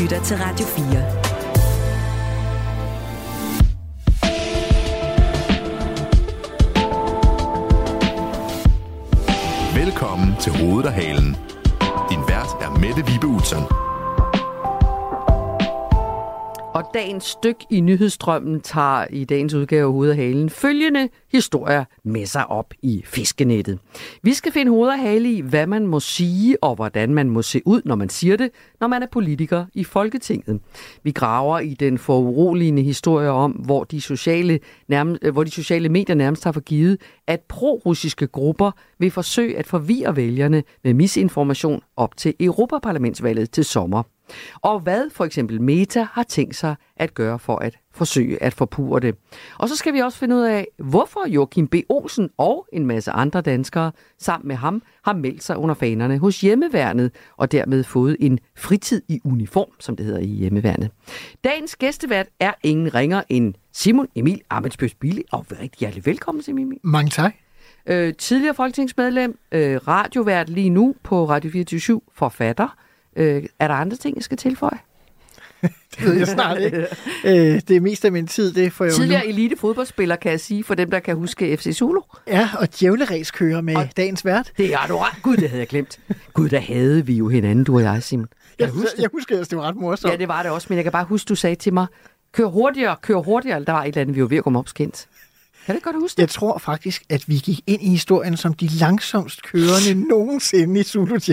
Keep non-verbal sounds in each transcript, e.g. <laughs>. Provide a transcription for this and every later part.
lytter til Radio 4. Velkommen til Hovedet og Halen. Din vært er Mette Vibe Utzon. Og dagens styk i nyhedsstrømmen tager i dagens udgave Hoved og Halen følgende historier med sig op i fiskenettet. Vi skal finde hoved og hale i, hvad man må sige og hvordan man må se ud, når man siger det, når man er politiker i Folketinget. Vi graver i den foruroligende historie om, hvor de sociale, nærmest, hvor de sociale medier nærmest har forgivet, at pro-russiske grupper vil forsøge at forvirre vælgerne med misinformation op til Europaparlamentsvalget til sommer. Og hvad for eksempel Meta har tænkt sig at gøre for at forsøge at forpure det. Og så skal vi også finde ud af, hvorfor Joachim B. Olsen og en masse andre danskere sammen med ham har meldt sig under fanerne hos hjemmeværnet og dermed fået en fritid i uniform, som det hedder i hjemmeværnet. Dagens gæstevært er ingen ringer end Simon Emil Amitsbøs Bille, og rigtig hjertelig velkommen, Simon Emil. Mange tak. Øh, tidligere folketingsmedlem, øh, radiovært lige nu på Radio 24 forfatter. Øh, er der andre ting, jeg skal tilføje? <laughs> Det ved jeg snart ikke. øh, det er mest af min tid, det får jeg jo nu. Tidligere elite fodboldspiller, kan jeg sige, for dem, der kan huske FC Zulu. Ja, og djævleræs kører med Og- dagens vært. Det er du ret. Gud, det havde jeg glemt. Gud, der havde vi jo hinanden, du og jeg, Simon. Jeg, husker, jeg husker, at det var ret morsomt. Ja, det var det også, men jeg kan bare huske, du sagde til mig, kør hurtigere, kør hurtigere. Der var et eller andet, vi var ved at komme opskændt. Kan du godt huske det? Jeg tror faktisk, at vi gik ind i historien som de langsomst kørende <laughs> nogensinde i Zulu. <laughs>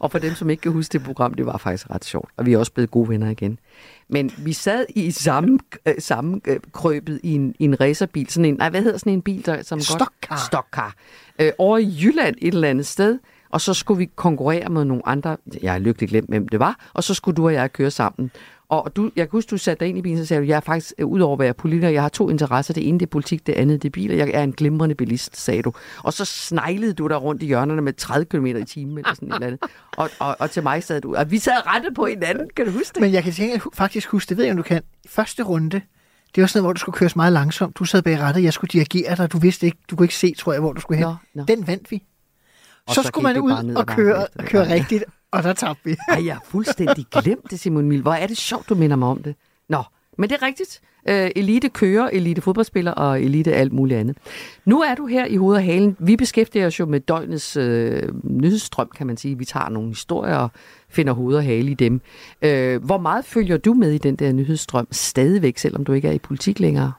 Og for dem, som ikke kan huske det program, det var faktisk ret sjovt. Og vi er også blevet gode venner igen. Men vi sad i samme, øh, samme øh, krøbet i en, i en racerbil. Sådan en, nej, hvad hedder sådan en bil, der som Stokkar. godt... Stokkar. Øh, over i Jylland et eller andet sted. Og så skulle vi konkurrere med nogle andre. Jeg har lykkeligt glemt, hvem det var. Og så skulle du og jeg køre sammen. Og du, jeg kan huske, du satte dig ind i bilen, så sagde du, jeg er faktisk, øh, udover at være politiker, jeg har to interesser. Det ene, det er politik, det andet, det er biler. Jeg er en glimrende bilist, sagde du. Og så sneglede du der rundt i hjørnerne med 30 km i timen, eller sådan et eller andet. Og, og, og til mig sad du, og vi sad rettet på hinanden, kan du huske det? Men jeg kan tænke, faktisk huske, det ved jeg, om du kan. Første runde, det var sådan noget, hvor du skulle køres meget langsomt. Du sad bag rattet, jeg skulle dirigere dig. Du vidste ikke, du kunne ikke se, tror jeg, hvor du skulle hen. Nå, nå. Den vandt vi. Og så, så skulle man ud og køre, og køre rigtigt, og der tabte vi. Ej, jeg har fuldstændig glemt det, Simon Mil. Hvor er det sjovt, du minder mig om det. Nå, men det er rigtigt. Øh, elite kører, elite fodboldspiller og elite alt muligt andet. Nu er du her i hovedet af halen. Vi beskæftiger os jo med døgnets øh, nyhedsstrøm, kan man sige. Vi tager nogle historier og finder hoved og hale i dem. Øh, hvor meget følger du med i den der nyhedsstrøm stadigvæk, selvom du ikke er i politik længere?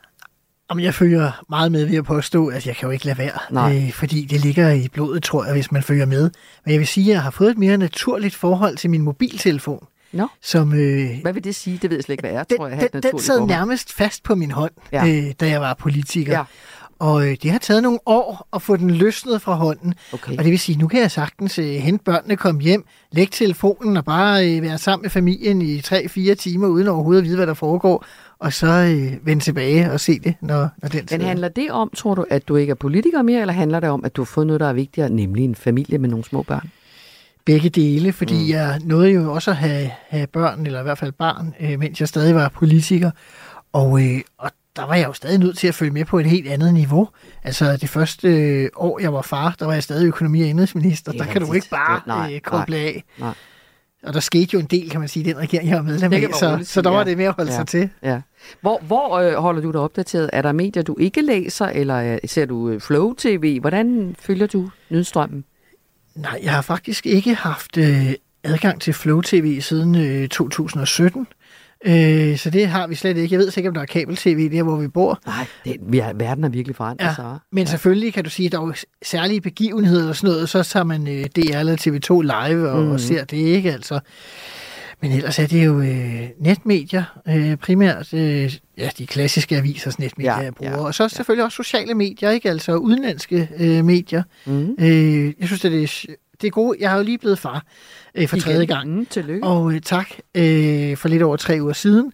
Jamen, jeg følger meget med ved at påstå, at jeg kan jo ikke lade være, Nej. øh, fordi det ligger i blodet, tror jeg, hvis man følger med. Men jeg vil sige, at jeg har fået et mere naturligt forhold til min mobiltelefon, Nå, som... Øh, hvad vil det sige? Det ved jeg slet ikke, hvad er, den, tror jeg. den, den sad nærmest fast på min hånd, ja. øh, da jeg var politiker. Ja. Og øh, det har taget nogle år at få den løsnet fra hånden. Okay. Og det vil sige, nu kan jeg sagtens øh, hente børnene, komme hjem, lægge telefonen og bare øh, være sammen med familien i 3-4 timer, uden overhovedet at vide, hvad der foregår. Og så øh, vende tilbage og se det, når, når den tid Men er. handler det om, tror du, at du ikke er politiker mere, eller handler det om, at du har fået noget, der er vigtigere, nemlig en familie med nogle små børn? begge dele, fordi mm. jeg nåede jo også at have, have børn, eller i hvert fald barn, øh, mens jeg stadig var politiker. Og, øh, og der var jeg jo stadig nødt til at følge med på et helt andet niveau. Altså det første øh, år, jeg var far, der var jeg stadig økonomi- og indrigsminister. Er Der kan du rigtigt. ikke bare nej, øh, koble nej, af. nej. Og der skete jo en del, kan man sige, i den regering, jeg var medlem af, så, så der var ja. det med at holde Ja. sig til. Ja. Hvor, hvor øh, holder du dig opdateret? Er der medier, du ikke læser, eller øh, ser du øh, Flow TV? Hvordan følger du nyhedsstrømmen? Nej, jeg har faktisk ikke haft øh, adgang til Flow TV siden øh, 2017. Øh, så det har vi slet ikke. Jeg ved sikkert, om der er kabel-tv der, hvor vi bor. Nej, det, vi er, verden er virkelig forandret Ja, sig. men selvfølgelig kan du sige, at der er jo særlige begivenheder og sådan noget, så tager man øh, DR eller TV2 live og, mm. og ser det ikke, altså. Men ellers er det jo øh, netmedier, øh, primært øh, ja, de klassiske avisers netmedier, Ja, jeg bruger. ja, og så selvfølgelig også sociale medier, ikke? Altså udenlandske øh, medier. Mm. Øh, jeg synes, det er, det gode. Jeg har jo lige blevet far øh, for tredje gang. Tillykke. Og øh, tak øh, for lidt over tre uger siden.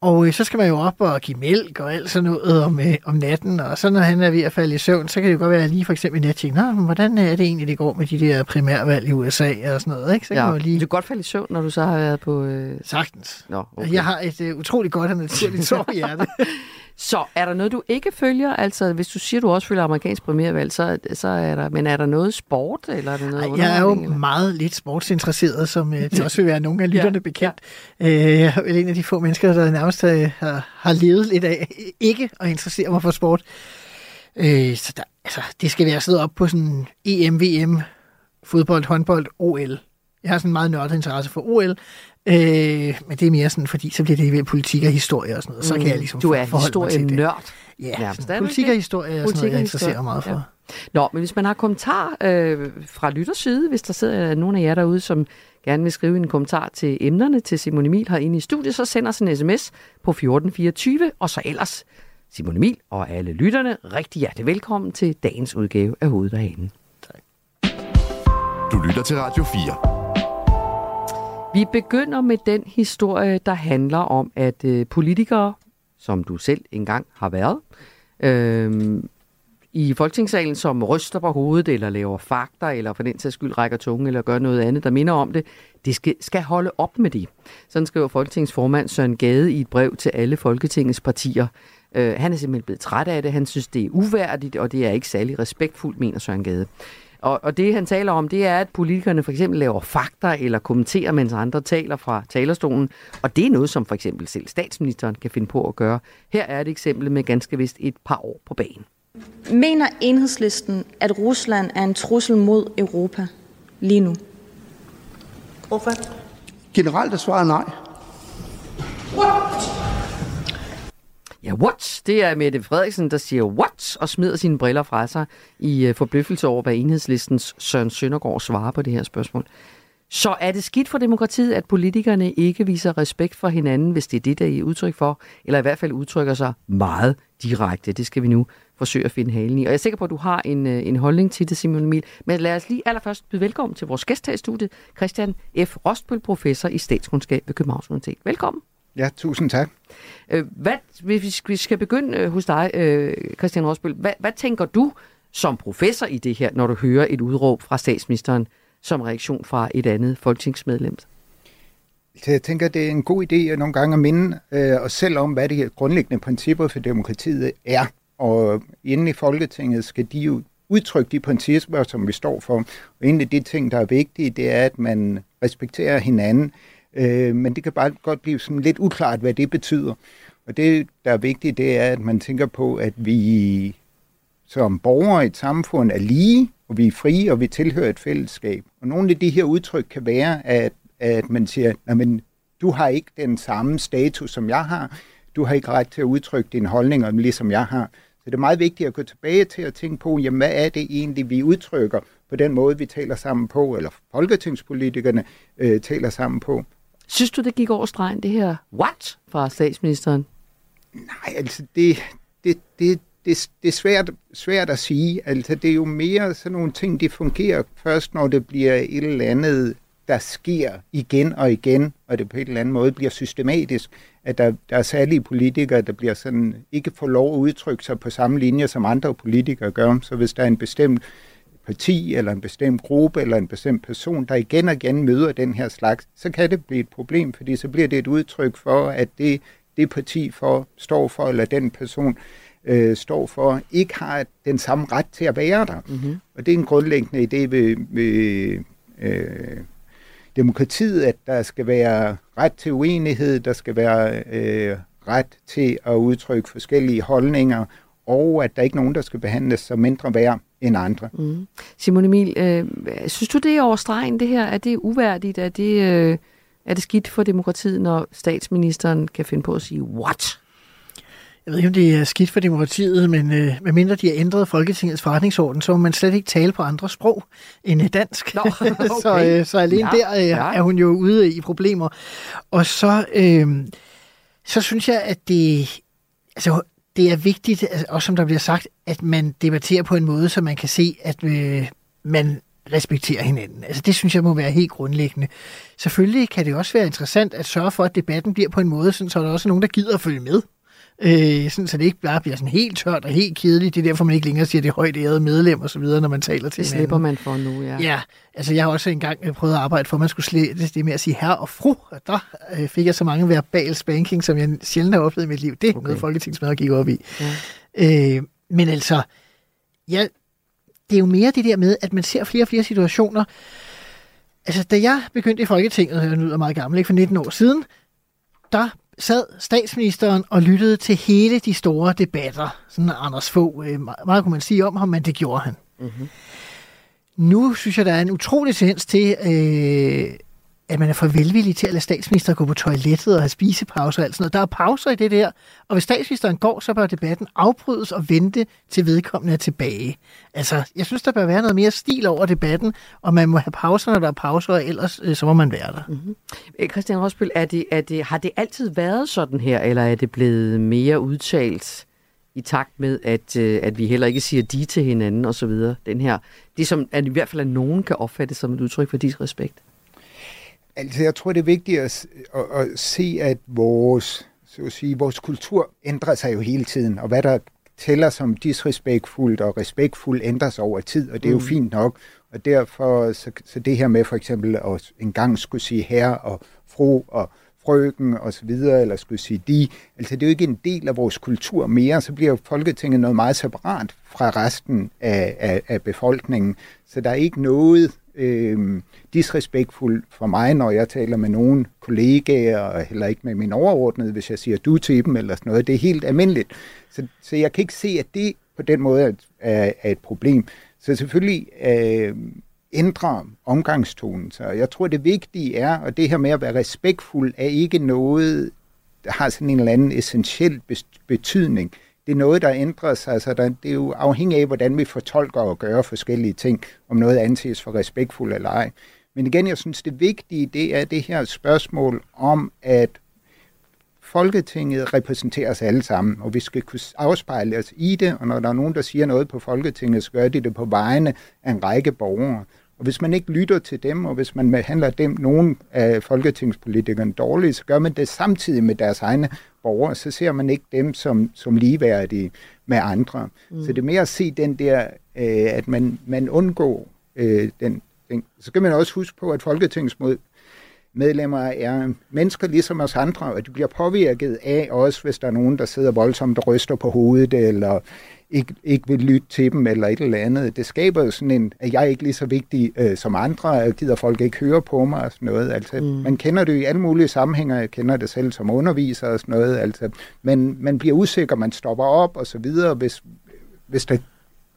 Og øh, så skal man jo op og give mælk og alt sådan noget om, øh, om natten. Og så når han er ved at falde i søvn, så kan det jo godt være at lige for eksempel i nat tænker, "Nå, hvordan er det egentlig, det går med de der primærvalg i USA og sådan noget. Ikke? Så kan man jo Du lige kan godt falde i søvn, når du så har været på... Øh... sagtens. Nå, Okay. Jeg har et øh, utroligt godt og naturligt sovhjerte. <laughs> Så er der noget, du ikke følger? Altså, hvis du siger, du også følger amerikansk premiervalg, så, så er der... Men er der noget sport, eller er der noget Ej, jeg er jo eller? meget lidt sportsinteresseret, som øh, det også vil være nogle af <laughs> lytterne bekendt. Øh, jeg er vel en af de få mennesker, der nærmest øh, har, har levet lidt af ikke at interessere mig for sport. Øh, så der, altså, det skal være siddet op på sådan EM, VM, fodbold, håndbold, OL. Jeg har sådan en meget nørdet interesse for OL, øh, men det er mere sådan, fordi så bliver det ved politik og historie og sådan noget. Så kan jeg ligesom Mm. Du er forholde mig til det. historienørd. Ja, Nærmest. Er politik ikke og historie er sådan noget, og jeg interesserer mig meget for. ja. Nå, men hvis man har kommentar øh, fra lytterside, hvis der sidder nogen af jer derude, som gerne vil skrive en kommentar til emnerne til Simon Emil herinde i studiet, så send os en sms på 1424, og så ellers Simon Emil og alle lytterne rigtig hjertelig velkommen til dagens udgave af Hovedet og Hanen. Du lytter til Radio 4. Vi begynder med den historie, der handler om, at øh, politikere, som du selv engang har været, øh, i Folketingssalen, som ryster på hovedet, eller laver fakter, eller for den sags skyld rækker tunge, eller gør noget andet, der minder om det, det skal, skal holde op med det. Sådan skriver Folketingsformand Søren Gade i et brev til alle Folketingets partier. Øh, han er simpelthen blevet træt af det, han synes, det er uværdigt, og det er ikke særlig respektfuldt, mener Søren Gade. Og, og det han taler om, det er, at politikerne for eksempel laver fakta eller kommenterer, mens andre taler fra talerstolen. Og det er noget, som for eksempel selv statsministeren kan finde på at gøre. Her er et eksempel med ganske vist et par år på banen. Mener enhedslisten, at Rusland er en trussel mod Europa lige nu? Generelt er svaret nej. Ja, what? Det er Mette Frederiksen, der siger what, og smider sine briller fra sig i øh, forbløffelse over, hvad enhedslistens Søren Søndergaard svarer på det her spørgsmål. Så er det skidt for demokratiet, at politikerne ikke viser respekt for hinanden, hvis det er det, der er udtryk for, eller i hvert fald udtrykker sig meget direkte. Det skal vi nu forsøge at finde halen i. Og jeg er sikker på, at du har en, øh, en holdning til det, Simon Emil. Men lad os lige allerførst byde velkommen til vores gæst her i studiet, Christian F. Rostbøl, professor i statskundskab ved Københavns Universitet. Velkommen. Ja, tusind tak. Øh, Hvad, hvis vi skal begynde øh, hos dig, øh, Christian Rosbøl, hvad, hvad tænker du som professor i det her, når du hører et udråb fra statsministeren som reaktion fra et andet folketingsmedlem? Så jeg tænker, det er en god idé at nogle gange at minde øh, os selv om, hvad de grundlæggende principper for demokratiet er. Og inde i Folketinget skal de jo udtrykke de principper, som vi står for. Og en af de ting, der er vigtige, det er, at man respekterer hinanden. Øh, men det kan bare godt blive sådan lidt uklart, hvad det betyder. Og det, der er vigtigt, det er, at man tænker på, at vi som borgere i et samfund er lige, og vi er frie, og vi tilhører et fællesskab. Og nogle af de her udtryk kan være, at, at man siger, men du har ikke den samme status, som jeg har. Du har ikke ret til at udtrykke dine holdninger, ligesom jeg har. Så det er meget vigtigt at gå tilbage til at tænke på, jamen, hvad er det egentlig, vi udtrykker på den måde, vi taler sammen på, eller folketingspolitikerne øh, taler sammen på. Synes du, det gik over stregen, det her what fra statsministeren? Nej, altså det, det, det, det, det er svært, svært at sige. Altså det er jo mere sådan nogle ting, de fungerer først, når det bliver et eller andet, der sker igen og igen, og det på en eller anden måde bliver systematisk, at der, der er særlige politikere, der bliver sådan, ikke får lov at udtrykke sig på samme linje, som andre politikere gør. Så hvis der er en bestemt parti, eller en bestemt gruppe, eller en bestemt person, der igen og igen møder den her slags, så kan det blive et problem, fordi så bliver det et udtryk for, at det, det parti for, står for, eller den person øh, står for, ikke har den samme ret til at være der. Mm-hmm. Og det er en grundlæggende idé ved, ved øh, demokratiet, at der skal være ret til uenighed, der skal være øh, ret til at udtrykke forskellige holdninger, og at der ikke er nogen, der skal behandles som mindre værd end andre. Mm. Simon Emil, øh, synes du, det er over stregen, det her? Er det uværdigt? Er det, øh, er det skidt for demokratiet, når statsministeren kan finde på at sige, what? Jeg ved ikke, om det er skidt for demokratiet, men øh, medmindre de har ændret Folketingets forretningsorden, så må man slet ikke tale på andre sprog end øh, dansk. Nå, <laughs> <laughs> okay. så, øh, så alene Ja, der øh, ja. er hun jo ude i problemer. Og så, øh, så synes jeg, at det, altså, det er vigtigt, også som der bliver sagt, at man debatterer på en måde, så man kan se, at øh, man respekterer hinanden. Altså det synes jeg må være helt grundlæggende. Selvfølgelig kan det også være interessant at sørge for, at debatten bliver på en måde, sådan, så der også er nogen, der gider at følge med øh, sådan, så det ikke bare bliver sådan helt tørt og helt kedeligt. Det er derfor, man ikke længere siger det højt ærede medlem og så videre, når man taler til Det hinanden. slipper man for nu, ja. Ja, altså jeg har også engang øh, prøvet at arbejde for, at man skulle slette det med at sige herre og fru. Og der øh, fik jeg så mange verbal spanking, som jeg sjældent har oplevet i mit liv. Det er okay. noget, folketingsmedlemmer gik op i. Ja. Øh, men altså, ja, det er jo mere det der med, at man ser flere og flere situationer. Altså, da jeg begyndte i Folketinget, jeg lyder meget gammel, ikke for 19 år siden, der sad statsministeren og lyttede til hele de store debatter. Sådan Anders få øh, meget, meget kunne man sige om ham, men det gjorde han. Mm-hmm. Nu synes jeg, der er en utrolig tendens til, øh, at man er for velvillig til at lade statsministeren gå på toilettet og have spisepauser og alt sådan noget. Der er pauser i det der, og hvis statsministeren går, så bør debatten afbrydes og vente til vedkommende er tilbage. Altså, jeg synes, der bør være noget mere stil over debatten, og man må have pauser, når der er pauser, og ellers øh, så må man være der. Mm-hmm. Øh, Christian Rosbøl, er det, er det, har det altid været sådan her, eller er det blevet mere udtalt i takt med, at, øh, at vi heller ikke siger de til hinanden og så videre? Den her, det som at i hvert fald at nogen kan opfatte som et udtryk for disrespekt. Altså, jeg tror, det er vigtigt at, at, at se, at vores, så at sige, vores kultur ændrer sig jo hele tiden, og hvad der tæller som disrespektfuldt og respektfuldt ændrer sig over tid, og det er jo mm. fint nok. Og derfor, så, så det her med for eksempel at engang skulle sige herre og fru og frøken og så videre, eller skulle sige de, altså det er jo ikke en del af vores kultur mere, så bliver Folketinget noget meget separat fra resten af, af, af befolkningen. Så der er ikke noget øh, disrespektfuld for mig, når jeg taler med nogle kollegaer, og heller ikke med min overordnede, hvis jeg siger du til dem, eller sådan noget. Det er helt almindeligt. Så, så jeg kan ikke se, at det på den måde er, er et problem. Så selvfølgelig øh, ændrer omgangstonen sig. Jeg tror, det vigtige er, og det her med at være respektfuld, er ikke noget, der har sådan en eller anden essentiel betydning. Det er noget, der ændrer sig. Altså, der, det er jo afhængigt af, hvordan vi fortolker og gør forskellige ting, om noget anses for respektfuldt eller ej. Men igen, jeg synes, det vigtige, det er det her spørgsmål om, at Folketinget repræsenterer os alle sammen, og vi skal kunne afspejle os i det, og når der er nogen, der siger noget på Folketinget, så gør de det på vegne af en række borgere. Og hvis man ikke lytter til dem, og hvis man behandler dem, nogen af folketingspolitikerne dårligt, så gør man det samtidig med deres egne borgere, så ser man ikke dem som, som ligeværdige med andre. Mm. Så det er mere at se den der, øh, at man, man undgår øh, den ting. Så kan man også huske på, at folketingsmod medlemmer er mennesker ligesom os andre, og de bliver påvirket af også, hvis der er nogen, der sidder voldsomt og ryster på hovedet, eller ikke, ikke vil lytte til dem, eller et eller andet. Det skaber jo sådan en, at jeg er ikke lige så vigtig øh, som andre, og gider folk ikke høre på mig og sådan noget. Altså, mm. Man kender det i alle mulige sammenhænge, jeg kender det selv som underviser og sådan noget. Altså, men man bliver usikker, man stopper op og så videre, hvis, hvis der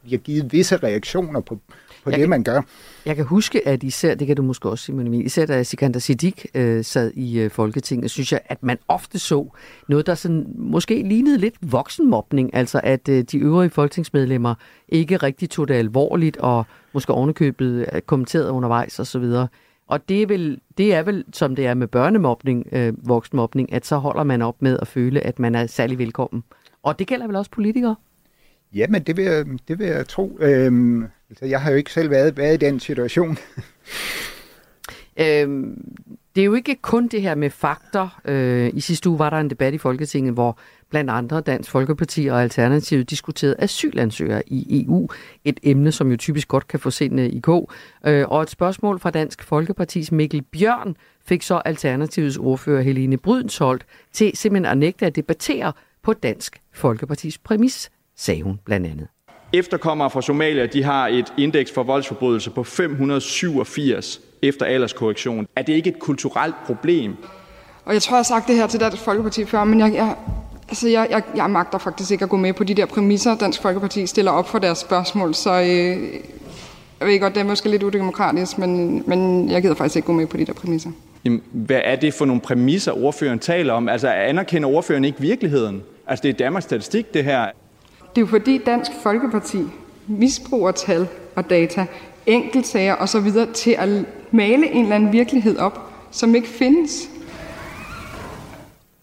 bliver givet visse reaktioner på, på jeg det, kan, man gør. Jeg kan huske, at især, det kan du måske også, Simon Emil, især da Sikander Siddiq øh, sad i øh, Folketinget, synes jeg, at man ofte så noget, der sådan, måske lignede lidt voksenmobning, altså at øh, de øvrige folketingsmedlemmer ikke rigtig tog det alvorligt, og måske ovenikøbet øh, kommenterede undervejs osv., og, og det er, vel, det er vel, som det er med børnemobning, øh, voksenmobning, at så holder man op med at føle, at man er særlig velkommen. Og det gælder vel også politikere? Jamen, det vil jeg, det vil jeg tro. Øhm, altså, jeg har jo ikke selv været, været i den situation. <laughs> øhm, det er jo ikke kun det her med fakter. Øh, I sidste uge var der en debat i Folketinget, hvor blandt andre Dansk Folkeparti og Alternativet diskuterede asylansøgere i EU. Et emne, som jo typisk godt kan få sindene i kog. Øh, og et spørgsmål fra Dansk Folkepartis Mikkel Bjørn fik så Alternativets ordfører Helene Brydensholt til simpelthen at nægte at debattere på Dansk Folkepartis præmis sagde hun blandt andet. Efterkommere fra Somalia de har et indeks for voldsforbrydelse på 587 efter alderskorrektion. Er det ikke et kulturelt problem? Og jeg tror, jeg har sagt det her til Dansk Folkeparti før, men jeg, jeg, altså jeg, jeg, jeg magter faktisk ikke at gå med på de der præmisser, Dansk Folkeparti stiller op for deres spørgsmål. Så øh, jeg ved godt, det er måske lidt udemokratisk, men, men jeg gider faktisk ikke gå med på de der præmisser. Jamen, hvad er det for nogle præmisser, ordføreren taler om? Altså, anerkender ordføreren ikke virkeligheden? Altså, det er Danmarks Statistik, det her. Det er jo fordi Dansk Folkeparti misbruger tal og data, enkeltsager osv. til at male en eller anden virkelighed op, som ikke findes.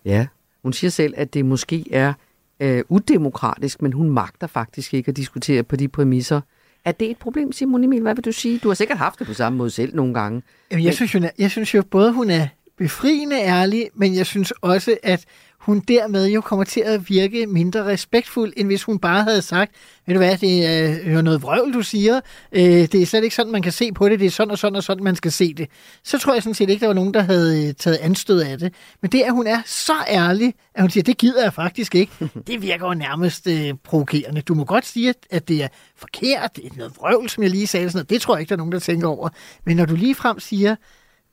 Ja, hun siger selv, at det måske er øh, udemokratisk, men hun magter faktisk ikke at diskutere på de præmisser. Er det et problem, Simon Emil? Hvad vil du sige? Du har sikkert haft det på samme måde selv nogle gange. Jamen, jeg, men... synes jo, jeg synes jo både, hun er befriende ærlig, men jeg synes også, at hun dermed jo kommer til at virke mindre respektfuld, end hvis hun bare havde sagt, ved du hvad, det er jo noget vrøvl, du siger. Øh, det er slet ikke sådan, man kan se på det. Det er sådan og sådan og sådan, man skal se det. Så tror jeg sådan set ikke, der var nogen, der havde øh, taget anstød af det. Men det, at hun er så ærlig, at hun siger, det gider jeg faktisk ikke, <laughs> det virker jo nærmest øh, provokerende. Du må godt sige, at det er forkert, det er noget vrøvl, som jeg lige sagde. Sådan noget. Det tror jeg ikke, der er nogen, der tænker over. Men når du lige frem siger,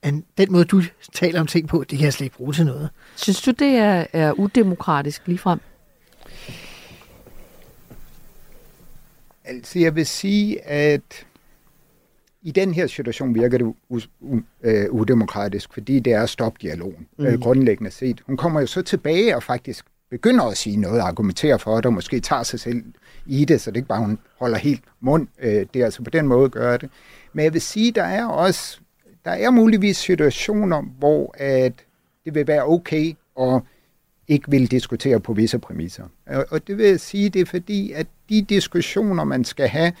at den måde, du taler om ting på, det kan jeg slet ikke bruge til noget. Synes du, det er, er udemokratisk ligefrem? Altså, jeg vil sige, at i den her situation virker det u- u- øh, udemokratisk, fordi det er stopdialogen, mm. øh, grundlæggende set. Hun kommer jo så tilbage og faktisk begynder at sige noget, argumentere for det, og måske tager sig selv i det, så det ikke bare, hun holder helt mund. Øh, det er altså på den måde gør det. Men jeg vil sige, der er også, der er muligvis situationer, hvor at det vil være okay at ikke vil diskutere på visse præmisser. Og det vil jeg sige, det er fordi, at de diskussioner, man skal have,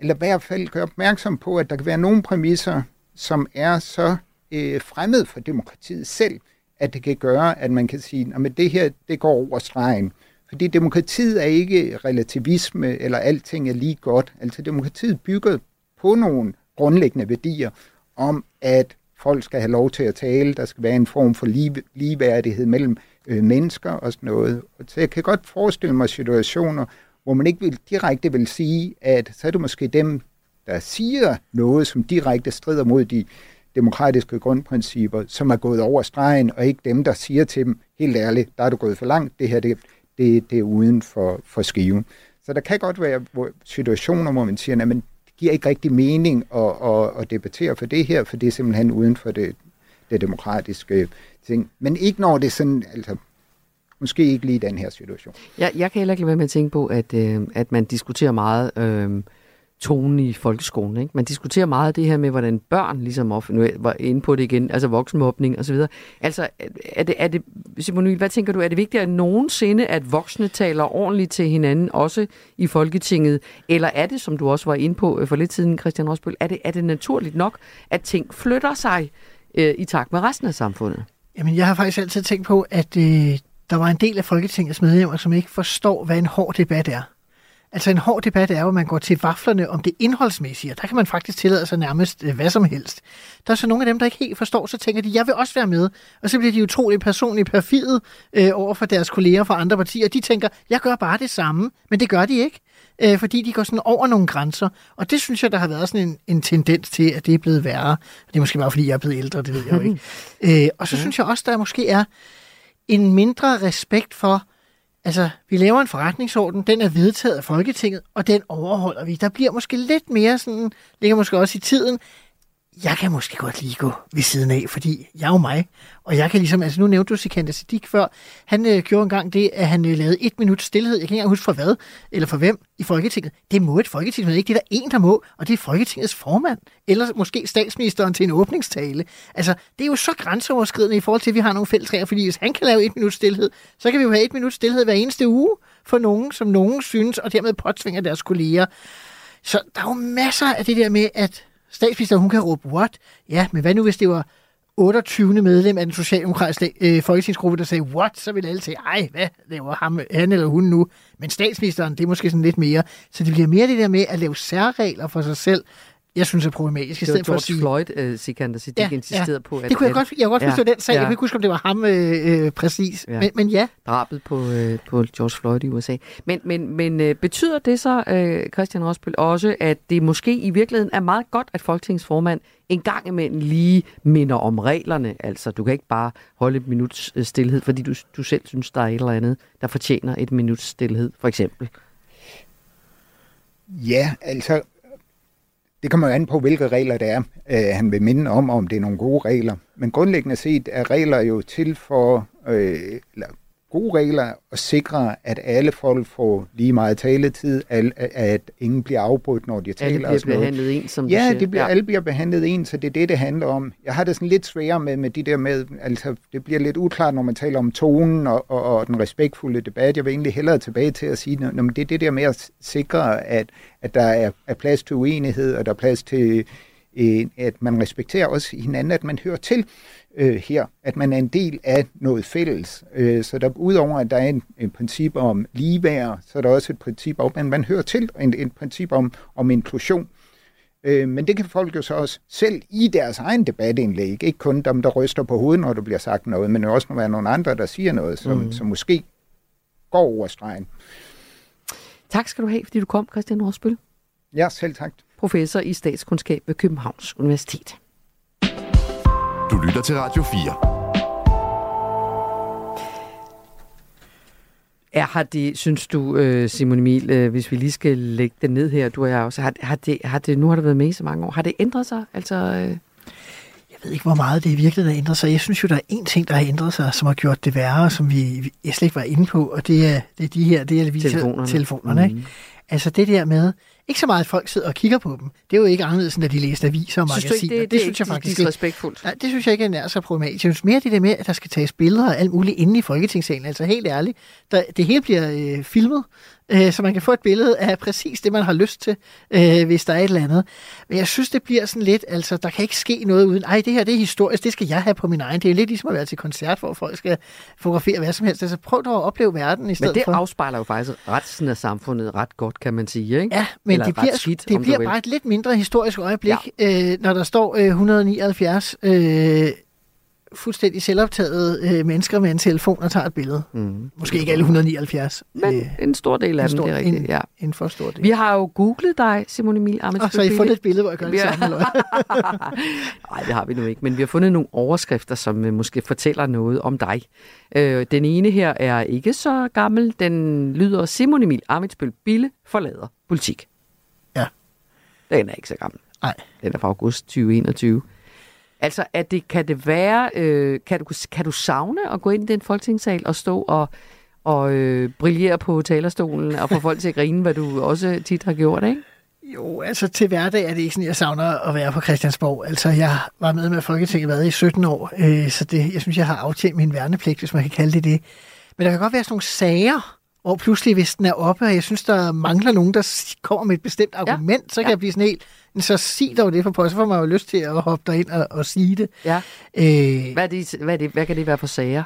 eller i hvert fald gøre opmærksom på, at der kan være nogle præmisser, som er så øh, fremmed for demokratiet selv, at det kan gøre, at man kan sige, at det her det går over stregen. Fordi demokratiet er ikke relativisme, eller alting er lige godt. Altså demokratiet bygger på nogle grundlæggende værdier om, at folk skal have lov til at tale, der skal være en form for lige, ligeværdighed mellem øh, mennesker og sådan noget. Så jeg kan godt forestille mig situationer, hvor man ikke vil, direkte vil sige, at så er det måske dem, der siger noget, som direkte strider mod de demokratiske grundprincipper, som er gået over stregen, og ikke dem, der siger til dem, helt ærligt, der er du gået for langt, det her det, det, det er uden for, for skiven. Så der kan godt være situationer, hvor man siger, at giver ikke rigtig mening at, at, at debattere for det her, for det er simpelthen uden for det, det demokratiske ting. Men ikke når det sådan, altså måske ikke lige i den her situation. Jeg, jeg kan heller ikke lade være med at tænke på, at, øh, at man diskuterer meget øh, tonen i folkeskolen. Ikke? Man diskuterer meget det her med, hvordan børn ligesom of, nu var inde på det igen, altså voksenmobning osv. Altså, er det, er det, Simon hvad tænker du, er det vigtigt at nogensinde, at voksne taler ordentligt til hinanden, også i Folketinget, eller er det, som du også var inde på øh, for lidt siden, Christian Rosbøl, er det, er det naturligt nok, at ting flytter sig øh, i takt med resten af samfundet? Jamen, jeg har faktisk altid tænkt på, at øh, der var en del af Folketingets medlemmer, som ikke forstår, hvad en hård debat er. Altså en hård debat er jo, at man går til vaflerne om det indholdsmæssige, og der kan man faktisk tillade sig nærmest øh, hvad som helst. Der er så nogle af dem, der ikke helt forstår, så tænker de, jeg vil også være med. Og så bliver de utroligt personligt perfidet øh, over for deres kolleger fra andre partier. De tænker, jeg gør bare det samme, men det gør de ikke, øh, fordi de går sådan over nogle grænser. Og det synes jeg, der har været sådan en, en tendens til, at det er blevet værre. Det er måske bare, fordi jeg er blevet ældre, det ved jeg jo ikke. <laughs> øh, og så synes jeg også, der måske er en mindre respekt for, altså, vi laver en forretningsorden, den er vedtaget af Folketinget, og den overholder vi. Der bliver måske lidt mere sådan, ligger måske også i tiden, jeg kan måske godt lige gå ved siden af, fordi jeg er jo mig, og jeg kan ligesom, altså nu nævnte du Sikander Siddiq før, han øh, gjorde engang det, at han øh, lavede et minut stillhed, jeg kan ikke engang huske for hvad, eller for hvem i Folketinget. Det må et Folketing, men ikke det er der en, der må, og det er Folketingets formand, eller måske statsministeren til en åbningstale. Altså, det er jo så grænseoverskridende i forhold til, at vi har nogle fællesregler, fordi hvis han kan lave et minut stillhed, så kan vi jo have et minut stillhed hver eneste uge for nogen, som nogen synes, og dermed påtvinger deres kolleger. Så der er jo masser af det der med, at statsminister, hun kan råbe, what? Ja, men hvad nu, hvis det var 28. medlem af den socialdemokratiske øh, folketingsgruppe, der sagde, what? Så ville alle sige, ej, hvad laver ham, han eller hun nu? Men statsministeren, det er måske sådan lidt mere. Så det bliver mere det der med at lave særregler for sig selv, jeg synes er problematisk. Det var George for at sige, Floyd, uh, Sikander Siddiq, ja, insisterede ja. på. At, det kunne jeg godt, jeg godt forstå ja, den sag. Ja. Jeg kan ikke huske, om det var ham øh, øh, præcis. Ja. Men, men ja. Drabet på, øh, på George Floyd i USA. Men, men, men øh, betyder det så, øh, Christian Rosbøl, også, at det måske i virkeligheden er meget godt, at Folketingsformand en gang imellem lige minder om reglerne? Altså, du kan ikke bare holde et minuts øh, stillhed, fordi du, du selv synes, der er et eller andet, der fortjener et minuts stillhed, for eksempel. Ja, altså det kommer jo an på, hvilke regler det er, øh, han vil minde om, om det er nogle gode regler. Men grundlæggende set er regler jo til for, øh, gode regler at sikre, at alle folk får lige meget taletid, at, at ingen bliver afbrudt, når de taler. Alle bliver behandlet en, som Ja, det bliver, ja. alle bliver behandlet en, så det er det, det handler om. Jeg har det sådan lidt sværere med, med de der med, altså det bliver lidt uklart, når man taler om tonen og, og, og den respektfulde debat. Jeg vil egentlig hellere tilbage til at sige, at det er det der med at sikre, at, at der er, er plads til uenighed, og der er plads til øh, at man respekterer også hinanden, at man hører til øh, her, at man er en del af noget fælles. Øh, så der udover at der er en, en princip om ligeværd, så er der også et princip om, at man hører til, en, et princip om, om inklusion. Øh, men det kan folk jo så også selv i deres egen debatindlæg, ikke kun dem, der ryster på hovedet, når der bliver sagt noget, men også når der er nogle andre, der siger noget, som, mm. som måske går over stregen. Tak skal du have, fordi du kom, Christian Rosbøl. Ja, selv tak. Professor i statskundskab ved Københavns Universitet. Du lytter til Radio 4. Er, har det, synes du, øh, Simon Emil, øh, hvis vi lige skal lægge det ned her, du og jeg også, har, har, det, har det, nu har det været med i så mange år, har det ændret sig? Altså, øh... Jeg ved ikke, hvor meget det i virkeligheden har ændret sig. Jeg synes jo, der er en ting, der har ændret sig, som har gjort det værre, som vi jeg slet ikke var inde på, og det er, det er de her, det er telefonerne. telefonerne ikke? Mm. Altså det der med, ikke så meget, at folk sidder og kigger på dem. Det er jo ikke anderledes, end at de læser aviser og Synes magasiner. ikke, det, det, synes jeg faktisk er ikke. respektfuldt? Nej, det synes jeg ikke er nær så problematisk. Jeg synes mere det der med, at der skal tages billeder og alt muligt inde i Folketingssalen. Altså helt ærligt, der, det hele bliver øh, filmet, øh, så man kan få et billede af præcis det, man har lyst til, øh, hvis der er et eller andet. Men jeg synes, det bliver sådan lidt, altså der kan ikke ske noget uden, ej det her det er historisk, det skal jeg have på min egen. Det er lidt ligesom at være til koncert, hvor folk skal fotografere hvad som helst. Altså prøv dog at opleve verden i stedet Men det for. afspejler jo faktisk resten af samfundet ret godt, kan man sige, ikke? Ja, men Eller det bliver, skidt, det bliver bare et lidt mindre historisk øjeblik, ja. øh, når der står øh, 179 øh, fuldstændig selvoptaget øh, mennesker med en telefon og tager et billede. Mm. Måske ikke alle 179. Men øh, en stor del af en dem, stor- det er rigtigt, en- ja. en for stor del. Vi har jo googlet dig, Simon Emil Og Amitsbøl. så har I fundet et billede, hvor jeg gør det samme. Nej, <laughs> det har vi nu ikke, men vi har fundet nogle overskrifter, som øh, måske fortæller noget om dig. Øh, den ene her er ikke så gammel. Den lyder Simon Emil Amitsbøl Bille forlader politik. Ja. Den er ikke så gammel. Nej. Den er fra august 2021. Altså, er det, kan det være, øh, kan, du, kan du savne at gå ind i den folketingssal og stå og, og øh, brillere på talerstolen og få folk til at grine, hvad du også tit har gjort, ikke? Jo, altså til hverdag er det ikke sådan, jeg savner at være på Christiansborg. Altså jeg var med med Folketinget hvad, i 17 år, øh, så det, jeg synes, jeg har aftjent min værnepligt, hvis man kan kalde det det. Men der kan godt være sådan nogle sager, hvor pludselig, hvis den er oppe, og jeg synes, der mangler nogen, der kommer med et bestemt argument, så kan ja. jeg blive sådan helt, "Men så sig dog det for post, så får man jo lyst til at hoppe derind og, og sige det. Ja. Øh, Hvad, er det, hvad, er det, hvad kan det være for sager?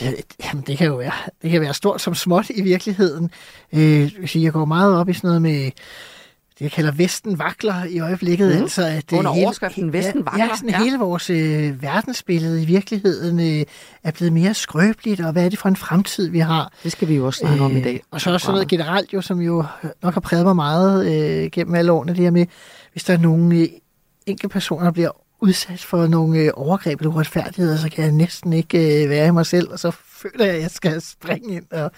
det, jamen, det kan jo være, det kan være stort som småt i virkeligheden. Øh, jeg går meget op i sådan noget med det, jeg kalder Vesten vakler i øjeblikket. Mm. Altså, at det Under hele- overskriften Vesten vakler? Ja, sådan Ja. hele vores øh, verdensbillede i virkeligheden øh, er blevet mere skrøbeligt, og hvad er det for en fremtid, vi har? Det skal vi jo også snakke om i dag. Øh, Og så også sådan noget generelt, jo, som jo nok har præget mig meget øh, gennem alle årene, det her med, hvis der er nogle øh, enkelte personer, der bliver udsat for nogle øh, overgreb eller uretfærdigheder, så kan jeg næsten ikke øh, være i mig selv, og så føler jeg, at jeg skal springe ind og,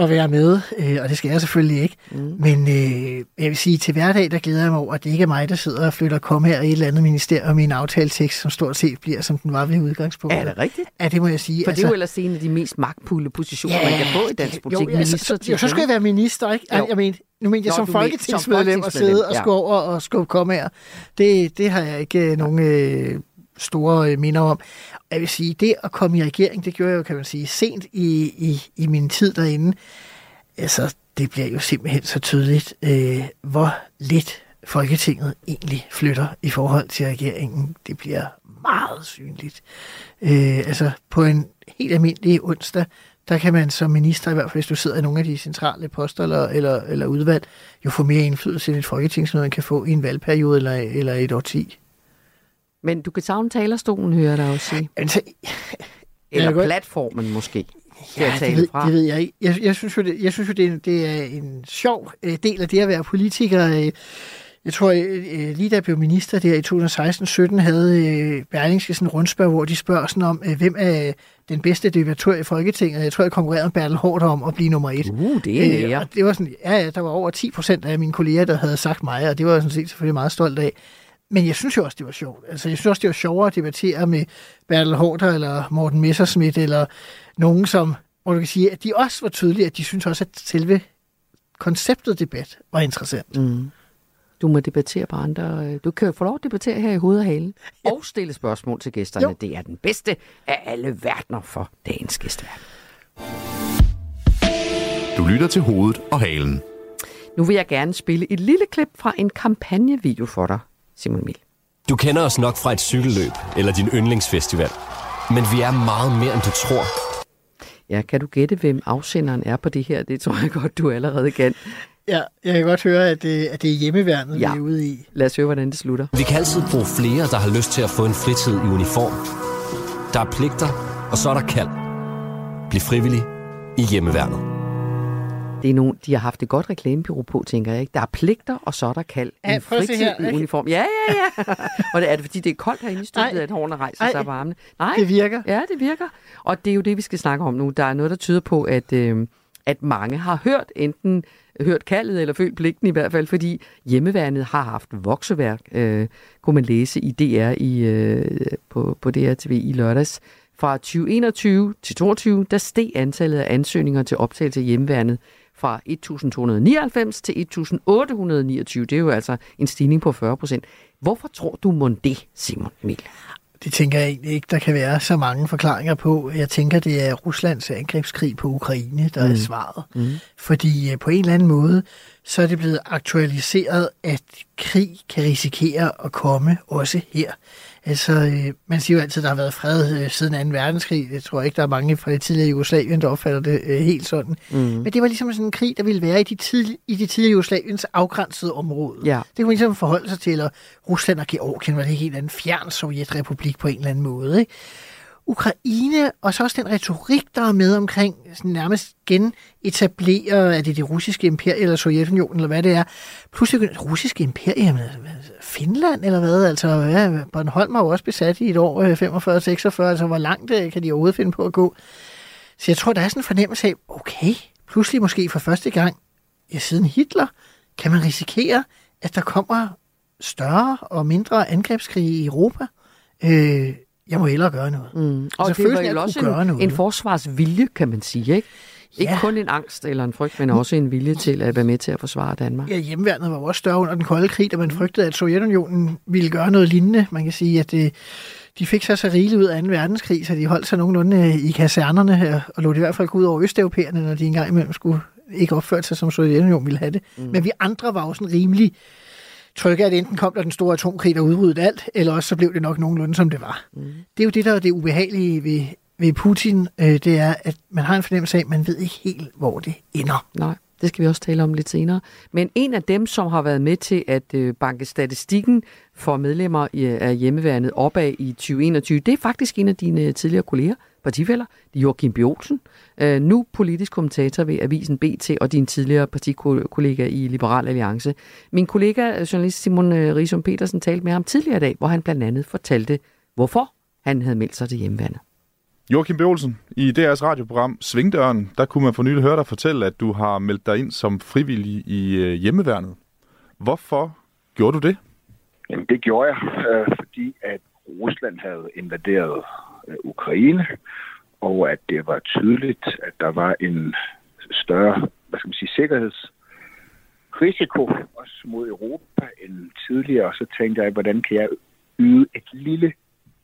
og være med, øh, og det skal jeg selvfølgelig ikke. Mm. Men øh, jeg vil sige, til hverdag, der glæder jeg mig over, at det ikke er mig, der sidder og flytter kom her i et eller andet ministerium i en aftaletekst, som stort set bliver, som den var ved udgangspunktet. Er det rigtigt? Ja, det må jeg sige. For altså, det er jo ellers en af de mest magtfulde positioner, ja, man kan få i dansk politik. Jo, altså, så, jo, så skulle jeg være minister, ikke? Jo. Jeg mener, nu mener jeg Nå, som folketingsmedlem at sidde og ja. skulle over og skubbe kommaer. Det, det har jeg ikke øh, nogen øh, store øh, minder om. Jeg vil sige, det at komme i regering, det gjorde jeg jo, kan man sige, sent i, i, i min tid derinde. Altså, det bliver jo simpelthen så tydeligt, øh, hvor lidt Folketinget egentlig flytter i forhold til regeringen. Det bliver meget synligt. Øh, altså, på en helt almindelig onsdag, der kan man som minister, i hvert fald hvis du sidder i nogle af de centrale poster eller, eller, eller udvalg, jo få mere indflydelse end et folketingsmøde, man kan få i en valgperiode eller, eller et årti. Men du kan savne talerstolen, hører jeg dig også sige. Altså, <laughs> Eller godt- platformen måske. Ja, det ved, fra. det ved jeg ikke. Jeg, jeg synes jo, det, jeg synes jo, det, er, det er en sjov øh, del af det at være politiker. Øh, Jeg tror, øh, øh, lige da jeg blev minister der i 2016-17, havde øh, Berlingske sådan en rundspørg, hvor de spørger sådan om, øh, hvem er den bedste debattør i Folketinget. Jeg tror, jeg konkurrerede med Bertel Hård om at blive nummer et. Uh, det er og det var sådan, ja, ja, der var over 10 procent af mine kolleger, der havde sagt mig, og det var jeg sådan set selvfølgelig meget stolt af. Men jeg synes jo også, det var sjovt. Altså, jeg synes også, det var sjovere at debattere med Bertel Hårder eller Morten Messerschmidt eller nogen, som, hvor du kan sige, at de også var tydelige, at de synes også, at selve konceptet debat var interessant. Mm. Du må debattere på andre. øh, Du kan jo få lov at debattere her i hovedet og halen. Og stille spørgsmål til gæsterne. Jo. Det er den bedste af alle verdener for dagens gæstevært. Du lytter til hovedet og halen. Nu vil jeg gerne spille et lille klip fra en kampagnevideo for dig. Simon Emil. Du kender os nok fra et cykelløb eller din yndlingsfestival. Men vi er meget mere, end du tror. Ja, kan du gætte, hvem afsenderen er på det her? Det tror jeg godt, du allerede kan. Ja, jeg kan godt høre, at det, at det er hjemmeværnet, Ja. vi er ude i. Lad os høre, hvordan det slutter. Vi kan altid bruge flere, der har lyst til at få en fritid i uniform. Der er pligter, og så er der kald. Bliv frivillig i hjemmeværnet. Det er nogen, de har haft et godt reklamebyrå på, tænker jeg. Ikke? Der er pligter, og så er der kald. Ja, En fritid her. i uniform. Ja, ja, ja. <laughs> og det er det, fordi det er koldt herinde i studiet, Nej. at hårene rejser Nej. sig på armene. Nej, Det virker. Ja, det virker. Og det er jo det, vi skal snakke om nu. Der er noget, der tyder på, at, øh, at mange har hørt enten hørt kaldet eller følt pligten i hvert fald, fordi hjemmeværnet har haft vokseværk, øh, kunne man læse i DR i, øh, på, på DR TV i lørdags. Fra 2021 til 2022, der steg antallet af ansøgninger til optagelse i hjemmeværnet fra 1.299 til 1.829. Det er jo altså en stigning på 40 procent. Hvorfor tror du mon det, Simon Emil? Det tænker jeg egentlig ikke, der kan være så mange forklaringer på. Jeg tænker, det er Ruslands angrebskrig på Ukraine, der mm. er svaret. Mm. Fordi øh, på en eller anden måde, så er det blevet aktualiseret, at krig kan risikere at komme også her. Altså, øh, man siger jo altid, at der har været fred øh, siden 2. verdenskrig. Jeg tror ikke, der er mange fra det tidligere Jugoslavien, der opfatter det øh, helt sådan. Mm. Men det var ligesom sådan en krig, der ville være i de, tidlig, i de tidligere Jugoslaviens afgrænsede område. Ja. Det kunne man ligesom forholde sig til, og Rusland og Georgien var det eller anden fjern sovjetrepublik på en eller anden måde. Ikke? Ukraine, og så også den retorik, der er med omkring sådan nærmest genetablere, er det det russiske imperium, eller Sovjetunionen, eller hvad det er. Pludselig det russiske imperium, Finland eller hvad? Altså, ja, Bornholm har jo også besat i et år, øh, 45-46, altså hvor langt øh, kan de overhovedet finde på at gå? Så jeg tror, der er sådan en fornemmelse af, okay, pludselig måske for første gang ja, siden Hitler, kan man risikere, at der kommer større og mindre angrebskrige i Europa. Øh, jeg må hellere gøre noget. Mm. Og Altså, det af jo også en, noget. en forsvarsvilje, kan man sige, ikke? Ikke Ja. kun en angst eller en frygt, men også en vilje til at være med til at forsvare Danmark. Ja, hjemmeværnet var jo også større under den kolde krig, da man frygtede, at Sovjetunionen ville gøre noget lignende. Man kan sige, at det, de fik sig så rigeligt ud af 2. verdenskrig, så de holdt sig nogenlunde øh, i kasernerne øh, og lå det i hvert fald gå ud over østeuropæerne, når de engang imellem skulle ikke opføre sig, som Sovjetunionen ville have det. Mm. Men vi andre var jo sådan rimelig trygge, at enten kom der den store atomkrig, der udryddede alt, eller også så blev det nok nogenlunde, som det var. Mm. Det er jo det, der er det ubehagelige ved, ved Putin, øh, det er, at man har en fornemmelse af, at man ved ikke helt, hvor det ender. Nej, det skal vi også tale om lidt senere. Men en af dem, som har været med til at øh, banke statistikken for medlemmer af hjemmeværnet opad i 2021, det er faktisk en af dine tidligere kolleger, partifælder, det er Joachim B. Olsen, øh, nu politisk kommentator ved Avisen BT og din tidligere partikollega i Liberal Alliance. Min kollega, øh, journalist Simon øh, Risum Petersen, talte med ham tidligere i dag, hvor han blandt andet fortalte, hvorfor han havde meldt sig til hjemmeværnet. Joachim B. Olsen, i DR's radioprogram Svingdøren, der kunne man for nylig høre dig fortælle, at du har meldt dig ind som frivillig i øh, hjemmeværnet. Hvorfor gjorde du det? Jamen, det gjorde jeg, øh, fordi at Rusland havde invaderet Øh, Ukraine, og at det var tydeligt, at der var en større, hvad skal man sige, sikkerhedsrisiko også mod Europa end tidligere. Og så tænkte jeg, hvordan kan jeg yde et lille,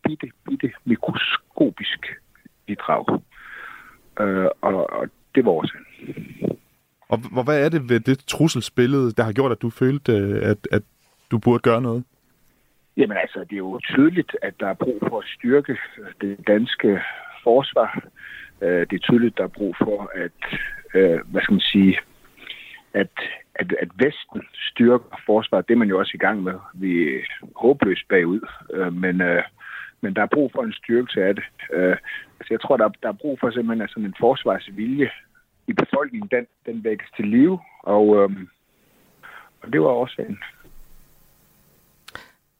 bitte, bitte mikroskopisk bidrag? Øh, og, og det var også Og hvad er det ved det trusselsbillede, der har gjort, at du følte, øh, at, at du burde gøre noget? Jamen altså, det er jo tydeligt, at der er brug for at styrke øh, det danske forsvar. Øh, Det er tydeligt, at der er brug for at, øh, hvad skal man sige, at, at, at Vesten styrker forsvaret. Det er man jo også i gang med. Vi er håbløst bagud, øh, men, øh, men der er brug for en styrkelse af det. Øh, Altså, jeg tror, der er, der er brug for simpelthen at sådan en forsvarsvilje i befolkningen, den, den vækkes til live, og, øhm, og det var årsagen.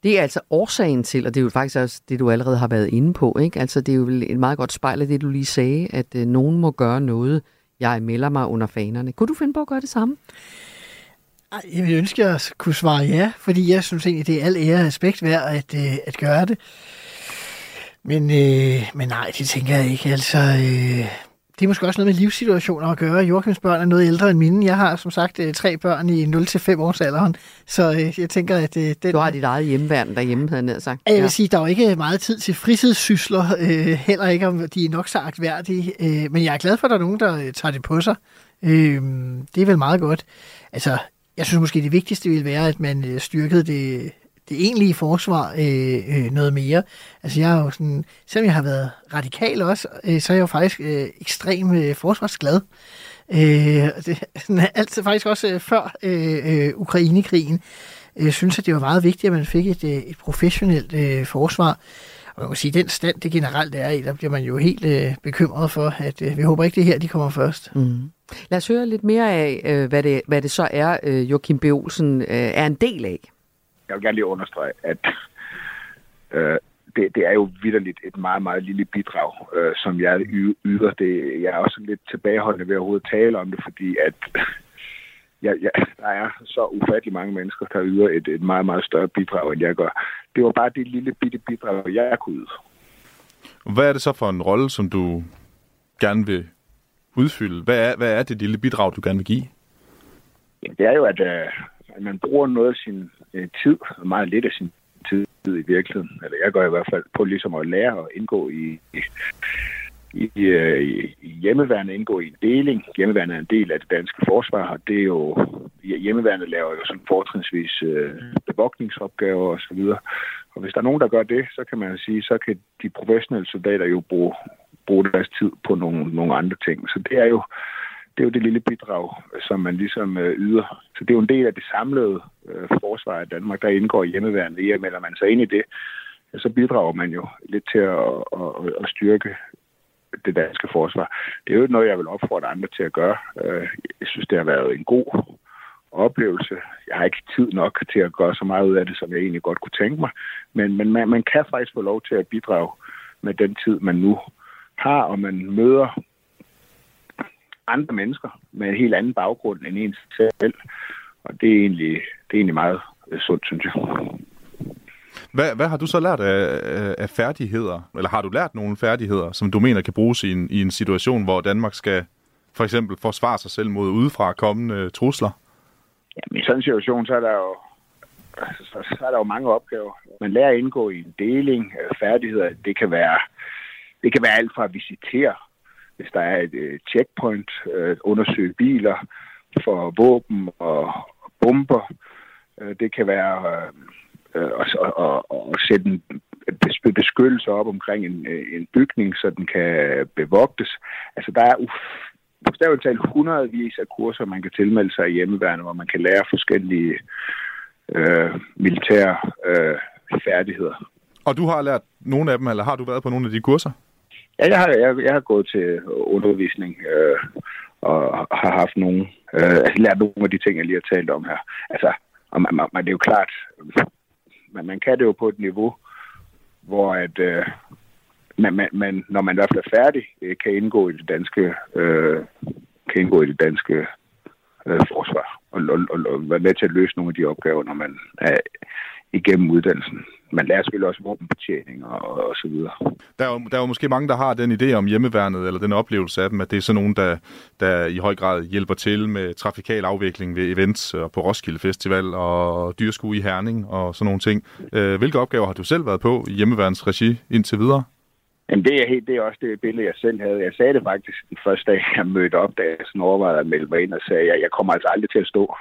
Det er altså årsagen til, og det er jo faktisk også det, du allerede har været inde på, ikke? Altså, det er jo et meget godt spejl af det, du lige sagde, at øh, nogen må gøre noget. Jeg melder mig under fanerne. Kunne du finde på at gøre det samme? Ej, Jeg ville ønske, at jeg kunne svare ja, fordi jeg synes egentlig, det er al ære og aspekt værd at, øh, at gøre det. Men, øh, men nej, det tænker jeg ikke. Altså, øh, det er måske også noget med livssituationer at gøre. Joachims børn er noget ældre end mine. Jeg har som sagt øh, tre børn i 0-5 års alderen, så øh, jeg tænker, at øh, den... Du har dit eget hjemmeværn derhjemme, havde jeg sagt. Jeg vil sige, der er jo ikke meget tid til fritidssysler, heller ikke om de er nok så agtværdige. Men jeg er glad for, at der er nogen, der tager det på sig. Det er vel meget godt. Altså, jeg synes måske, det vigtigste ville være, at man styrkede det, det egentlige forsvar øh, øh, noget mere. Altså jeg er jo sådan, selvom jeg har været radikal også, øh, så er jeg jo faktisk øh, ekstrem øh, forsvarsglad. Øh, det, <laughs> sådan, altid faktisk også øh, før øh, øh, Ukrainekrigen. Jeg synes, at det var meget vigtigt, at man fik et, øh, et professionelt øh, forsvar. Og man kan sige, den stand, det generelt er i, der bliver man jo helt øh, bekymret for, at øh, vi håber ikke, det her de kommer først. Mm. Lad os høre lidt mere af, øh, hvad, det, hvad det så er, øh, Joachim B. Olsen øh, er en del af. Jeg vil gerne lige understrege, at øh, det, det er jo vidderligt et meget, meget lille bidrag, øh, som jeg yder. Det, jeg er også lidt tilbageholdende ved at overhovedet tale om det, fordi at <laughs> ja, ja, der er så ufattelig mange mennesker, der yder et, et meget, meget større bidrag, end jeg gør. Det var bare det lille bitte bidrag, jeg kunne yde. Hvad er det så for en rolle, som du gerne vil udfylde? Hvad er, hvad er det lille bidrag, du gerne vil give? Ja, det er jo, at, øh, at man bruger noget af sin tid, meget lidt af sin tid i virkeligheden. Eller jeg gør i hvert fald på ligesom at lære at indgå i, i, i, øh, i, i hjemmeværende, indgå i en deling. Hjemmeværende er en del af det danske forsvar, og det er jo, hjemmeværende laver jo sådan fortrinsvis øh, bevogtningsopgaver osv. Og, og hvis der er nogen, der gør det, så kan man sige, så kan de professionelle soldater jo bruge, bruge deres tid på nogle, nogle andre ting. Så det er jo det er jo det lille bidrag, som man ligesom øh, yder. Så det er jo en del af det samlede øh, forsvar af Danmark, der indgår i hjemmeværende. I at melder man sig ind i det, så bidrager man jo lidt til at, at, at styrke det danske forsvar. Det er jo noget, jeg vil opfordre andre til at gøre. Øh, jeg synes, det har været en god oplevelse. Jeg har ikke tid nok til at gøre så meget ud af det, som jeg egentlig godt kunne tænke mig. Men, men man, man kan faktisk få lov til at bidrage med den tid, man nu har, og man møder andre mennesker med en helt anden baggrund end ens selv. Og det er egentlig, det er egentlig meget øh, sundt, synes jeg. Hvad, hvad har du så lært af, af færdigheder, eller har du lært nogle færdigheder, som du mener kan bruges i en, i en situation, hvor Danmark skal for eksempel forsvare sig selv mod udefra kommende trusler? Jamen, i sådan en situation, så er der jo altså, så, så er der jo mange opgaver. Man lærer at indgå i en deling af færdigheder. Det kan være, det kan være alt fra at visitere hvis der er et øh, checkpoint, øh, undersøge biler for våben og bomber. Øh, det kan være øh, øh at, at, at sætte en beskyttelse op omkring en, øh, en bygning, så den kan bevogtes. Altså der er bogstaveligt talt hundredvis af kurser, man kan tilmelde sig i hjemmeværende, hvor man kan lære forskellige øh, militære øh, færdigheder. Og du har lært nogle af dem, eller har du været på nogle af de kurser? Ja, jeg har, jeg, jeg har gået til undervisning øh, og har haft nogle, øh, altså lært nogle af de ting, jeg lige har talt om her. Altså, og man, man, det er jo klart, man, man kan det jo på et niveau, hvor at, øh, man, man, man, når man i hvert fald er færdig, øh, kan indgå i det danske, øh, kan indgå i det danske øh, forsvar og, og, og, og være med til at løse nogle af de opgaver, når man er igennem uddannelsen man lærer selvfølgelig også våbenbetjening og, og så videre. Der er, jo, der er jo måske mange, der har den idé om hjemmeværnet, eller den oplevelse af dem, at det er sådan nogen, der, der i høj grad hjælper til med trafikal afvikling ved events og på Roskilde Festival og dyrskue i Herning og sådan nogle ting. Øh, hvilke opgaver har du selv været på i hjemmeværens regi indtil videre? Jamen det er, helt, det er også det billede, jeg selv havde. Jeg sagde det faktisk den første dag, jeg mødte op, da jeg sådan overvejede at melde mig ind og sagde, at jeg, jeg kommer altså aldrig til at stå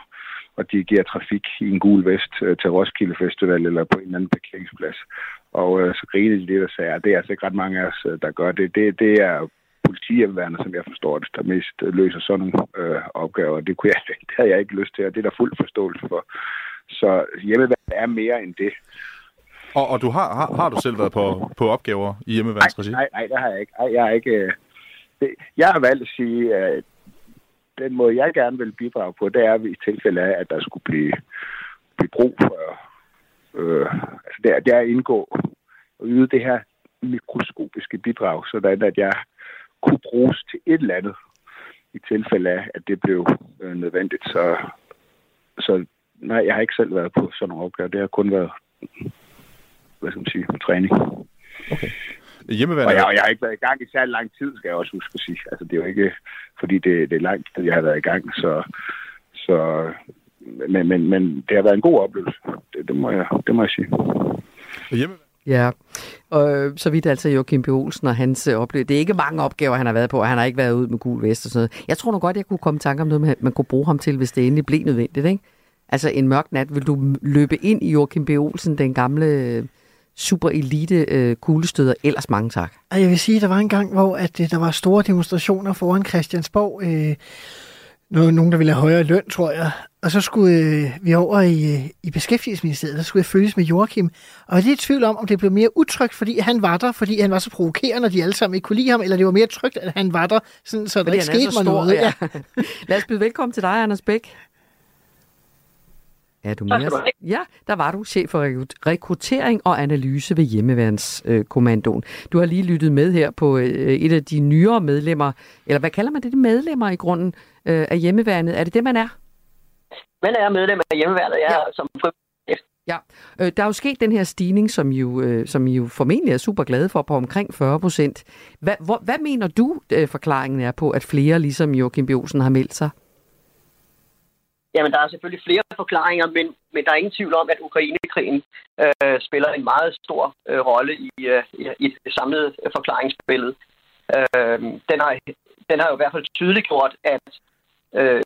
og giver trafik i en gul vest øh, til Roskilde Festival eller på en anden parkeringsplads. Og øh, så grinede de lidt og sagde, at det er altså ikke ret mange af os, øh, der gør det. Det, det er politihjemmeværende, som jeg forstår det, der mest løser sådan nogle øh, opgaver. Det, kunne jeg, <laughs> det havde jeg ikke lyst til, og det er der fuld forståelse for. Så hjemmeværende er mere end det. Og, og du har, har, har du selv været på, på opgaver i hjemmeværnsregi? Nej, nej, nej, det har jeg ikke. Nej, jeg, har ikke det, jeg har valgt at sige, at den måde, jeg gerne vil bidrage på, det er i tilfælde af, at der skulle blive, blive brug for, øh, altså det er, det er at indgå og yde det her mikroskopiske bidrag, sådan at jeg kunne bruges til et eller andet i tilfælde af, at det blev øh, nødvendigt. Så, så nej, jeg har ikke selv været på sådan nogle opgaver. Det har kun været, hvad skal man sige, træning. Okay. Hjemmeværende... Og jeg, og jeg har ikke været i gang i særlig lang tid, skal jeg også huske at sige. Altså, det er jo ikke, fordi det, det er lang tid, jeg har været i gang, så... så men, men, men det har været en god oplevelse. Det, det, må, jeg, det må jeg sige. Hjemme... Ja, og så vidt altså Joachim B. Olsen og hans øh, oplevelse. Det er ikke mange opgaver, han har været på, og han har ikke været ud med gul vest og sådan noget. Jeg tror nu godt, jeg kunne komme i tanke om noget, man kunne bruge ham til, hvis det endelig blev nødvendigt, ikke? Altså en mørk nat, vil du løbe ind i Joachim B. Olsen, den gamle super elite øh, kuglestøder. Ellers mange tak. Og jeg vil sige, at der var en gang, hvor at, øh, der var store demonstrationer foran Christiansborg. Øh, no- nogen, der ville have højere løn, tror jeg. Og så skulle øh, vi over i, øh, i Beskæftigelsesministeriet, der skulle jeg følges med Joachim. Og det er i tvivl om, om det blev mere utrygt, fordi han var der, fordi han var så provokerende, og de alle sammen ikke kunne lide ham, eller det var mere trygt, at han var der, sådan, så der Fordi ikke han er skete mig stor, noget. ja. <laughs> Lad os byde velkommen til dig, Anders Bæk. Er du mere? Ja, der var du chef for rekru- rekruttering og analyse ved Hjemmeværnskommandoen. Du har lige lyttet med her på øh, et af de nyere medlemmer, eller hvad kalder man det, medlemmer i grunden øh, af Hjemmeværnet? Er det det, man er? Man er medlem af hjemmeværnet, jeg er som. Ja, øh, der er jo sket den her stigning, som jo, øh, som I jo formentlig er super glade for, på omkring 40 procent. Hvad, hvor, hvad mener du, øh, forklaringen er på, at flere ligesom Joachim B. Olsen har meldt sig? Jamen, der er selvfølgelig flere forklaringer, men, men der er ingen tvivl om, at Ukrainekrigen øh, spiller en meget stor øh, rolle i, øh, i det samlede øh, forklaringsbillede. Øh, den, har, den har jo i hvert fald tydeligt gjort, at øh,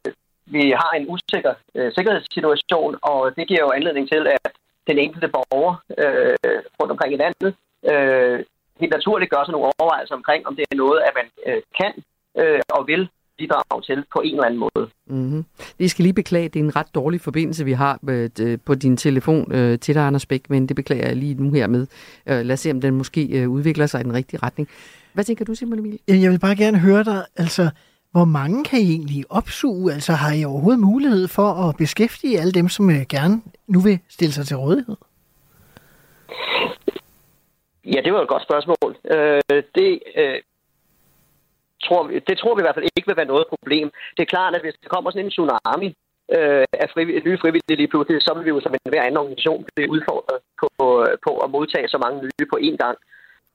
vi har en usikker øh, sikkerhedssituation, og det giver jo anledning til, at den enkelte borger øh, rundt omkring i landet øh, helt naturligt gør sig nogle overvejelser omkring, om det er noget, at man øh, kan øh, og vil bidrage til på en eller anden måde. Mm-hmm. Vi skal lige beklage, det er en ret dårlig forbindelse, vi har med, øh, på din telefon øh, til dig, Anders Bæk, men det beklager jeg lige nu hermed. Øh, lad os se, om den måske øh, udvikler sig i den rigtige retning. Hvad tænker du, Simon Emil? Jeg vil bare gerne høre dig, altså, hvor mange kan I egentlig opsuge? Altså, har I overhovedet mulighed for at beskæftige alle dem, som øh, gerne nu vil stille sig til rådighed? Ja, det var et godt spørgsmål. Øh, det, øh, tror vi, det tror vi i hvert fald ikke vil være noget problem. Det er klart, at hvis der kommer sådan en tsunami øh, af frivillige, nye frivillige lige pludselig, så vil vi jo som en hver anden organisation blive udfordret på, på at modtage så mange nye på én gang.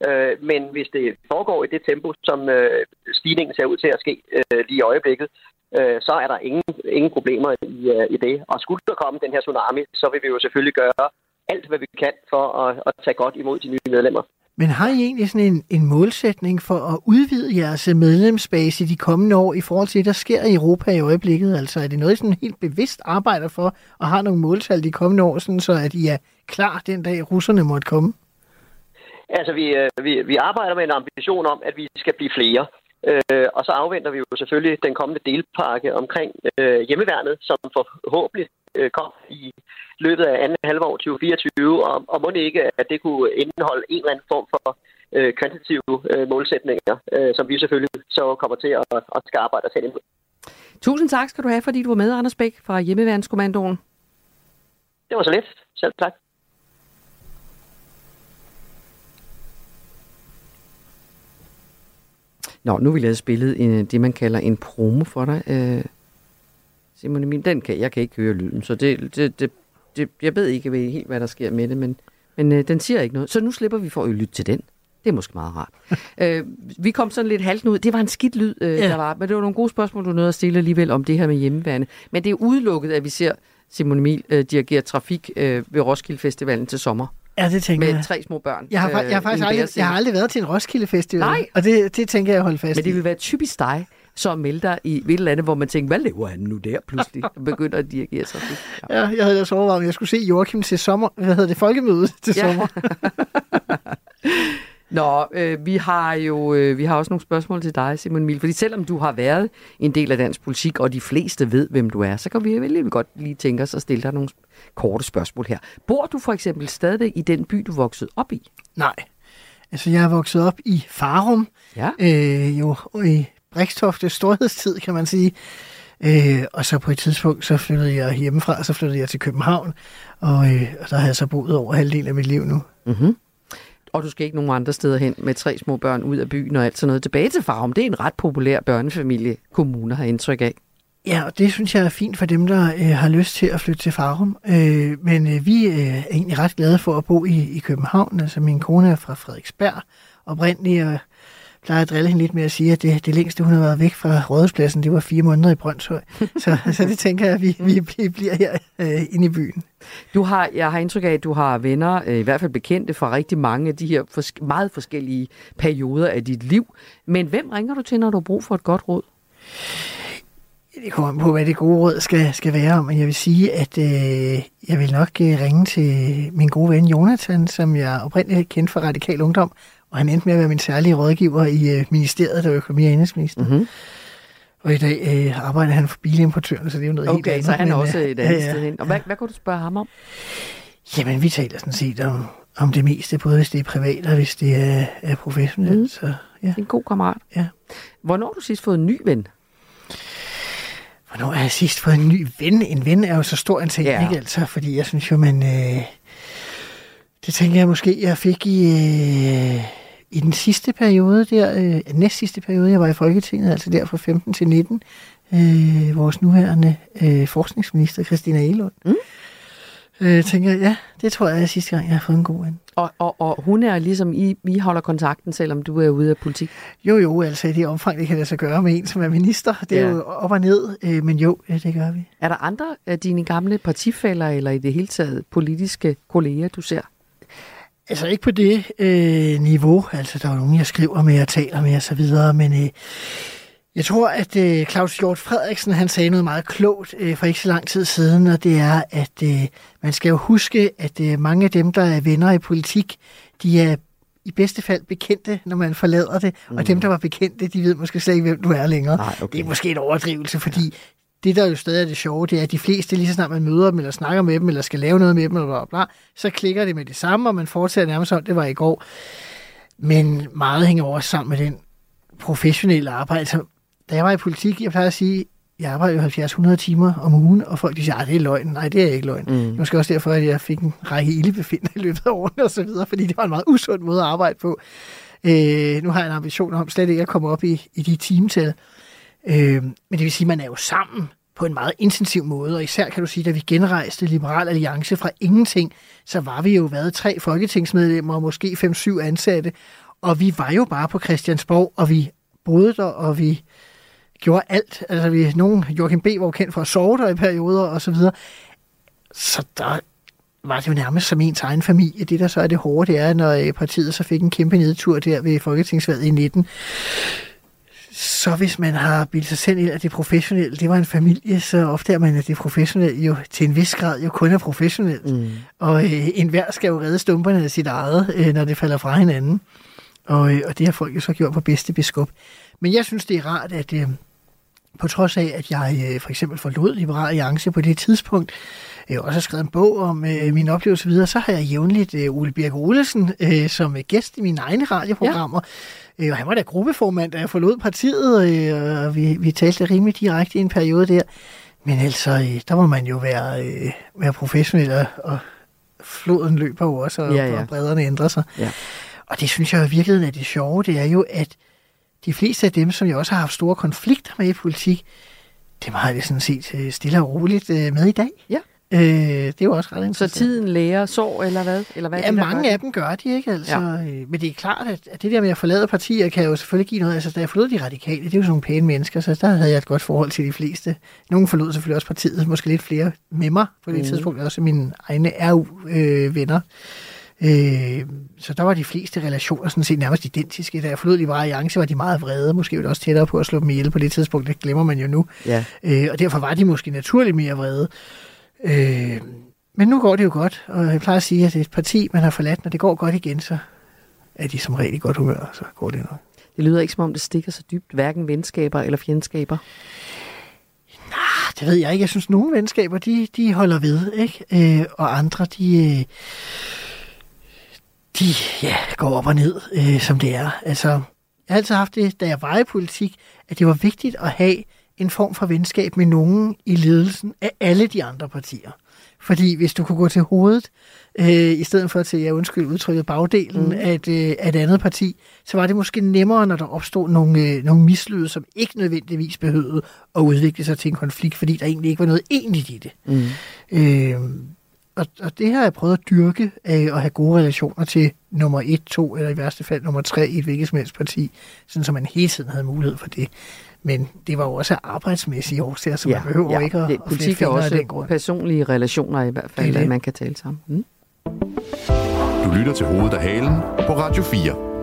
Øh, men hvis det foregår i det tempo, som øh, stigningen ser ud til at ske øh, lige i øjeblikket, øh, så er der ingen, ingen problemer i, øh, i det. Og skulle der komme den her tsunami, så vil vi jo selvfølgelig gøre alt, hvad vi kan for at, at tage godt imod de nye medlemmer. Men har I egentlig sådan en, en målsætning for at udvide jeres medlemsbase i de kommende år i forhold til det, der sker i Europa i øjeblikket? Altså er det noget, I sådan helt bevidst arbejder for og har nogle måltal de kommende år, sådan så at I er klar den dag, russerne måtte komme? Altså, vi, øh, vi, vi arbejder med en ambition om, at vi skal blive flere. Øh, og så afventer vi jo selvfølgelig den kommende delpakke omkring øh, hjemmeværnet, som forhåbentlig øh, kom i løbet af anden halvår 2024, og, og må ikke, at det kunne indeholde en eller anden form for øh, kvantitative øh, målsætninger, øh, som vi selvfølgelig så kommer til at, at skal arbejde os hen imod. Tusind tak skal du have, fordi du var med, Anders Bæk fra Hjemmeværnskommandoen. Det var så let. Selv tak. Nå, nu vil jeg have spillet en, det, man kalder en promo for dig. Øh, Simon Emil, den kan, jeg kan ikke høre lyden, så det, det, det, det, jeg ved ikke helt, hvad der sker med det, men, men øh, den siger ikke noget. Så nu slipper vi for at lytte til den. Det er måske meget rart. <laughs> øh, vi kom sådan lidt halten ud. Det var en skidt lyd, øh, ja. der var, men det var nogle gode spørgsmål, du nåede at stille alligevel om det her med hjemmeværende. Men det er udelukket, at vi ser Simon Emil øh, dirigere trafik øh, ved Roskilde Festivalen til sommer. Ja, det tænker med jeg. tre små børn. Jeg har, fa- jeg har øh, faktisk aldrig, jeg har aldrig været til en Roskilde Festival. Nej. Og det, det tænker jeg at holde fast Men det vil være typisk dig, så at melde dig i et eller andet, hvor man tænker, hvad laver han nu der pludselig? Og <laughs> begynder at dirigere trafik. Ja. Ja, jeg havde ellers overvejet, om jeg skulle se Joachim til sommer. Hvad hedder det? Folkemødet til Ja. sommer. <laughs> Nå, øh, vi har jo øh, vi har også nogle spørgsmål til dig, Simon Emil. Fordi selvom du har været en del af dansk politik, og de fleste ved, hvem du er, så kan vi vel godt lige tænke os at stille dig nogle korte spørgsmål her. Bor du for eksempel stadigvæk i den by, du voksede op i? Nej. Altså, jeg er vokset op i Farum. Ja. Øh, jo, i Brikstofte storhedstid, kan man sige. Øh, og så på et tidspunkt, så flyttede jeg hjemmefra, så flyttede jeg til København. Og, øh, og der har jeg så boet over halvdelen af mit liv nu. Mm-hmm. Og du skal ikke nogen andre steder hen med tre små børn ud af byen og alt sådan noget. Tilbage til Farum, det er en ret populær børnefamilie, kommuner har indtryk af. Ja, og det synes jeg er fint for dem, der øh, har lyst til at flytte til Farum. Øh, men øh, vi øh, er egentlig ret glade for at bo i, i København. Altså min kone er fra Frederiksberg oprindeligt, og plejer at drille hende lidt med at sige, at det, det længste, hun har været væk fra Rådhuspladsen, det var fire måneder i Brøndshøj. <laughs> så, så det tænker jeg, at vi, vi, bliver her øh, inde i byen. Du har, jeg har indtryk af, at du har venner, øh, i hvert fald bekendte fra rigtig mange af de her fors- meget forskellige perioder af dit liv. Men hvem ringer du til, når du har brug for et godt råd? Det kommer an på, hvad det gode råd skal, skal være, men jeg vil sige, at øh, jeg vil nok øh, ringe til min gode ven Jonathan, som jeg oprindeligt kendte fra Radikal Ungdom, og han endte med at være min særlige rådgiver i øh, ministeriet, der var økonomi- og indrigsminister. Mm-hmm. Og i dag øh, arbejder han for bilimportøren, så det er jo noget helt Okay, andet. så han men, også øh, et andet sted hen. Og hvad, hvad kunne du spørge ham om? Jamen, vi taler sådan set om, om det meste, både hvis det er privat og hvis det er, er professionelt. Mm. Så, ja. En god kammerat. Ja. Hvornår har du sidst fået en ny ven? Hvornår har jeg sidst fået en ny ven? En ven er jo så stor en ting, Ja. ja. ikke altså? Fordi jeg synes jo, man... Øh, det tænker jeg måske, jeg fik i, øh, i den sidste periode der, øh, næst sidste periode, jeg var i Folketinget, altså der fra 15 til 19, øh, vores nuværende øh, forskningsminister, Christina Elund. Mm. Øh, tænker jeg, ja, det tror jeg er sidste gang, jeg har fået en god ven. Og, og, og hun er ligesom, I, I holder kontakten, selvom du er ude af politik? Jo, jo, altså i det omfang, det kan lade sig gøre med en, som er minister. Det er Ja. jo op og ned, øh, men jo, ja, det gør vi. Er der andre af dine gamle partifælder, eller i det hele taget politiske kolleger, du ser? Altså ikke på det øh, niveau, altså der er nogen, jeg skriver med og taler med og så videre, men øh, jeg tror, at øh, Claus Hjort Frederiksen, han sagde noget meget klogt øh, for ikke så lang tid siden, og det er, at øh, man skal jo huske, at øh, mange af dem, der er venner i politik, de er i bedste fald bekendte, når man forlader det, mm. og dem, der var bekendte, de ved måske slet ikke, hvem du er længere. Nej, okay. Det er måske en overdrivelse, fordi det, der jo stadig er det sjove, det er, at de fleste, lige så snart man møder dem, eller snakker med dem, eller skal lave noget med dem, eller bla, bla, bla, så klikker det med det samme, og man fortsætter nærmest som det var i går. Men meget hænger også sammen med den professionelle arbejde. Så, da jeg var i politik, jeg plejer at sige, jeg arbejder jo 70-100 timer om ugen, og folk de siger, at det er løgn. Nej, det er ikke løgn. Mm. Det er måske også derfor, at jeg fik en række ildebefinder i løbet af årene og så videre, fordi det var en meget usund måde at arbejde på. Øh, nu har jeg en ambition om slet ikke at komme op i, i de timetal. Øh, men det vil sige, at man er jo sammen på en meget intensiv måde, og især kan du sige, da vi genrejste Liberal Alliance fra ingenting, så var vi jo været tre folketingsmedlemmer og måske fem-syv ansatte, og vi var jo bare på Christiansborg, og vi boede der, og vi gjorde alt. Altså, vi, nogen, Joachim B. var jo kendt for at sove der i perioder, og så videre. Så der var det jo nærmest som ens egen familie. Det, der så er det hårde, det er, når øh, partiet så fik en kæmpe nedtur der ved Folketingsvalget i 19, så hvis man har bildet sig selv ind, at det professionelle, det var en familie, så ofte er man, at det professionelle jo til en vis grad jo kun er professionelt. Mm. Og øh, enhver skal jo redde stumperne af sit eget, øh, når det falder fra hinanden. Og, øh, og det har folk jo så gjort på bedste beskub. Men jeg synes, det er rart, at øh, på trods af, at jeg øh, for eksempel forlod Liberal Alliance på det tidspunkt, øh, også har skrevet en bog om øh, min oplevelse videre, så har jeg jævnligt øh, Ole Birk Olesen øh, som øh, gæst i mine egne radioprogrammer. Ja. Øh, og han var da gruppeformand, da jeg forlod partiet, øh, og vi, vi talte rimelig direkte i en periode der. Men altså, øh, der må man jo være, øh, være professionel, og, og floden løber jo også, og, Ja, ja. og bredderne ændrer sig. Ja. Og det synes jeg i virkeligheden er det sjove, det er jo, at de fleste af dem, som jeg også har haft store konflikter med i politik, dem har jeg det sådan set øh, stille og roligt øh, med i dag. Ja. Øh, det er jo også ret Så interessant. tiden lærer sår, eller hvad? Eller hvad Ja, det, mange af dem gør de ikke, altså. Ja. Ja. Men det er klart, at, det der med at forlade partier kan jo selvfølgelig give noget. Altså, da jeg forlod de radikale, det er jo sådan nogle pæne mennesker, så der havde jeg et godt forhold til de fleste. Nogle forlod selvfølgelig også partiet, måske lidt flere med mig på det mm. tidspunkt, også mine egne RU-venner. Øh, så der var de fleste relationer sådan set nærmest identiske. Da jeg forlod Liberale Alliance, var de meget vrede. Måske var det også tættere på at slå dem ihjel på det tidspunkt. Det glemmer man jo nu. Ja. Øh, og derfor var de måske naturligt mere vrede. Øh, men nu går det jo godt, og jeg plejer at sige, at det er et parti, man har forladt, når det går godt igen, så er de som regel i godt humør, så går det nok. Det lyder ikke, som om det stikker så dybt, hverken venskaber eller fjendskaber. Ah, Det ved jeg ikke. Jeg synes, nogle venskaber, de, de holder ved, ikke? Øh, og andre, de, øh, de ja, går op og ned, øh, som det er. Altså, jeg har altid haft det, da jeg var i politik, at det var vigtigt at have en form for venskab med nogen i ledelsen af alle de andre partier. Fordi hvis du kunne gå til hovedet, øh, i stedet for til, jeg undskyld udtrykket, bagdelen mm. af, et, øh, af et andet parti, så var det måske nemmere, når der opstod nogle, øh, nogle mislyde, som ikke nødvendigvis behøvede at udvikle sig til en konflikt, fordi der egentlig ikke var noget egentligt i det. Mm. Øh, og, og det har jeg prøvet at dyrke af at have gode relationer til nummer et, to eller i værste fald nummer tre i et hvilket som helst parti, sådan så man hele tiden havde mulighed for det. Men det var jo også arbejdsmæssige årsager, så ja, man behøver ja. ikke at, det, politik er også den grund. personlige relationer i hvert fald, Det det. at man kan tale sammen. Mm. Du lytter til hovedet af halen på Radio 4.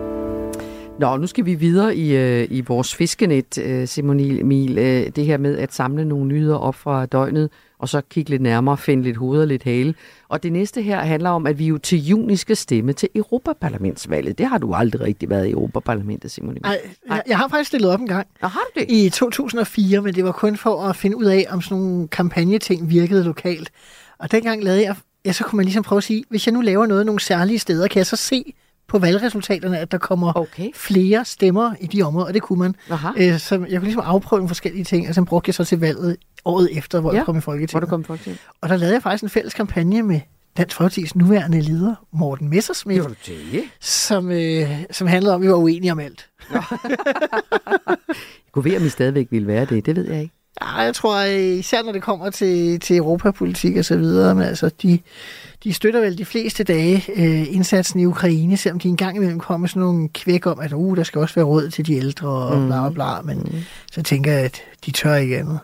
Nå, nu skal vi videre i, øh, i vores fiskenet, øh, Simon Emil. Øh, det her med at samle nogle nyheder op fra døgnet, og så kigge lidt nærmere, finde lidt hoved og lidt hale. Og det næste her handler om, at vi jo til juni skal stemme til Europaparlamentsvalget. Det har du aldrig rigtig været i Europaparlamentet, Simon Emil. Nej, jeg, jeg har faktisk stillet op en gang. Og har du det? I 2004, men det var kun for at finde ud af, om sådan nogle kampagneting virkede lokalt. Og dengang lavede jeg, ja, så kunne man ligesom prøve at sige, hvis jeg nu laver noget nogle særlige steder, kan jeg så se på valgresultaterne, at der kommer okay. flere stemmer i de områder, og det kunne man. Aha. Øh, så jeg kunne ligesom afprøve nogle forskellige ting, og så brugte jeg så til valget året efter, hvor Ja, jeg kom i Folketinget. hvor du kom i Folketinget. Og der lavede jeg faktisk en fælles kampagne med Dansk Folkeparti's nuværende leder, Morten Messersmith, du det? som, øh, som handlede om, at vi var uenige om alt. <laughs> Kunne ved, om I stadigvæk ville være det. Det ved jeg ikke. Ja, jeg tror, øh, især når det kommer til, til europapolitik og så videre, men altså, de, de støtter vel de fleste dage øh, indsatsen i Ukraine, selvom de engang imellem kommer sådan nogle kvæk om, at uh, der skal også være råd til de ældre og Mm. bla bla bla, men mm. så tænker jeg, at de tør ikke andet.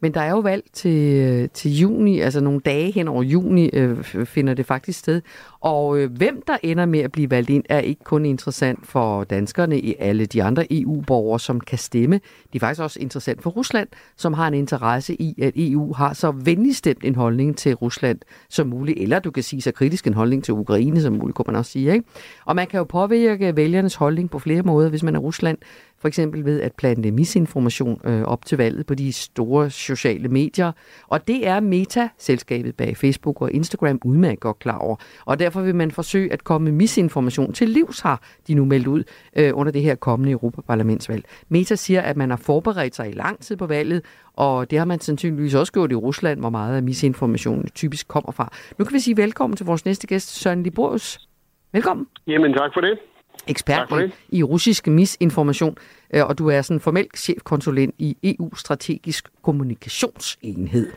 Men der er jo valg til, øh, til juni, altså nogle dage hen over juni øh, finder det faktisk sted. Og øh, hvem der ender med at blive valgt ind, er ikke kun interessant for danskerne i alle de andre EU-borgere, som kan stemme. Det er faktisk også interessant for Rusland, som har en interesse i, at EU har så venligstemt en holdning til Rusland som muligt. Eller du kan sige så kritisk en holdning til Ukraine som muligt, kunne man også sige. Ikke? Og man kan jo påvirke vælgernes holdning på flere måder, hvis man er Rusland. For eksempel ved at plante misinformation øh, op til valget på de store sociale medier. Og det er Meta, selskabet bag Facebook og Instagram, udmærket godt klar over. Og derfor vil man forsøge at komme misinformation til livs, har de nu meldt ud øh, under det her kommende Europaparlamentsvalg. Meta siger, at man har forberedt sig i lang tid på valget, og det har man sandsynligvis også gjort i Rusland, hvor meget af misinformationen typisk kommer fra. Nu kan vi sige velkommen til vores næste gæst, Søren Liborius. Velkommen Jamen, tak for det ekspert i russisk misinformation, øh, og du er sådan formel chefkonsulent i EU Strategisk Kommunikationsenhed.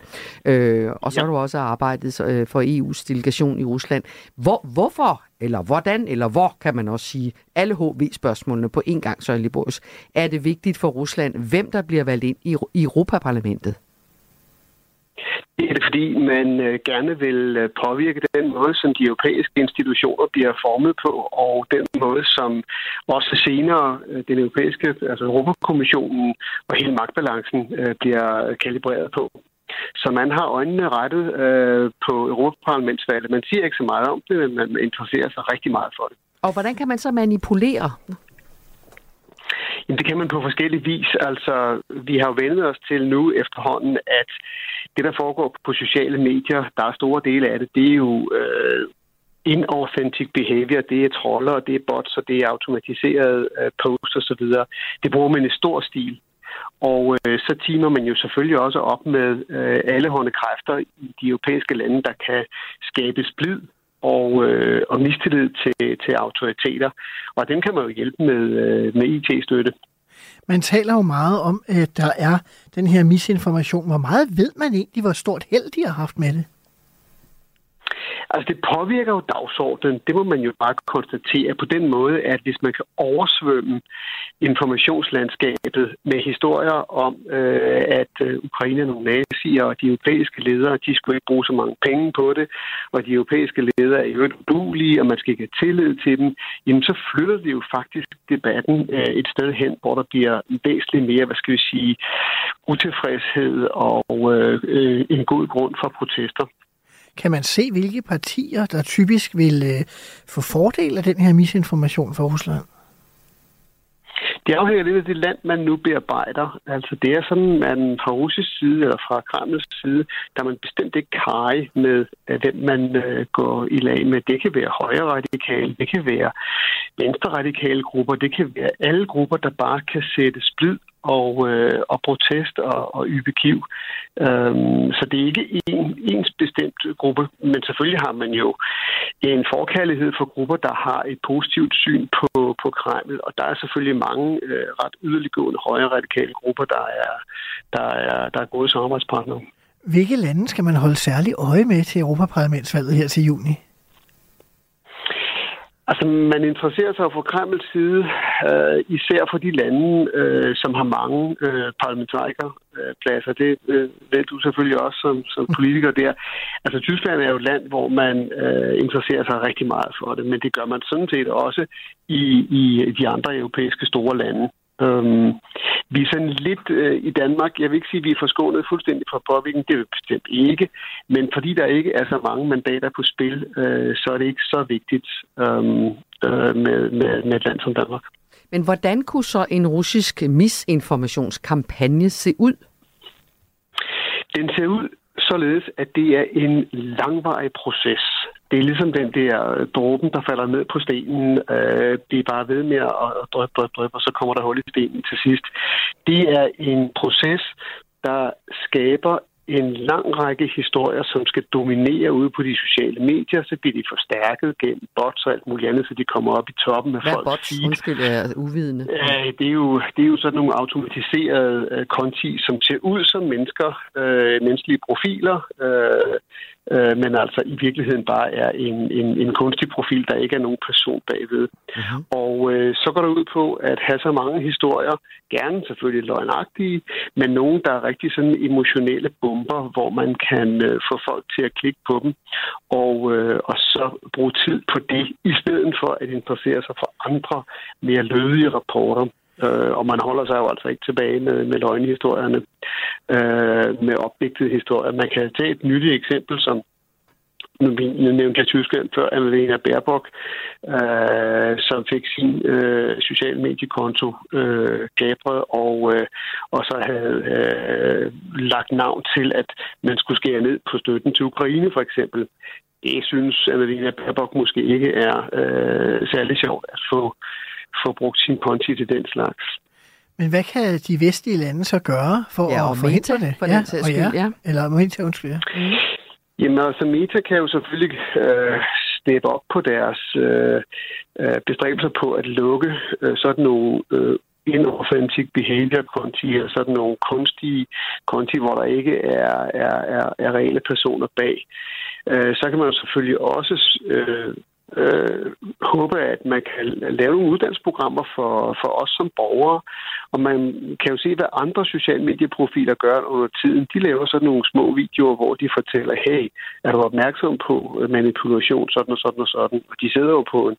Øh, og så ja. har du også arbejdet øh, for EU's delegation i Rusland. Hvor, hvorfor, eller hvordan, eller hvor, kan man også sige, alle HV-spørgsmålene på en gang, Søren Liborius, er det vigtigt for Rusland, hvem der bliver valgt ind i Europaparlamentet? Det er det, fordi man øh, gerne vil øh, påvirke den måde, som de europæiske institutioner bliver formet på, og den måde, som også senere øh, den europæiske, altså Europakommissionen og hele magtbalancen bliver kalibreret på. Så man har øjnene rettet øh, på Europaparlamentsvalget. Man siger ikke så meget om det, men man interesserer sig rigtig meget for det. Og hvordan kan man så manipulere? Jamen, det kan man på forskellige vis. Altså, vi har jo vendt os til nu efterhånden, at det, der foregår på sociale medier, der er store dele af det, det er jo øh, inauthentic behavior, det er troller, det er bots, og det er automatiseret øh, posts osv. Det bruger man i stor stil. Og øh, så timer man jo selvfølgelig også op med øh, alle hånde kræfter i de europæiske lande, der kan skabe splid og, øh, og mistillid til, til autoriteter. Og dem kan man jo hjælpe med, øh, med IT-støtte. Man taler jo meget om, at der er den her misinformation. Hvor meget ved man egentlig, hvor stort held de har haft med det? Altså, det påvirker jo dagsordenen. Det må man jo bare konstatere på den måde, at hvis man kan oversvømme informationslandskabet med historier om, øh, at øh, Ukraine er nogle nazier, og de europæiske ledere, de skulle ikke bruge så mange penge på det, og de europæiske ledere er jo udulige, og man skal ikke have tillid til dem, jamen så flytter det jo faktisk debatten øh, et sted hen, hvor der bliver væsentligt mere, hvad skal vi sige, utilfredshed og øh, øh, en god grund for protester. Kan man se, hvilke partier, der typisk vil øh, få fordel af den her misinformation fra Rusland? Det afhænger lidt af det land, man nu bearbejder. Altså det er sådan, at man fra russisk side eller fra Kremls side, der er man bestemt ikke kaj med, øh, hvem man øh, går i lag med. Det kan være højre radikale, det kan være venstre radikale grupper, det kan være alle grupper, der bare kan sætte splid og, øh, og protest og, og ybekiv. Øhm, så det er ikke en, ens bestemt gruppe, men selvfølgelig har man jo en forkærlighed for grupper, der har et positivt syn på, på Kreml, og der er selvfølgelig mange øh, ret yderliggående højre radikale grupper, der er, der er, der er gode samarbejdspartnere. Hvilke lande skal man holde særlig øje med til Europaparlamentsvalget her til juni? Altså, man interesserer sig fra Kremls side øh, især for de lande, øh, som har mange øh, parlamentarikerpladser. Det øh, ved du selvfølgelig også som, som politiker der. Altså Tyskland er jo et land, hvor man øh, interesserer sig rigtig meget for det, men det gør man sådan set også i, i de andre europæiske store lande. Øhm, vi er sådan lidt øh, i Danmark, jeg vil ikke sige, at vi er forskånet fuldstændig fra påvirkning, det er vi bestemt ikke, men fordi der ikke er så mange mandater på spil, øh, så er det ikke så vigtigt øhm, øh, med, med, med et land som Danmark. Men hvordan kunne så en russisk misinformationskampagne se ud? Den ser ud således, at det er en langvarig proces. Det er ligesom den der dråben, der falder ned på stenen. Øh, det er bare ved med at dryppe, dryppe, dryppe, og så kommer der hul i stenen til sidst. Det er en proces, der skaber en lang række historier, som skal dominere ude på de sociale medier, så bliver de forstærket gennem bots og alt muligt andet, så de kommer op i toppen af Hvad folks bots? feed. Undskyld, jeg er uvidende. Ja, det er, jo, det er jo sådan nogle automatiserede øh, konti, som ser ud som mennesker, øh, menneskelige profiler, øh, øh, men altså i virkeligheden bare er en, en, en kunstig profil, der ikke er nogen person bagved. Mhm. Og øh, så går det ud på at have så mange historier, gerne selvfølgelig løgnagtige, men nogen, der er rigtig sådan emotionelle bomber, hvor man kan øh, få folk til at klikke på dem, og, øh, og så bruge tid på det, i stedet for at interessere sig for andre mere lødige rapporter. Øh, og man holder sig jo altså ikke tilbage med, med løgnhistorierne, øh, med opdigtede historier. Man kan tage et nyttigt eksempel, som nu nu nævnte jeg Tyskland før, Annalena Baerbock, øh, som fik sin øh, social mediekonto øh, gabret, og, øh, og så havde øh, lagt navn til, at man skulle skære ned på støtten til Ukraine for eksempel. Det synes Annalena Baerbock måske ikke er øh, særlig sjovt at få, få brugt sin konti til den slags. Men hvad kan de vestlige lande så gøre for Ja, at og forhindre Meta, det? for den sags og skyld, ja. Eller Meta, undskyld, ja. Jamen altså, Meta kan jo selvfølgelig øh, steppe op på deres øh, øh, bestræbelser på at lukke øh, sådan nogle øh, inauthentic behavior konti, eller sådan nogle kunstige konti, hvor der ikke er, er, er, er reelle personer bag. Øh, så kan man jo selvfølgelig også øh, øh, håbe, at man kan lave nogle uddannelsesprogrammer for, for os som borgere. Og man kan jo se, hvad andre sociale medieprofiler gør under tiden. De laver sådan nogle små videoer, hvor de fortæller, hey, er du opmærksom på manipulation, sådan og sådan og sådan. Og de sidder jo på en,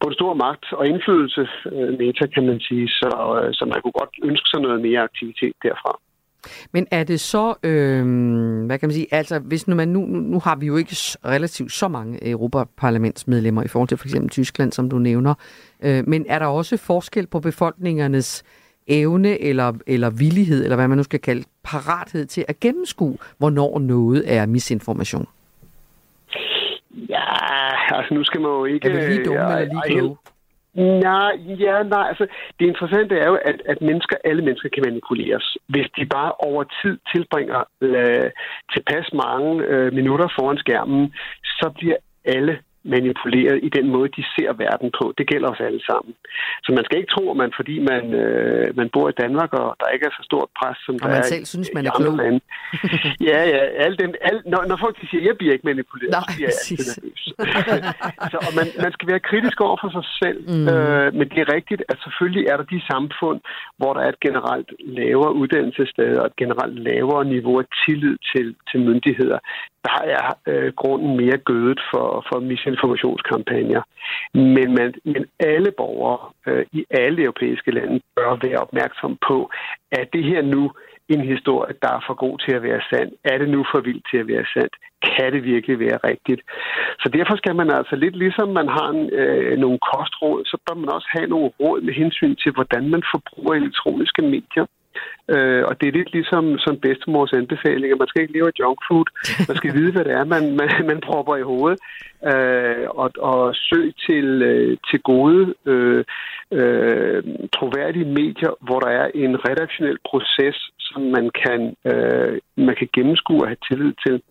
på en stor magt og indflydelse, øh, meta kan man sige, så, øh, så man kunne godt ønske sig noget mere aktivitet derfra. Men er det så, øh, hvad kan man sige, altså hvis nu, man, nu, nu, har vi jo ikke relativt så mange Europaparlamentsmedlemmer i forhold til for eksempel Tyskland, som du nævner, øh, men er der også forskel på befolkningernes evne eller, eller villighed, eller hvad man nu skal kalde, parathed til at gennemskue, hvornår noget er misinformation? Ja, altså nu skal man jo ikke... Er vi lige dumme Ej, eller lige kloge? Nej, ja, nej, altså det interessante er jo, at, at mennesker, alle mennesker kan manipuleres. Hvis de bare over tid tilbringer øh, tilpas mange øh, minutter foran skærmen, så bliver alle manipuleret i den måde, de ser verden på. Det gælder os alle sammen. Så man skal ikke tro, at man, fordi man, øh, man bor i Danmark, og der ikke er så stort pres, som Og der man er selv i, synes, man i er andre klog. lande. <laughs> ja, ja, alle dem, alle, når, når folk siger, jeg bliver ikke manipuleret, Nej, så bliver jeg altid nervøs. <laughs> så, og man, man skal være kritisk over for sig selv, mm. øh, men det er rigtigt, at selvfølgelig er der de samfund, hvor der er et generelt lavere uddannelsessted og et generelt lavere niveau af tillid til, til myndigheder. Der er øh, grunden mere gødet for, for misinformationskampagner. Men, man, men alle borgere øh, i alle europæiske lande bør være opmærksom på, at det her nu en historie, der er for god til at være sand? Er det nu for vildt til at være sandt? Kan det virkelig være rigtigt? Så derfor skal man altså lidt ligesom man har en, øh, nogle kostråd, så bør man også have nogle råd med hensyn til, hvordan man forbruger elektroniske medier. Øh, og det er lidt ligesom som bedstemors anbefalinger. Man skal ikke leve af junk food. Man skal vide, hvad det er, man, man, man propper i hovedet. Øh, og, og søg til, øh, til gode, øh, øh, troværdige medier, hvor der er en redaktionel proces, som man kan, øh, man kan gennemskue og have tillid til.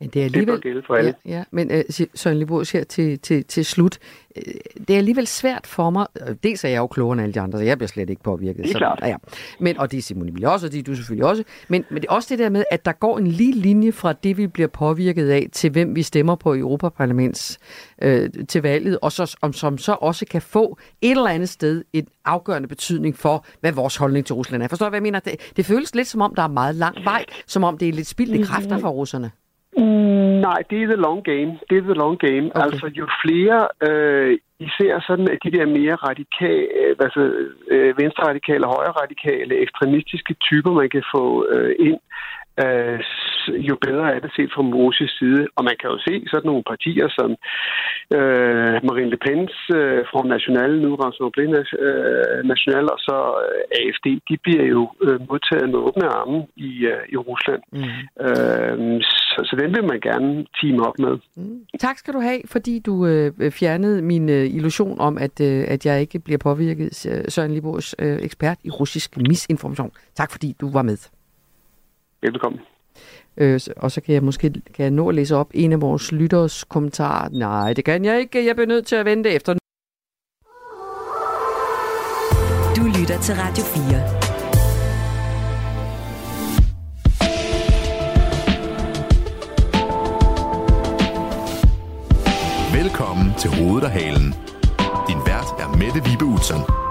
Men det er alligevel, det gælde for alle. Ja, ja. men uh, Søren Libos her til, til, til slut. Uh, det er alligevel svært for mig. Uh, dels er jeg jo klogere end alle de andre, så jeg bliver slet ikke påvirket. Det er så, klart. Ja. Men, og det er Simon Emil også, og det er du selvfølgelig også. Men, men det er også det der med, at der går en lige linje fra det, vi bliver påvirket af, til hvem vi stemmer på i Europaparlaments øh, til valget, og så, om, som så også kan få et eller andet sted en afgørende betydning for, hvad vores holdning til Rusland er. Forstår du, hvad jeg mener? Det, det føles lidt som om, der er meget lang vej, som om det er lidt spildte kræfter for russerne. Mm, nej, det er the long game. Det er the long game. Okay. Altså, jo flere, øh, især sådan de der mere radikale, altså øh, venstre-radikale, højre-radikale, ekstremistiske typer, man kan få øh, ind, øh, jo bedre er det set fra Moses side. Og man kan jo se sådan nogle partier som øh, Marine Le Pen's øh, Front National, nu Rassemblement øh, National, og så øh, AFD, de bliver jo øh, modtaget med åbne arme i, øh, i Rusland. Mm. Øh, så, så den vil man gerne team op med. Mm. Tak skal du have, fordi du øh, fjernede min øh, illusion om, at, øh, at jeg ikke bliver påvirket. Søren Libors øh, ekspert i russisk misinformation. Tak fordi du var med. Velkommen. Øh, og så kan jeg måske kan jeg nå at læse op en af vores lytters kommentarer. Nej, det kan jeg ikke. Jeg bliver nødt til at vente efter. Du lytter til Radio 4. Velkommen til Hovedet og Halen. Din vært er Mette Vibe Utzon.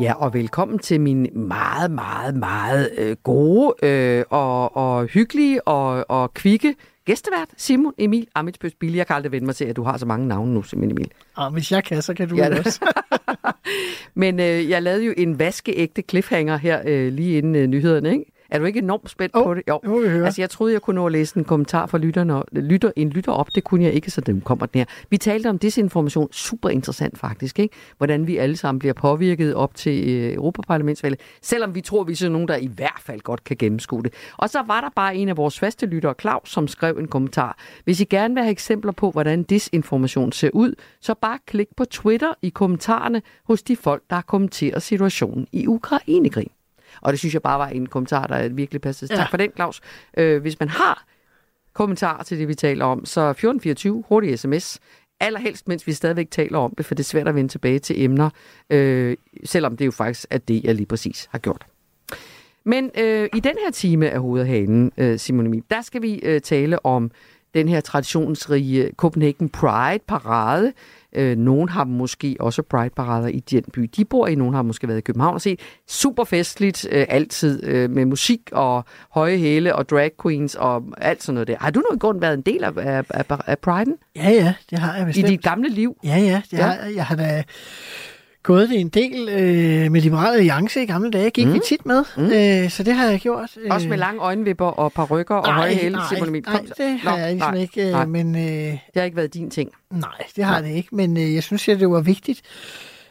Ja, og velkommen til min meget, meget, meget øh, gode øh, og, og hyggelige og, og kvikke gæstevært, Simon Emil Amitsbøs Billy. Jeg kan aldrig vende mig til, at du har så mange navne nu, Simon Emil. Og hvis jeg kan, så kan du Ja, også. <laughs> Men øh, jeg lavede jo en vaskeægte cliffhanger her øh, lige inden øh, nyhederne, ikke? Er du ikke enormt spændt Jo, på det? Jo. må vi høre. Altså, jeg troede, jeg kunne nå at læse en kommentar fra lytterne, lytter, en lytter op. Det kunne jeg ikke, så den kommer den her. Vi talte om desinformation. Super interessant faktisk, ikke? Hvordan vi alle sammen bliver påvirket op til øh, Europaparlamentsvalget, selvom vi tror, vi er sådan nogen, der i hvert fald godt kan gennemskue det. Og så var der bare en af vores faste lyttere, Claus, som skrev en kommentar. Hvis I gerne vil have eksempler på, hvordan desinformation ser ud, så bare klik på Twitter i kommentarerne hos de folk, der har kommenteret situationen i Ukrainekrigen. Og det synes jeg bare var en kommentar, der virkelig passede. Ja. Tak for den, Claus. Øh, hvis man har kommentarer til det, vi taler om, så 1424, hurtig sms. Allerhelst, mens vi stadigvæk taler om det, for det er svært at vende tilbage til emner, øh, selvom det jo faktisk er det, jeg lige præcis har gjort. Men øh, i den her time af Hovedet og Hanen, øh, Simon der skal vi øh, tale om den her traditionsrige Copenhagen Pride-parade. Øh, nogen har måske også Pride-parader i den by, de bor i. Nogen har måske været i København og set. Super festligt, øh, altid øh, med musik og høje hæle og drag queens og alt sådan noget der. Har du i grund været en del af, af, af, af Pride'en? Ja, ja, det har jeg I bestemt. dit gamle liv? Ja, ja, det ja. Har, jeg har da gået det en del øh, med Liberale Alliance i gamle dage. Gik Mm. vi tit med, Mm. øh, så det har jeg gjort. Også med lange øjenvipper og parrykker og høje hæle, nej, Simon Emil? nej, det har Nå, jeg ligesom nej, ikke, nej. øh, men... Øh, Det har ikke været din ting. Nej, det har det ikke, men øh, jeg synes, at det var vigtigt.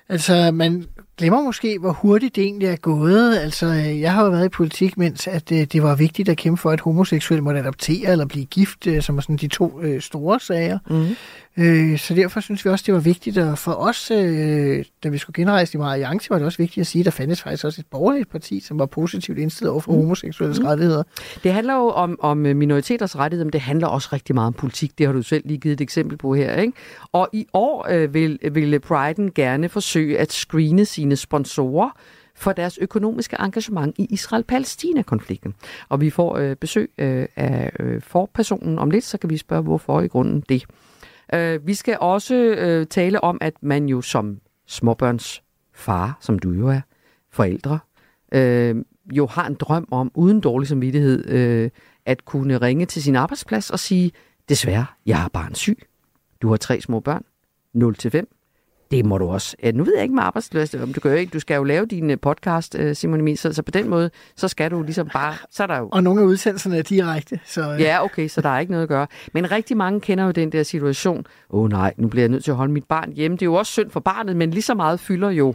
Altså, man glemmer måske, hvor hurtigt det egentlig er gået. Altså, øh, jeg har jo været i politik, mens at, øh, det var vigtigt at kæmpe for, at homoseksuelle måtte adoptere eller blive gift, øh, som er sådan de to øh, store sager. Mm. Øh, så derfor synes vi også, det var vigtigt. Og for os, øh, da vi skulle genrejse Liberale Alliance, var det også vigtigt at sige, at der fandtes faktisk også et borgerligt parti, som var positivt indstillet over for Mm. homoseksuelles Mm. rettigheder. Det handler jo om, om minoriteters rettigheder, men det handler også rigtig meget om politik. Det har du selv lige givet et eksempel på her. Ikke? Og i år øh, vil, vil Pride'en gerne forsøge at screene sine sponsorer for deres økonomiske engagement i Israel-Palæstina-konflikten. Og vi får øh, besøg øh, af øh, forpersonen om lidt, så kan vi spørge, hvorfor i grunden det. Øh, vi skal også øh, tale om, at man jo som småbørns far, som du jo er, forældre, øh, jo har en drøm om, uden dårlig samvittighed, øh, at kunne ringe til sin arbejdsplads og sige, desværre, jeg har barn syg. Du har tre små børn, 0 til 5. Det må du også. Ja, nu ved jeg ikke med arbejdsløs, om du jo ikke. Du skal jo lave din øh, podcast, øh, Simon Emil, så, så på den måde, så skal du ligesom bare, så er der jo Og nogle af udsendelserne er direkte. Så, øh, Ja, okay, så der er ikke noget at gøre. Men rigtig mange kender jo den der situation. Åh oh, nej, nu bliver jeg nødt til at holde mit barn hjemme. Det er jo også synd for barnet, men lige så meget fylder jo,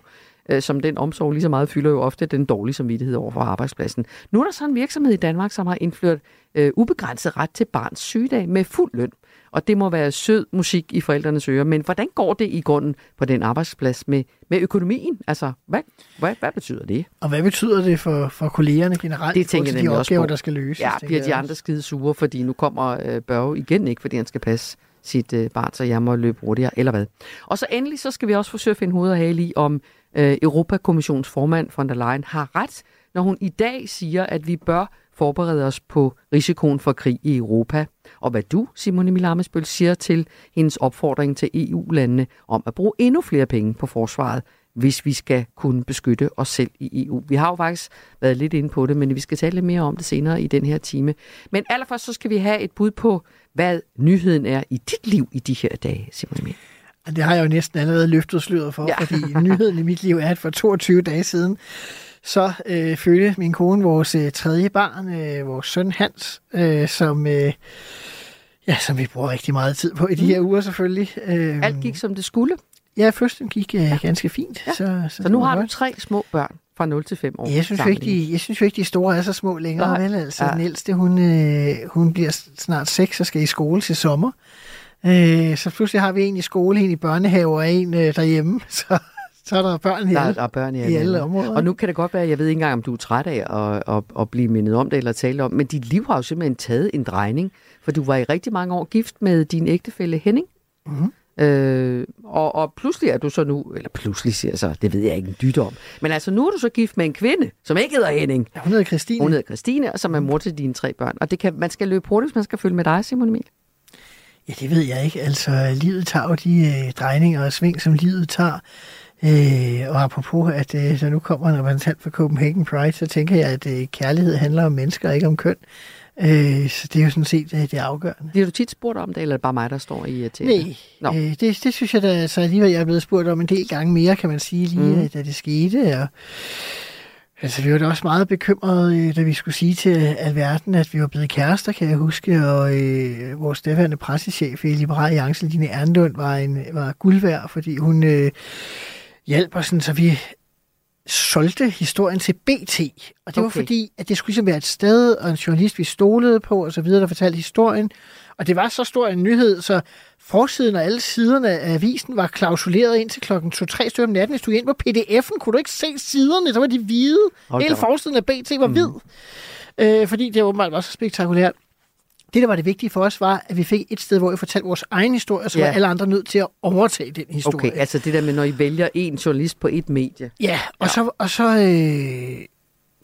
øh, som den omsorg, lige så meget fylder jo ofte den dårlige samvittighed over for arbejdspladsen. Nu er der så en virksomhed i Danmark, som har indført øh, ubegrænset ret til barns sygedag med fuld løn. Og det må være sød musik i forældrenes ører. Men hvordan går det i grunden på den arbejdsplads med, med økonomien? Altså, hvad, hvad, hvad betyder det? Og hvad betyder det for, for kollegerne generelt? Det tænker jeg de opgaver, på. der skal løses? Ja, bliver de andre skide sure, fordi nu kommer øh, Børge igen ikke, fordi han skal passe sit øh, barn, så jeg må løbe hurtigere, eller hvad. Og så endelig, så skal vi også forsøge at finde hoved og hale i, om øh, Europakommissions formand von der Leyen har ret, når hun i dag siger, at vi bør forberede os på risikoen for krig i Europa. Og hvad du, Simone Emil Amesbøl, siger til hendes opfordring til EU-landene om at bruge endnu flere penge på forsvaret, hvis vi skal kunne beskytte os selv i EU. Vi har jo faktisk været lidt inde på det, men vi skal tale lidt mere om det senere i den her time. Men allerførst så skal vi have et bud på, hvad nyheden er i dit liv i de her dage, Simon Emil. Det har jeg jo næsten allerede løftet sløret for, ja. fordi nyheden i mit liv er, at for 22 dage siden, så øh, fødte min kone vores øh, tredje barn, øh, vores søn Hans, øh, som, øh, ja, som vi bruger rigtig meget tid på i de her uger selvfølgelig. Øh, Alt gik som det skulle? Ja, først gik øh, ja. ganske fint. Ja. Så, så, så nu har godt. du tre små børn fra 0 til 5 år. Jeg synes, jo ikke, de, jeg synes jo ikke, de store er så små længere. Nej. Vel? Altså, ja. Den ældste, hun, øh, hun bliver snart 6 og skal i skole til sommer. Øh, så pludselig har vi en i skole, en i børnehave og en øh, derhjemme. <laughs> Så, så er der børn i, der, alle, der er børn i, i alle områder. Og nu kan det godt være, jeg ved ikke engang, om du er træt af at, at, at blive mindet om det eller tale om, men dit liv har jo simpelthen taget en drejning, for du var i rigtig mange år gift med din ægtefælle Henning. Mm-hmm. Øh, og, og pludselig er du så nu, eller pludselig siger jeg så, det ved jeg ikke en dyt om, men altså nu er du så gift med en kvinde, som ikke hedder Henning. Ja, hun hedder Christine. Hun hedder Christine, og som er mor til dine tre børn. Og det kan, man skal løbe hurtigt, hvis man skal følge med dig, Simon Emil. Ja, det ved jeg ikke. Altså, livet tager jo de øh, drejninger og sving, som livet tager. Øh, og apropos, at øh, der nu kommer en repræsentant for Copenhagen Pride, så tænker jeg, at øh, kærlighed handler om mennesker, ikke om køn. Øh, så det er jo sådan set øh, det afgørende. Bliver du tit spurgt om det, eller er det bare mig, der står i uh, Nej, no. øh, det, det synes jeg da så alligevel, jeg er blevet spurgt om en del gange mere, kan man sige, lige mm. da det skete. Og, altså, vi var da også meget bekymrede, da vi skulle sige til alverden, at vi var blevet kærester, kan jeg huske, og øh, vores daværende pressechef i Liberale Alliance, Line Ernlund, var, en, var guld værd, fordi hun øh, hjalp os, sådan, så vi solgte historien til BT. Og det okay. var fordi, at det skulle ligesom være et sted, og en journalist, vi stolede på, og så videre, der fortalte historien. Og det var så stor en nyhed, så forsiden og alle siderne af avisen var klausuleret ind til klokken 2-3 stykker om natten. Hvis du gik ind på pdf'en, kunne du ikke se siderne, så var de hvide. Okay. Hele forsiden af BT var hvid. Mm. Øh, fordi det åbenbart var så spektakulært. Det, der var det vigtige for os, var, at vi fik et sted, hvor vi fortalte vores egen historie, så ja. var alle andre nødt til at overtage den historie. Okay, altså det der med, når I vælger en journalist på et medie. Ja, og ja. så, og så øh,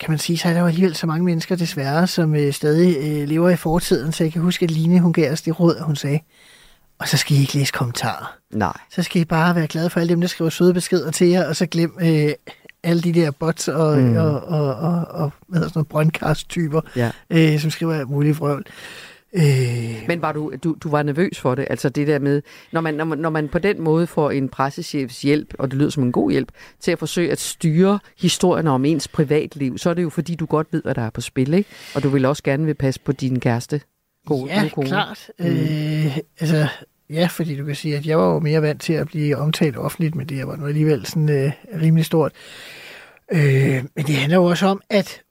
kan man sige, så er der jo alligevel så mange mennesker desværre, som øh, stadig øh, lever i fortiden. Så jeg kan huske, at Line, hun gav os det råd, hun sagde, og så skal I ikke læse kommentarer. Nej. Så skal I bare være glade for alle dem, der skriver søde beskeder til jer, og så glem øh, alle de der bots og, mm. og, og, og, og hvad hedder sådan noget, brøndkast-typer, ja. øh, som skriver alt muligt vrøvl. Øh... Men var du, du, du var nervøs for det? Altså det der med, når man, når man, når man på den måde får en pressechefs hjælp, og det lyder som en god hjælp, til at forsøge at styre historien om ens privatliv, så er det jo fordi, du godt ved, hvad der er på spil, ikke? Og du vil også gerne vil passe på din kæreste. God, ja, kone. klart. Mm. Øh, altså, ja, fordi du kan sige, at jeg var jo mere vant til at blive omtalt offentligt, men det var nu alligevel sådan øh, rimelig stort. Øh, men det handler jo også om, at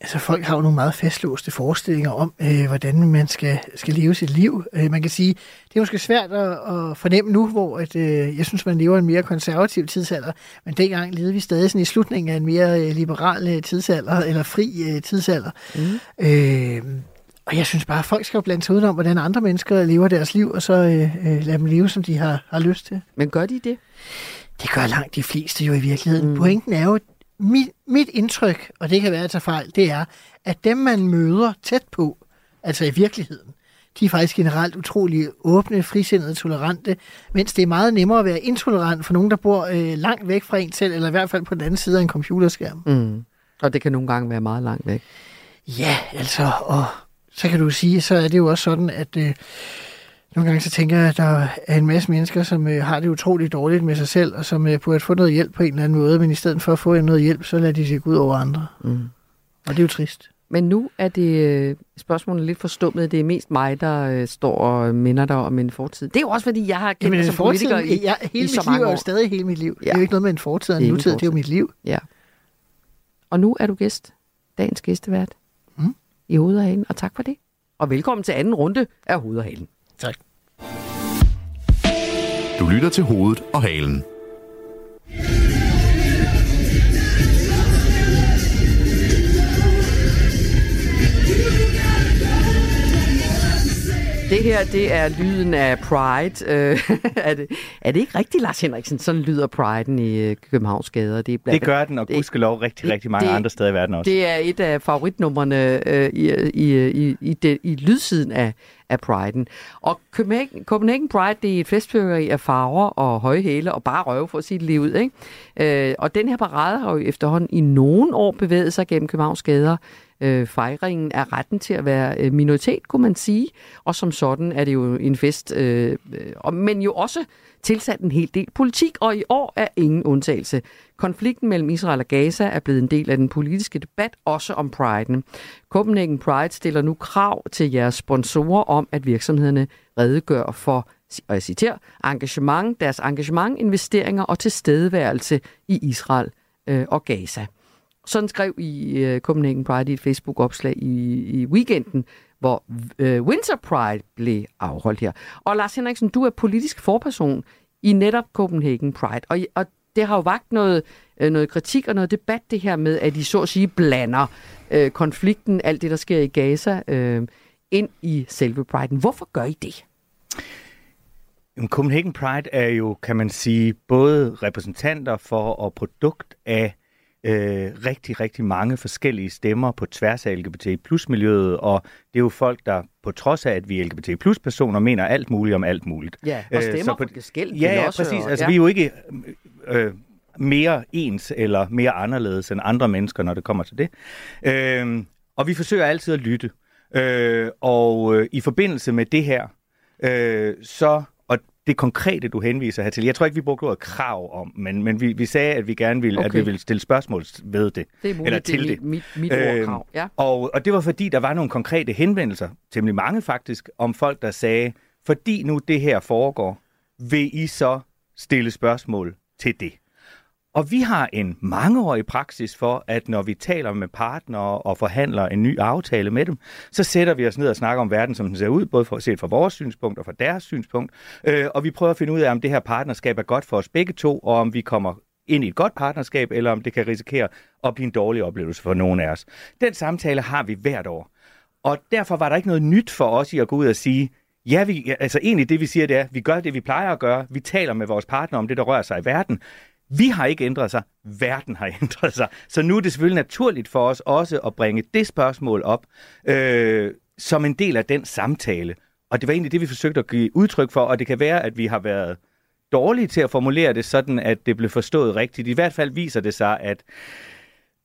altså folk har jo nogle meget fastlåste forestillinger om, øh, hvordan man skal, skal leve sit liv. Øh, man kan sige, det er måske svært at, at fornemme nu, hvor at, øh, jeg synes, man lever en mere konservativ tidsalder, men dengang levede vi stadig sådan i slutningen af en mere øh, liberal øh, tidsalder, eller fri øh, tidsalder. Mm. Øh, og jeg synes bare, at folk skal jo blande sig udenom, hvordan andre mennesker lever deres liv, og så øh, øh, lade dem leve, som de har, har lyst til. Men gør de det? Det gør langt de fleste jo i virkeligheden. Mm. Pointen er jo, mit, mit indtryk, og det kan være at tage fejl, det er, at dem, man møder tæt på, altså i virkeligheden, de er faktisk generelt utrolig åbne, frisindede, tolerante, mens det er meget nemmere at være intolerant for nogen, der bor øh, langt væk fra en selv, eller i hvert fald på den anden side af en computerskærm. Mm. Og det kan nogle gange være meget langt væk. Ja, altså, og så kan du sige, så er det jo også sådan, at øh, nogle gange så tænker jeg, at der er en masse mennesker, som øh, har det utroligt dårligt med sig selv, og som øh, burde få noget hjælp på en eller anden måde, men i stedet for at få noget hjælp, så lader de sig gå ud over andre. Mm. Og det er jo trist. Men nu er det øh, spørgsmålet lidt forstummet. Det er mest mig, der øh, står og minder dig om en fortid. Det er jo også, fordi jeg har kendt dig som politiker i, ja, hele i så mit liv er jo stadig hele mit liv. Ja. Det er jo ikke noget med en fortid og en nutid, det er jo mit liv. Ja. Og nu er du gæst, dagens gæstevært, mm. i Hovedhagen, og tak for det. Og velkommen til anden runde af Hovedhagen. Tak. Du lytter til hovedet og halen. Det her, det er lyden af Pride. Øh, <laughs> er, det, er det ikke rigtigt, Lars Henriksen? Sådan lyder Pride'en i øh, Københavns gader. Det, er blandt, Det gør den, og gudskelov rigtig, rigtig mange det- andre steder i verden også. Det er et af favoritnumrene øh, i, i, i, i, det, i lydsiden af, af Pride'en. Og Copenhagen, Copenhagen Pride, det er et festfyrværkeri af farver og høje hæle og bare røve for at sige det ud. Ikke? Øh, og den her parade har jo efterhånden i nogle år bevæget sig gennem Københavns gader. Øh, fejringen af retten til at være øh, minoritet, kunne man sige. Og som sådan er det jo en fest, øh, men jo også tilsat en hel del politik, og i år er ingen undtagelse. Konflikten mellem Israel og Gaza er blevet en del af den politiske debat, også om Pride'en. Copenhagen Pride stiller nu krav til jeres sponsorer om, at virksomhederne redegør for, og jeg citerer, engagement, deres engagement, investeringer og tilstedeværelse i Israel øh, og Gaza. Sådan skrev I øh, Copenhagen Pride i et Facebook-opslag i, i weekenden, hvor øh, Winter Pride blev afholdt her. Og Lars Henriksen, du er politisk forperson i netop Copenhagen Pride, og, og det har jo vagt noget, øh, noget kritik og noget debat, det her med, at I så at sige blander øh, konflikten, alt det, der sker i Gaza, øh, ind i selve Pride'en. Hvorfor gør I det? Jamen, Copenhagen Pride er jo, kan man sige, både repræsentanter for og produkt af øh, rigtig, rigtig mange forskellige stemmer på tværs af LGBT plus miljøet, og det er jo folk, der på trods af, at vi LGBT plus personer, mener alt muligt om alt muligt. Ja, og stemmer på forskelligt Ja, ja, også, præcis. Altså, ja. vi er jo ikke øh, mere ens eller mere anderledes end andre mennesker, når det kommer til det. Øh, og vi forsøger altid at lytte. Øh, og øh, i forbindelse med det her, øh, så, det konkrete, du henviser her til, jeg tror ikke, vi brugte ordet krav om, men, men vi, vi sagde, at vi gerne ville, okay. at vi ville stille spørgsmål ved det. Det er muligt, eller det er til mit- det. mit- mit ord, krav, ja. Og, og det var fordi, der var nogle konkrete henvendelser, temmelig mange faktisk, om folk, der sagde, fordi nu det her foregår, vil I så stille spørgsmål til det? Og vi har en mangeårig praksis for, at når vi taler med partnere og forhandler en ny aftale med dem, så sætter vi os ned og snakker om verden, som den ser ud, både for, set fra vores synspunkt og fra deres synspunkt. Øh, og vi prøver at finde ud af, om det her partnerskab er godt for os begge to, og om vi kommer ind i et godt partnerskab, eller om det kan risikere at blive en dårlig oplevelse for nogen af os. Den samtale har vi hvert år. Og derfor var der ikke noget nyt for os i at gå ud og sige, ja, vi, altså egentlig det vi siger, det er, vi gør det, vi plejer at gøre. Vi taler med vores partner om det, der rører sig i verden. Vi har ikke ændret sig, verden har <laughs> ændret sig. Så nu er det selvfølgelig naturligt for os også at bringe det spørgsmål op øh, som en del af den samtale. Og det var egentlig det, vi forsøgte at give udtryk for, og det kan være, at vi har været dårlige til at formulere det sådan, at det blev forstået rigtigt. I hvert fald viser det sig, at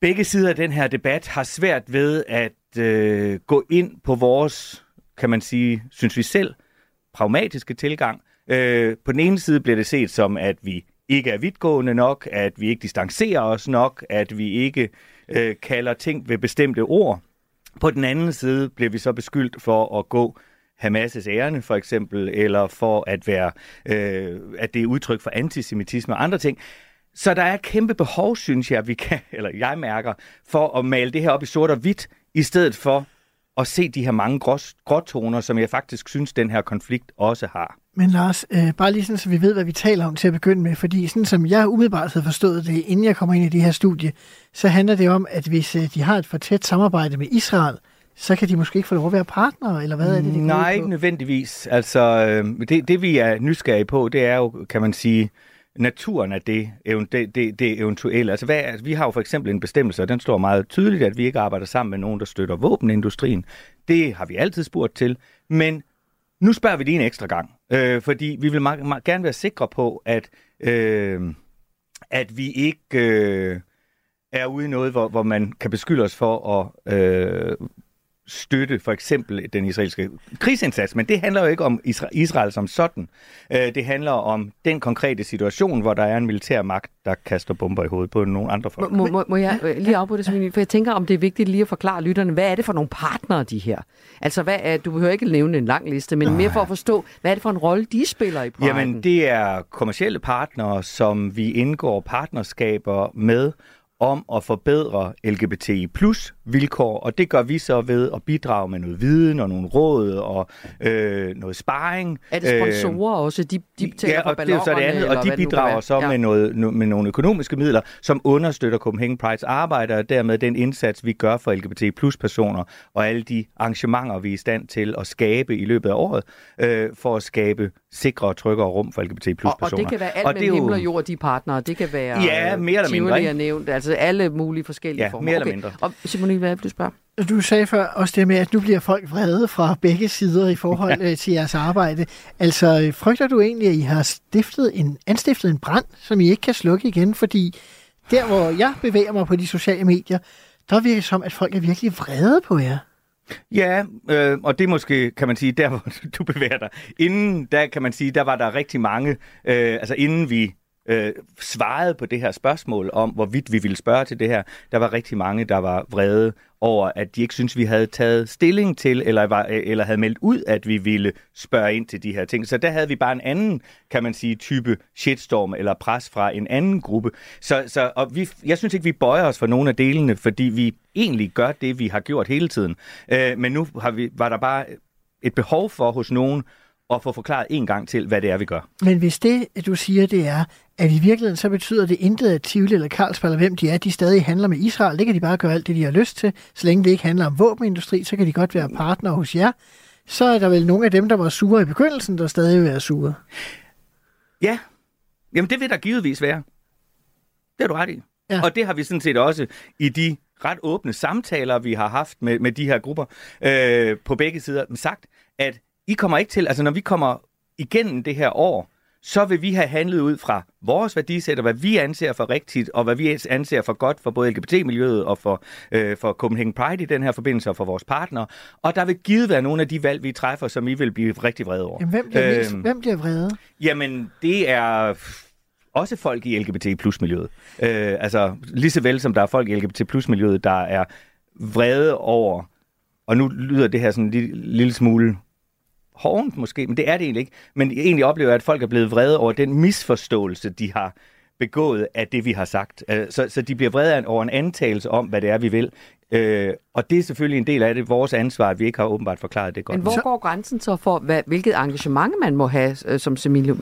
begge sider af den her debat har svært ved at øh, gå ind på vores, kan man sige, synes vi selv, pragmatiske tilgang. Øh, på den ene side bliver det set som, at vi ikke er vidtgående nok, at vi ikke distancerer os nok, at vi ikke øh, kalder ting ved bestemte ord. På den anden side bliver vi så beskyldt for at gå Hamas' ærende for eksempel, eller for at være, øh, at det er udtryk for antisemitisme og andre ting. Så der er et kæmpe behov, synes jeg, vi kan, <laughs> eller jeg mærker, for at male det her op i sort og hvidt, i stedet for at se de her mange grås, gråtoner, som jeg faktisk synes, den her konflikt også har. Men Lars, øh, bare lige sådan, så vi ved, hvad vi taler om til at begynde med, fordi sådan som jeg umiddelbart havde forstået det, inden jeg kommer ind i det her studie, så handler det om, at hvis øh, de har et for tæt samarbejde med Israel, så kan de måske ikke få lov at være partnere, eller hvad er det, går Nej, ikke nødvendigvis. Altså, øh, det, det vi er nysgerrige på, det er jo, kan man sige, naturen af det, det, det, det eventuelle. Altså, hvad, altså, vi har jo for eksempel en bestemmelse, og den står meget tydeligt, at vi ikke arbejder sammen med nogen, der støtter våbenindustrien. Det har vi altid spurgt til, men nu spørger vi lige en ekstra gang, øh, fordi vi vil meget, meget gerne være sikre på, at, øh, at vi ikke øh, er ude i noget, hvor, hvor man kan beskylde os for at øh, støtte for eksempel den israelske krigsindsats, men det handler jo ikke om Isra- Israel som sådan. Øh, det handler om den konkrete situation, hvor der er en militær magt, der kaster bomber i hovedet på nogle andre folk. Må, må, må jeg øh, lige afbryde det, Simone? for jeg tænker, om det er vigtigt lige at forklare lytterne, hvad er det for nogle partnere, de her? Altså, hvad er, du behøver ikke nævne en lang liste, men mere for at forstå, hvad er det for en rolle, de spiller i Pride'en? Jamen, det er kommercielle partnere, som vi indgår partnerskaber med, om at forbedre LGBTI plus vilkår, og det gør vi så ved at bidrage med noget viden og nogle råd og øh, noget sparring. Er det sponsorer øh, også? De, de betaler ja, for og det er så det andet, og de bidrager så ja. med, noget, med nogle økonomiske midler, som understøtter Copenhagen Prides arbejde, og dermed den indsats, vi gør for LGBT plus personer, og alle de arrangementer, vi er i stand til at skabe i løbet af året, øh, for at skabe sikre og tryggere rum for LGBT plus personer. Og, og det kan være alt og mellem himmel og jord, de partnere. Det kan være ja, mere eller mindre, er nævnt, altså alle mulige forskellige ja, former. mere okay. eller mindre. Og Simone, hvad vil du spørge? Du sagde før også det med, at nu bliver folk vrede fra begge sider i forhold <laughs> ja. til jeres arbejde. Altså, frygter du egentlig, at I har stiftet en, anstiftet en brand, som I ikke kan slukke igen? Fordi der, hvor jeg bevæger mig på de sociale medier, der virker det som, at folk er virkelig vrede på jer. Ja, øh, og det måske, kan man sige, der hvor <laughs> du bevæger dig. Inden, der kan man sige, der var der rigtig mange, øh, altså inden vi øh, svarede på det her spørgsmål om, hvorvidt vi ville spørge til det her, der var rigtig mange, der var vrede over, at de ikke synes, vi havde taget stilling til, eller, var, øh, eller havde meldt ud, at vi ville spørge ind til de her ting. Så der havde vi bare en anden, kan man sige, type shitstorm eller pres fra en anden gruppe. Så, så og vi, jeg synes ikke, vi bøjer os for nogle af delene, fordi vi egentlig gør det, vi har gjort hele tiden. Øh, men nu har vi, var der bare et behov for hos nogen og få forklaret en gang til, hvad det er, vi gør. Men hvis det, du siger, det er, at i virkeligheden så betyder det intet, at Tivoli eller Carlsberg, eller hvem de er, de stadig handler med Israel. Det kan de bare gøre alt det, de har lyst til. Så længe det ikke handler om våbenindustri, så kan de godt være partner hos jer. Så er der vel nogle af dem, der var sure i begyndelsen, der stadig vil være sure. Ja, jamen det vil der givetvis være. Det er du ret i. Ja. Og det har vi sådan set også i de ret åbne samtaler, vi har haft med, med de her grupper øh, på begge sider, sagt, at i kommer ikke til, altså når vi kommer igennem det her år, så vil vi have handlet ud fra vores værdisæt, og hvad vi anser for rigtigt, og hvad vi anser for godt for både LGBT-miljøet og for, øh, for Copenhagen Pride i den her forbindelse, og for vores partnere. Og der vil givet være nogle af de valg, vi træffer, som I vil blive rigtig vrede over. Jamen, hvem bliver, øh, hvem bliver vrede? Jamen, det er også folk i LGBT plus miljøet. Øh, altså, lige så vel som der er folk i LGBT plus miljøet, der er vrede over, og nu lyder det her sådan en lille, lille smule hårdt måske, men det er det egentlig ikke. Men egentlig oplever jeg, at folk er blevet vrede over den misforståelse, de har begået af det, vi har sagt. Øh, så, så de bliver vrede over en antagelse om, hvad det er, vi vil. Øh, og det er selvfølgelig en del af det, vores ansvar, at vi ikke har åbenbart forklaret det godt. Men hvor går grænsen så for, hvad, hvilket engagement man må have, øh, som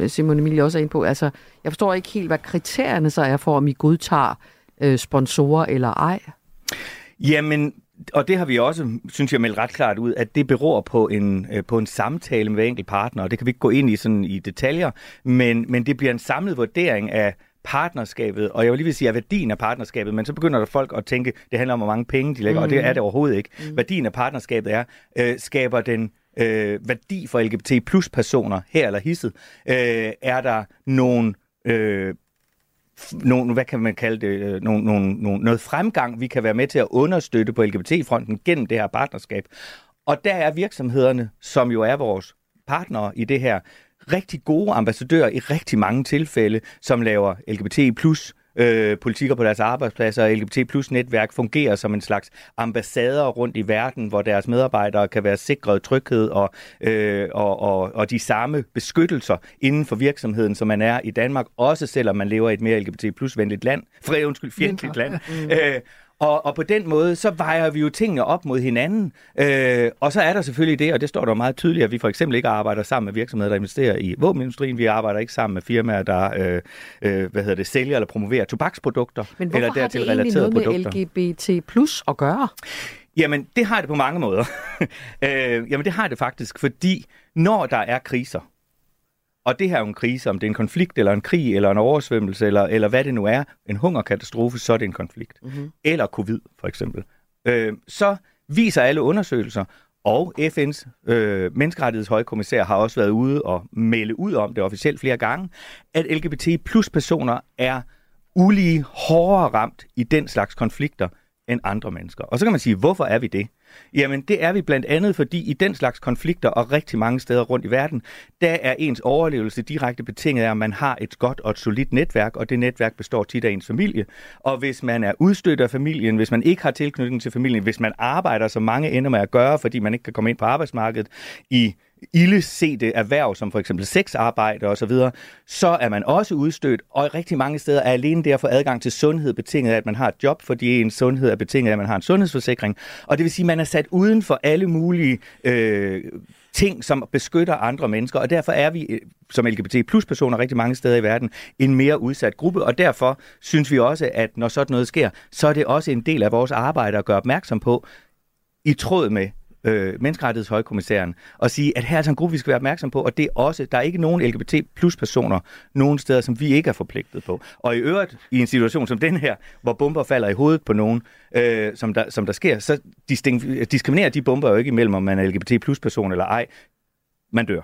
Simon Emilie også er inde på? Altså, jeg forstår ikke helt, hvad kriterierne så er for, om I godtager øh, sponsorer eller ej. Jamen, og det har vi også, synes jeg, meldt ret klart ud, at det beror på en, øh, på en samtale med enkelt partner, og det kan vi ikke gå ind i sådan i detaljer, men, men det bliver en samlet vurdering af partnerskabet, og jeg vil lige vil sige, at værdien af partnerskabet, men så begynder der folk at tænke, det handler om, hvor mange penge de lægger, mm. og det er det overhovedet ikke. Mm. Værdien af partnerskabet er, øh, skaber den øh, værdi for LGBT plus personer her eller hisset? Øh, er der nogle øh, nogle, hvad kan man kalde det, øh, nogle, nogle, nogle, noget fremgang, vi kan være med til at understøtte på LGBT-fronten gennem det her partnerskab. Og der er virksomhederne, som jo er vores partnere i det her, rigtig gode ambassadører i rigtig mange tilfælde, som laver LGBT plus øh, politikker på deres arbejdspladser, og LGBT plus netværk fungerer som en slags ambassader rundt i verden, hvor deres medarbejdere kan være sikret tryghed og, øh, og, og, og de samme beskyttelser inden for virksomheden, som man er i Danmark, også selvom man lever i et mere LGBT plus venligt land, for undskyld, fjendtligt land. Mm. Øh, og, og på den måde, så vejer vi jo tingene op mod hinanden. Øh, og så er der selvfølgelig det, og det står der meget tydeligt, at vi for eksempel ikke arbejder sammen med virksomheder, der investerer i våbenindustrien. Vi arbejder ikke sammen med firmaer, der øh, øh, hvad hedder det, sælger eller promoverer tobaksprodukter. Men hvorfor eller dertil har det egentlig noget produkter. med LGBT plus at gøre? Jamen, det har det på mange måder. <laughs> øh, jamen, det har det faktisk, fordi når der er kriser, og det her er jo en krise, om det er en konflikt, eller en krig, eller en oversvømmelse, eller, eller hvad det nu er, en hungerkatastrofe, så er det en konflikt. Mm-hmm. Eller covid, for eksempel. Øh, så viser alle undersøgelser, og FN's øh, menneskerettighedshøjkommissær har også været ude og melde ud om det officielt flere gange, at LGBT plus personer er ulige hårdere ramt i den slags konflikter end andre mennesker. Og så kan man sige, hvorfor er vi det? Jamen det er vi blandt andet, fordi i den slags konflikter og rigtig mange steder rundt i verden, der er ens overlevelse direkte betinget af, at man har et godt og et solidt netværk, og det netværk består tit af ens familie. Og hvis man er udstødt af familien, hvis man ikke har tilknytning til familien, hvis man arbejder, som mange ender med at gøre, fordi man ikke kan komme ind på arbejdsmarkedet i ildesete erhverv, som for eksempel sexarbejde og så videre, så er man også udstødt, og rigtig mange steder er alene det at få adgang til sundhed betinget af, at man har et job, fordi en sundhed er betinget af, at man har en sundhedsforsikring. Og det vil sige, at man er sat uden for alle mulige øh, ting, som beskytter andre mennesker, og derfor er vi øh, som LGBT plus personer rigtig mange steder i verden en mere udsat gruppe, og derfor synes vi også, at når sådan noget sker, så er det også en del af vores arbejde at gøre opmærksom på, i tråd med øh, menneskerettighedshøjkommissæren og sige, at her er altså en gruppe, vi skal være opmærksom på, og det er også, der er ikke nogen LGBT plus personer nogen steder, som vi ikke er forpligtet på. Og i øvrigt, i en situation som den her, hvor bomber falder i hovedet på nogen, øh, som, der, som der sker, så diskriminerer de bomber jo ikke imellem, om man er LGBT plus person eller ej. Man dør.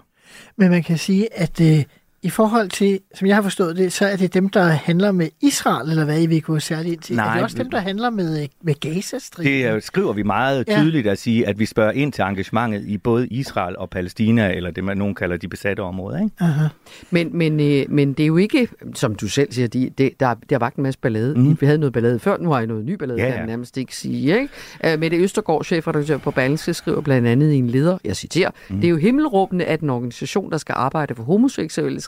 Men man kan sige, at øh, i forhold til, som jeg har forstået det, så er det dem, der handler med Israel, eller hvad I vil gå særligt ind til? Nej, er det også dem, der handler med, med Gaza-striden? Det er, skriver vi meget tydeligt ja. at sige, at vi spørger ind til engagementet i både Israel og Palæstina, eller det, man nogen kalder de besatte områder. Ikke? Aha. Men, men, øh, men det er jo ikke, som du selv siger, de, det, der, der har vagt en masse ballade. Mm. Vi havde noget ballade før, nu har jeg noget ny ballade, ja, ja. kan jeg nærmest ikke sige. Ikke? Uh, Mette Østergaard, chefredaktør på Berlingske, skriver blandt andet i en leder, jeg citerer, mm. det er jo himmelråbende, at en organisation, der skal arbejde for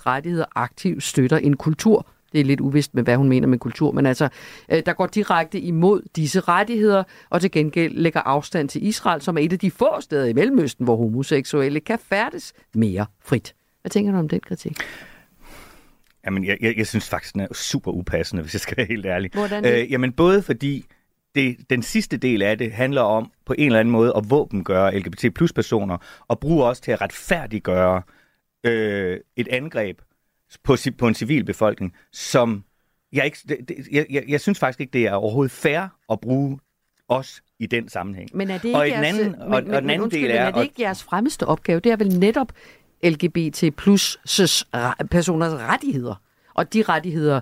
rettigheder, aktivt støtter en kultur. Det er lidt uvist med, hvad hun mener med kultur, men altså, øh, der går direkte imod disse rettigheder, og til gengæld lægger afstand til Israel, som er et af de få steder i Mellemøsten, hvor homoseksuelle kan færdes mere frit. Hvad tænker du om den kritik? Jamen, jeg, jeg, jeg synes faktisk, den er super upassende, hvis jeg skal være helt ærlig. Hvordan det? Øh, jamen, både fordi det, den sidste del af det handler om på en eller anden måde at våbengøre LGBT plus personer, og bruge også til at retfærdiggøre øh, et angreb på, på en civil befolkning, som jeg, ikke, det, jeg, jeg, jeg synes faktisk ikke, det er overhovedet fair at bruge os i den sammenhæng. Men er det ikke og jeres, anden, men, og, men, og den anden undskyld, del er, er det ikke jeres fremmeste opgave? Det er vel netop LGBT plus personers rettigheder? Og de rettigheder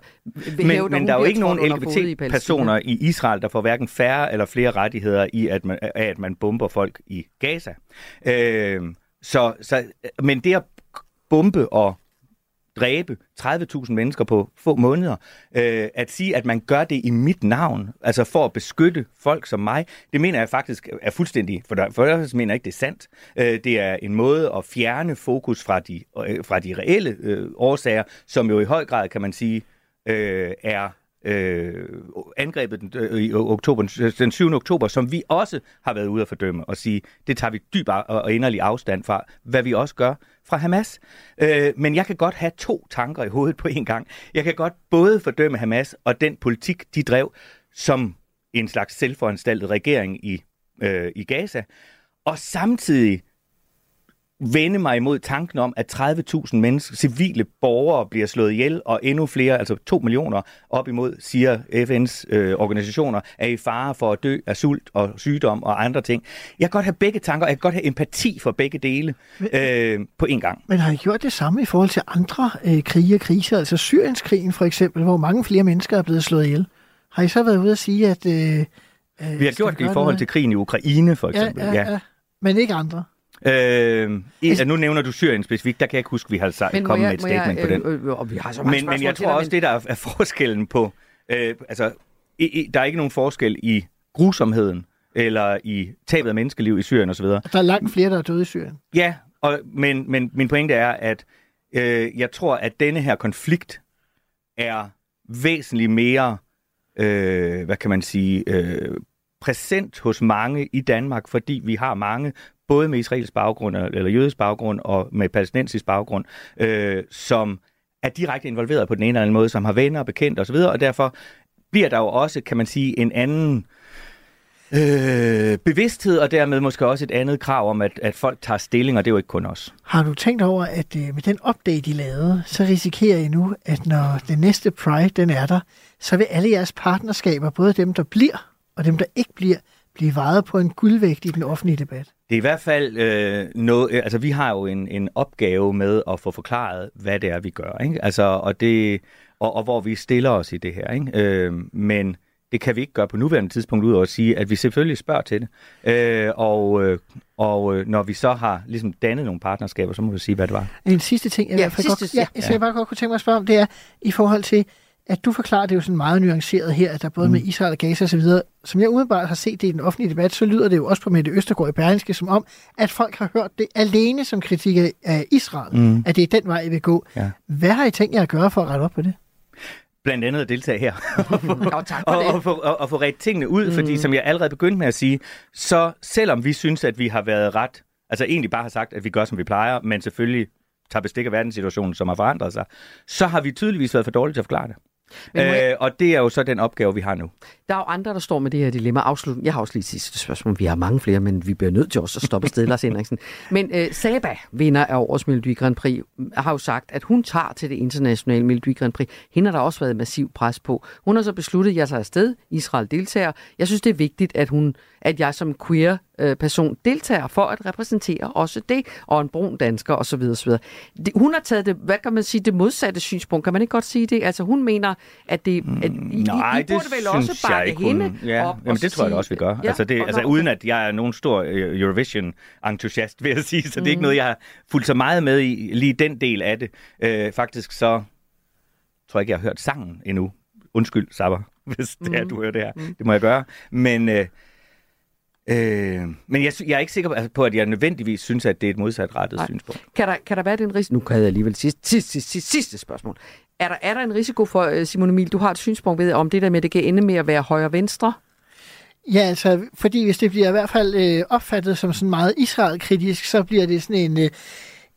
men, hæve, men der er jo ikke nogen LGBT-personer i Israel, der får hverken færre eller flere rettigheder i, at man, at man bomber folk i Gaza. Øh, så, så, men det at bombe og dræbe 30.000 mennesker på få måneder. Øh, at sige, at man gør det i mit navn, altså for at beskytte folk som mig, det mener jeg faktisk er fuldstændig, for der, for der mener jeg ikke, det er sandt. Øh, det er en måde at fjerne fokus fra de, øh, fra de reelle øh, årsager, som jo i høj grad, kan man sige, øh, er øh, angrebet den, øh, i øh, oktober, den øh, 7. oktober, som vi også har været ude at fordømme og sige, det tager vi dyb og inderlig afstand fra, hvad vi også gør fra Hamas. Øh, men jeg kan godt have to tanker i hovedet på en gang. Jeg kan godt både fordømme Hamas og den politik, de drev som en slags selvforanstaltet regering i, øh, i Gaza, og samtidig vende mig imod tanken om, at 30.000 mennesker, civile borgere bliver slået ihjel, og endnu flere, altså 2 millioner op imod, siger FN's øh, organisationer, er i fare for at dø af sult og sygdom og andre ting. Jeg kan godt have begge tanker, jeg kan godt have empati for begge dele men, øh, på en gang. Men har I gjort det samme i forhold til andre øh, krige og kriser, altså Syrienskrigen for eksempel, hvor mange flere mennesker er blevet slået ihjel? Har I så været ude at sige, at... Øh, øh, Vi har gjort det i forhold noget? til krigen i Ukraine, for eksempel. Ja, ja, ja. Men ikke andre? Øh, altså, nu nævner du Syrien specifikt, der kan jeg ikke huske, at vi har sagt, kommet med et statement jeg, på den. Øh, øh, vi har så men, men jeg tror også, men... det der er, er forskellen på, øh, altså, i, i, der er ikke nogen forskel i grusomheden, eller i tabet af menneskeliv i Syrien osv. Der er langt flere, der er døde i Syrien. Ja, og, men, men min pointe er, at øh, jeg tror, at denne her konflikt er væsentligt mere, øh, hvad kan man sige, øh, præsent hos mange i Danmark, fordi vi har mange både med israelsk baggrund, eller jødisk baggrund, og med palæstinensisk baggrund, øh, som er direkte involveret på den ene eller anden måde, som har venner og bekendte osv., og derfor bliver der jo også, kan man sige, en anden øh, bevidsthed, og dermed måske også et andet krav om, at, at folk tager stilling, og det er jo ikke kun os. Har du tænkt over, at øh, med den update, I lavede, så risikerer I nu, at når den næste Pride, den er der, så vil alle jeres partnerskaber, både dem, der bliver, og dem, der ikke bliver, blive vejet på en guldvægt i den offentlige debat? Det er i hvert fald øh, noget, øh, altså vi har jo en, en opgave med at få forklaret, hvad det er, vi gør, ikke? Altså, og, det, og, og hvor vi stiller os i det her. Ikke? Øh, men det kan vi ikke gøre på nuværende tidspunkt, ud over at sige, at vi selvfølgelig spørger til det. Øh, og øh, og øh, når vi så har ligesom dannet nogle partnerskaber, så må vi sige, hvad det var. En sidste ting, jeg, ja, sidste, godt, ja, jeg ja. bare godt kunne tænke mig at spørge om, det er i forhold til, at du forklarer det jo sådan meget nuanceret her, at der både mm. med Israel og Gaza osv., som jeg umiddelbart har set det i den offentlige debat, så lyder det jo også på Mette Østergaard i Berlingske som om, at folk har hørt det alene som kritik af Israel, mm. at det er den vej, I vil gå. Ja. Hvad har I tænkt jer at gøre for at rette op på det? blandt andet at deltage her. <laughs> og, tak for og, det. og, få, og, og få ret tingene ud, mm. fordi som jeg allerede begyndte med at sige, så selvom vi synes, at vi har været ret, altså egentlig bare har sagt, at vi gør, som vi plejer, men selvfølgelig tager bestik af verdenssituationen, som har forandret sig, så har vi tydeligvis været for dårlige til at forklare det. Men jeg... øh, og det er jo så den opgave, vi har nu. Der er jo andre, der står med det her dilemma. Afslut. Jeg har også lige sidste spørgsmål. Vi har mange flere, men vi bliver nødt til også at stoppe sted, Lars Henriksen. Men øh, Saba, vinder af årets Melodi Grand Prix, har jo sagt, at hun tager til det internationale Melodi Grand Prix. Hende har der også været massiv pres på. Hun har så besluttet, at jeg tager afsted. Israel deltager. Jeg synes, det er vigtigt, at, hun, at jeg som queer øh, person deltager for at repræsentere også det, og en brun dansker osv. osv. Hun har taget det, hvad kan man sige, det modsatte synspunkt. Kan man ikke godt sige det? Altså hun mener, at det... At I, Nej, I, I det burde vel også bakke hende ja. op. Jamen, det tror jeg også, vi gør. Ja, altså, det, altså, uden at jeg er nogen stor øh, Eurovision-entusiast, vil jeg sige, så det er mm. ikke noget, jeg har fulgt så meget med i, lige den del af det. Øh, faktisk så tror jeg ikke, jeg har hørt sangen endnu. Undskyld, Sabber, <laughs> hvis det er, mm. du hører det her. Mm. Det må jeg gøre. Men... Øh, Øh, men jeg, jeg er ikke sikker på, at jeg nødvendigvis synes, at det er et modsatrettet Nej. synspunkt. Kan der, kan der være den risiko? Nu kan jeg alligevel sidste, sidste, sidste, sidste spørgsmål. Er der, er der en risiko for, øh, Simon Emil, du har et synspunkt ved, om det der med, at det kan ende med at være højre-venstre? Ja, altså, fordi hvis det bliver i hvert fald øh, opfattet som sådan meget Israel-kritisk, så bliver det sådan en... Øh,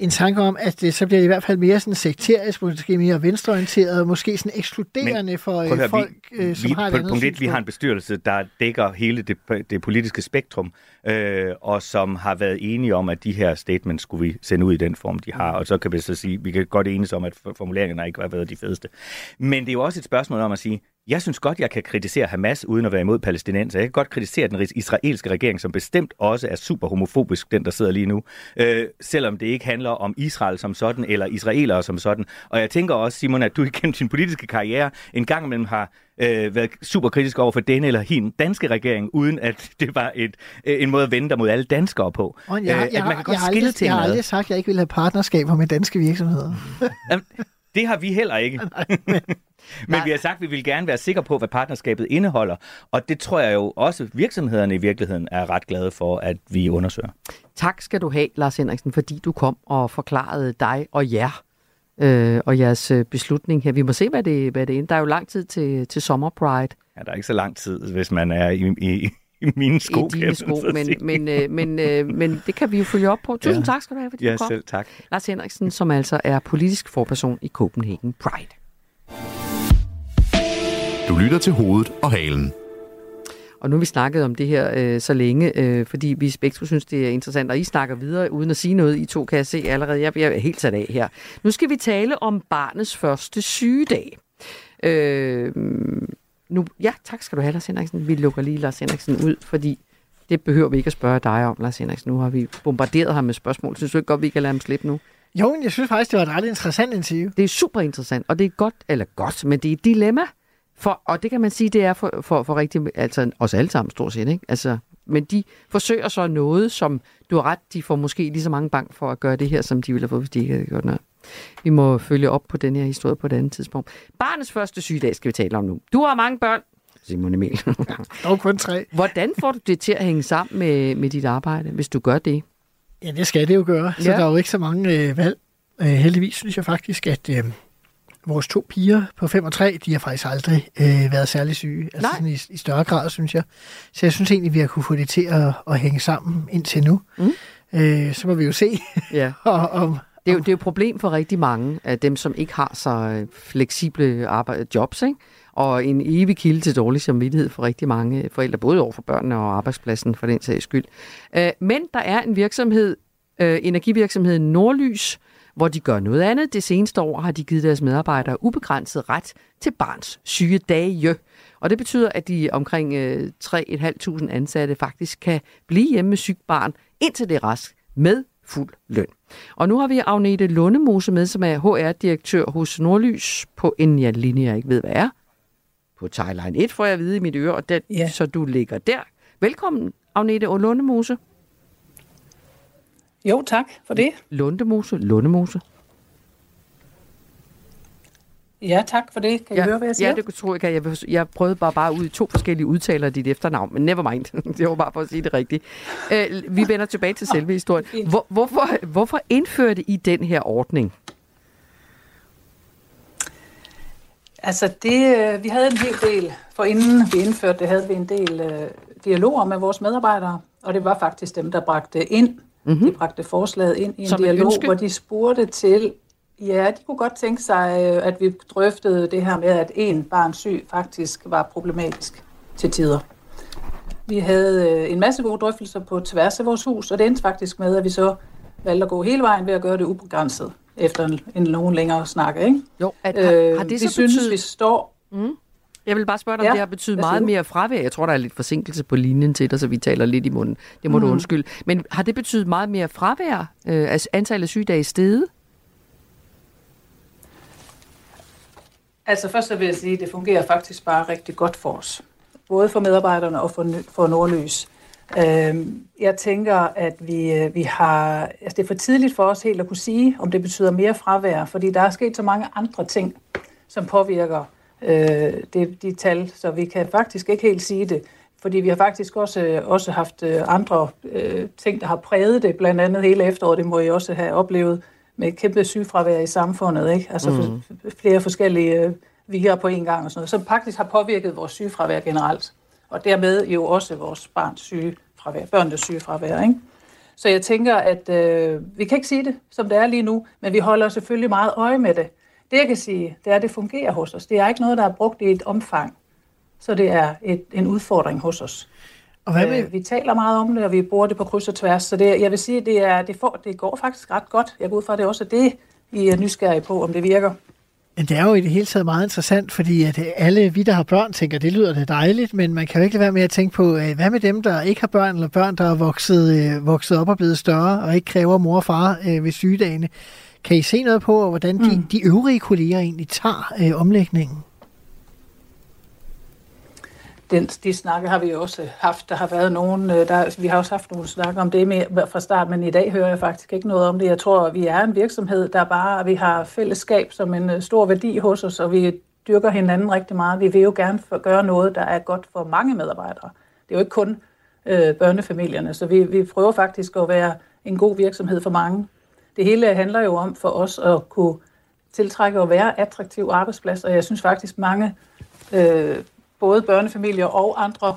en tanke om, at det, så bliver det i hvert fald mere sådan sekterisk, måske mere venstreorienteret, måske sådan ekskluderende Men, for høre, folk, vi, øh, som vi, har et på, andet punkt et, Vi har en bestyrelse, der dækker hele det, det politiske spektrum, øh, og som har været enige om, at de her statements skulle vi sende ud i den form, de har. Og så kan vi så sige, vi kan godt enes om, at formuleringerne ikke har været de fedeste. Men det er jo også et spørgsmål om at sige, jeg synes godt, jeg kan kritisere Hamas uden at være imod palæstinenser. Jeg kan godt kritisere den israelske regering, som bestemt også er super homofobisk, den der sidder lige nu. Øh, selvom det ikke handler om Israel som sådan, eller israelere som sådan. Og jeg tænker også, Simon, at du <laughs> igennem din politiske karriere en gang imellem har øh, været super kritisk over for denne eller hin danske regering, uden at <laughs> det var et, øh, en måde at vende dig mod alle danskere på. Og jeg, øh, jeg, at man kan godt jeg, skille aldrig, jeg har aldrig sagt, at jeg ikke vil have partnerskaber med danske virksomheder. Det har vi heller ikke. <laughs> Men vi har sagt, at vi vil gerne være sikre på, hvad partnerskabet indeholder. Og det tror jeg jo også, virksomhederne i virkeligheden er ret glade for, at vi undersøger. Tak skal du have, Lars Henriksen, fordi du kom og forklarede dig og jer øh, og jeres øh, beslutning her. Vi må se, hvad det, hvad det er. Der er jo lang tid til, til Sommer Pride. Ja, der er ikke så lang tid, hvis man er i, i, i mine sko. I dine sko, men, men, øh, men, øh, men det kan vi jo følge op på. Tusind ja. tak skal du have, fordi ja, du kom. selv tak. Lars Henriksen, som altså er politisk forperson i Copenhagen Pride. Du lytter til hovedet og halen. Og nu har vi snakket om det her øh, så længe, øh, fordi vi begge synes, det er interessant, og I snakker videre uden at sige noget. I to kan jeg se allerede. Jeg bliver helt sat af her. Nu skal vi tale om barnets første sygedag. Øh, nu, ja, tak skal du have, Lars Henriksen. Vi lukker lige Lars Henriksen ud, fordi det behøver vi ikke at spørge dig om, Lars Henriksen. Nu har vi bombarderet ham med spørgsmål. Synes du ikke godt, vi kan lade ham slippe nu? Jo, jeg synes faktisk, det var et ret interessant interview. Det er super interessant, og det er godt, eller godt, men det er et dilemma. For, og det kan man sige, det er for, for, for rigtig, altså os alle sammen stort set, ikke? Altså, men de forsøger så noget, som du har ret, de får måske lige så mange bank for at gøre det her, som de ville have fået, hvis de ikke havde gjort noget. Vi må følge op på den her historie på et andet tidspunkt. Barnets første sygedag skal vi tale om nu. Du har mange børn, Simon Emil. Dog kun tre. Hvordan får du det til at hænge sammen med, med dit arbejde, hvis du gør det? Ja, det skal det jo gøre. Så ja. der er jo ikke så mange øh, valg. Øh, heldigvis synes jeg faktisk, at øh, vores to piger på 5 og 3, de har faktisk aldrig øh, været særlig syge. Altså sådan i, i større grad, synes jeg. Så jeg synes egentlig, vi har kunne få det til at, at hænge sammen indtil nu. Mm. Øh, så må vi jo se, <laughs> ja. <laughs> og, om, det er, jo, det er jo et problem for rigtig mange af dem, som ikke har så øh, fleksible arbejde, jobs, ikke? og en evig kilde til dårlig samvittighed for rigtig mange forældre, både over for børnene og arbejdspladsen for den sags skyld. Øh, men der er en virksomhed, øh, energivirksomheden Nordlys, hvor de gør noget andet. Det seneste år har de givet deres medarbejdere ubegrænset ret til barns sygedage. Og det betyder, at de omkring 3.500 ansatte faktisk kan blive hjemme med sygt barn, indtil det er rask, med fuld løn. Og nu har vi Agnete Lundemose med, som er HR-direktør hos Nordlys på en ja, linje, jeg ikke ved, hvad er. På Thailand 1 får jeg at vide i mit øre, og den, ja. så du ligger der. Velkommen, Agnete og Lundemose. Jo, tak for det. Lundemose, Lundemose. Ja, tak for det. Kan I ja, høre, hvad jeg siger? Ja, det tror jeg, kan. Jeg, jeg prøvede bare, bare ud i to forskellige udtaler af dit efternavn, men never mind. <laughs> det var bare for at sige det rigtigt. Øh, vi vender tilbage til selve historien. Hvor, hvorfor, hvorfor indførte I den her ordning? Altså, det, øh, vi havde en hel del, for inden vi indførte det, havde vi en del øh, dialoger med vores medarbejdere, og det var faktisk dem, der bragte ind, mm-hmm. de bragte forslaget ind i en Som dialog, ønske? hvor de spurgte til, ja, de kunne godt tænke sig, øh, at vi drøftede det her med, at en barn syg faktisk var problematisk til tider. Vi havde øh, en masse gode drøftelser på tværs af vores hus, og det endte faktisk med, at vi så valgte at gå hele vejen ved at gøre det ubegrænset, efter en, en nogen længere snak, ikke? Jo, at, har, har det vi så synes, betydet... vi står... Mm. Jeg vil bare spørge dig, om Ja, det har betydet meget mere fravær. Jeg tror, der er lidt forsinkelse på linjen til dig, så vi taler lidt i munden. Det må mm. du undskylde. Men har det betydet meget mere fravær? Øh, altså antallet af sygedage steget? Altså først så vil jeg sige, at det fungerer faktisk bare rigtig godt for os. Både for medarbejderne og for, for Nordlys. Øhm, jeg tænker, at vi, øh, vi har... Altså det er for tidligt for os helt at kunne sige, om det betyder mere fravær, fordi der er sket så mange andre ting, som påvirker øh, det, de tal, så vi kan faktisk ikke helt sige det. Fordi vi har faktisk også, også haft øh, andre øh, ting, der har præget det, blandt andet hele efteråret, det må I også have oplevet, med kæmpe sygefravær i samfundet, ikke? Altså mm. flere forskellige øh, virer på en gang og sådan noget, som faktisk har påvirket vores sygefravær generelt. Og dermed jo også vores barns sygefravær, børnenes sygefravær, ikke? Så jeg tænker, at øh, vi kan ikke sige det, som det er lige nu, men vi holder selvfølgelig meget øje med det. Det jeg kan sige, det er, at det fungerer hos os. Det er ikke noget, der er brugt i et omfang, så det er et, en udfordring hos os. Og hvad med, Øh, vi taler meget om det, og vi bruger det på kryds og tværs, så det, jeg vil sige, det, er, det, får, det går faktisk ret godt. Jeg går ud fra, at det er også det, vi er nysgerrige på, om det virker. Men det er jo i det hele taget meget interessant, fordi at alle vi, der har børn, tænker, det lyder da dejligt, men man kan jo ikke lade være med at tænke på, øh, hvad med dem, der ikke har børn, eller børn, der er vokset, øh, vokset op og blevet større, og ikke kræver mor og far øh, ved sygedagene. Kan I se noget på, hvordan de, mm. de øvrige kolleger egentlig tager øh, omlægningen? Den, de snakke har vi også haft. Der har været nogen, øh, der, vi har også haft nogle snakke om det med, fra start, men i dag hører jeg faktisk ikke noget om det. Jeg tror, at vi er en virksomhed, der bare, vi har fællesskab som en øh, stor værdi hos os, og vi dyrker hinanden rigtig meget. Vi vil jo gerne for, gøre noget, der er godt for mange medarbejdere. Det er jo ikke kun øh, børnefamilierne, så vi, vi prøver faktisk at være en god virksomhed for mange. Det hele handler jo om for os at kunne tiltrække og være attraktiv arbejdsplads, og jeg synes faktisk mange øh, både børnefamilier og andre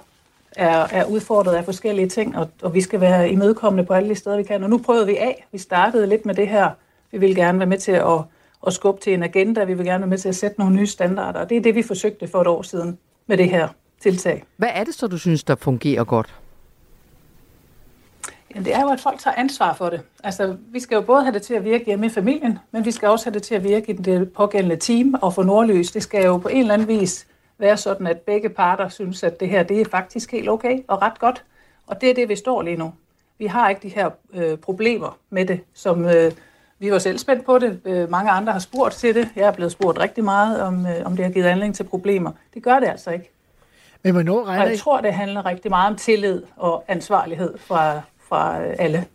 er, er udfordret af forskellige ting, og, og vi skal være imødekommende på alle de steder, vi kan. Og nu prøvede vi af. Vi startede lidt med det her. Vi vil gerne være med til at, at skubbe til en agenda. Vi vil gerne være med til at sætte nogle nye standarder. Og det er det, vi forsøgte for et år siden med det her tiltag. Hvad er det så, du synes, der fungerer godt? Jamen, det er jo, at folk tager ansvar for det. Altså, vi skal jo både have det til at virke hjemme i familien, men vi skal også have det til at virke i det pågældende team og for Nordlys. Det skal jo på en eller anden vis være sådan, at begge parter synes, at det her det er faktisk helt okay og ret godt. Og det er det, vi står lige nu. Vi har ikke de her øh, problemer med det, som øh, vi var selv spændt på det. Øh, mange andre har spurgt til det. Jeg er blevet spurgt rigtig meget, om, øh, om det har givet anledning til problemer. Det gør det altså ikke. Men hvornår Og regner I, jeg tror, det handler rigtig meget om tillid og ansvarlighed fra, fra øh, alle.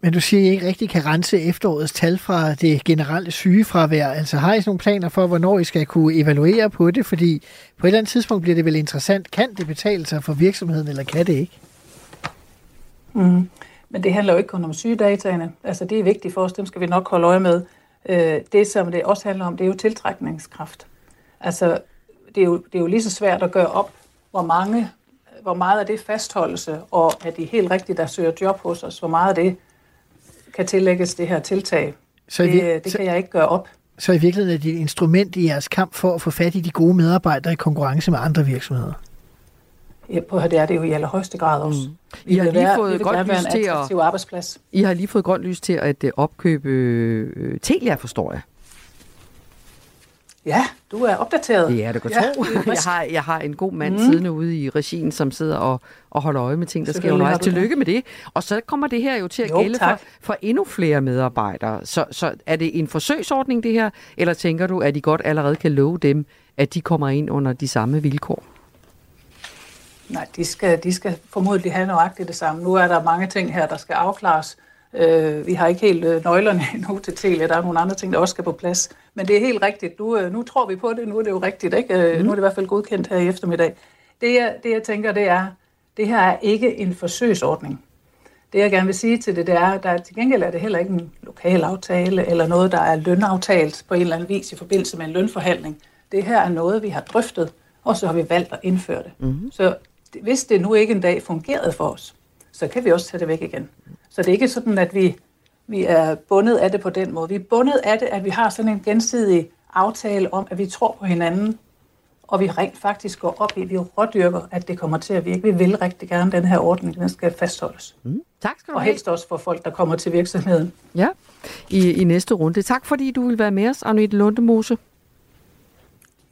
men du siger, at I ikke rigtig kan rense efterårets tal fra det generelle sygefravær. Altså har I sådan nogle planer for, hvornår I skal kunne evaluere på det? Fordi på et eller andet tidspunkt bliver det vel interessant. Kan det betale sig for virksomheden, eller kan det ikke? Mm. Men det handler jo ikke kun om sygedataene. Altså, det er vigtigt for os, dem skal vi nok holde øje med. Øh, det, som det også handler om, det er jo tiltrækningskraft. Altså, det er jo, det er jo lige så svært at gøre op, hvor mange, hvor meget af det fastholdelse, og er de helt rigtigt, der søger job hos os, hvor meget af det kan tillægges det her tiltag. Så i det, vir- det så- kan jeg ikke gøre op. Så i virkeligheden er det et instrument i jeres kamp for at få fat i de gode medarbejdere i konkurrence med andre virksomheder. Ja, på det er det jo i allerhøjeste grad også. Mm. I har vil lige være, fået grønt lys en til at- arbejdsplads. I har lige fået grønt lys til at øh, opkøbe øh, Telia, forstår jeg. Ja, du er opdateret. Ja, det kan Ja, tro. det <laughs> jeg, har, jeg har en god mand Mm. siddende ude i regien, som sidder og, og holder øje med ting, der sker undervejs. Tillykke med det. Og så kommer det her jo til at Jo, gælde for, for endnu flere medarbejdere. Så, så er det en forsøgsordning, det her? Eller tænker du, at I godt allerede kan love dem, at de kommer ind under de samme vilkår? Nej, de skal, de skal formodentlig have nøjagtigt det samme. Nu er der mange ting her, der skal afklares. Øh, vi har ikke helt øh, nøglerne <laughs> endnu til Telia. Der er nogle andre ting, der også skal på plads. Men det er helt rigtigt. Nu, øh, nu tror vi på det. Nu er det jo rigtigt. Ikke? Mhm. Nu er det i hvert fald godkendt her i eftermiddag. Det jeg, det, jeg tænker, det er, det her er ikke en forsøgsordning. Det, jeg gerne vil sige til det, det er, der til gengæld er det heller ikke en lokal aftale eller noget, der er lønaftalt på en eller anden vis i forbindelse med en lønforhandling. Det her er noget, vi har drøftet, og så har vi valgt at indføre det. Mm-hmm. Så hvis det nu ikke en dag fungerede for os, så kan vi også tage det væk igen. Så det er ikke sådan, at vi, vi er bundet af det på den måde. Vi er bundet af det, at vi har sådan en gensidig aftale om, at vi tror på hinanden, og vi rent faktisk går op i, vi rådyrker, at det kommer til at virke. Vi vil rigtig gerne, den her ordning, den skal fastholdes. Mm. Tak skal du Og have. helst også for folk, der kommer til virksomheden. Ja, i, i næste runde. Tak fordi du vil være med os, Agnete Lundemose.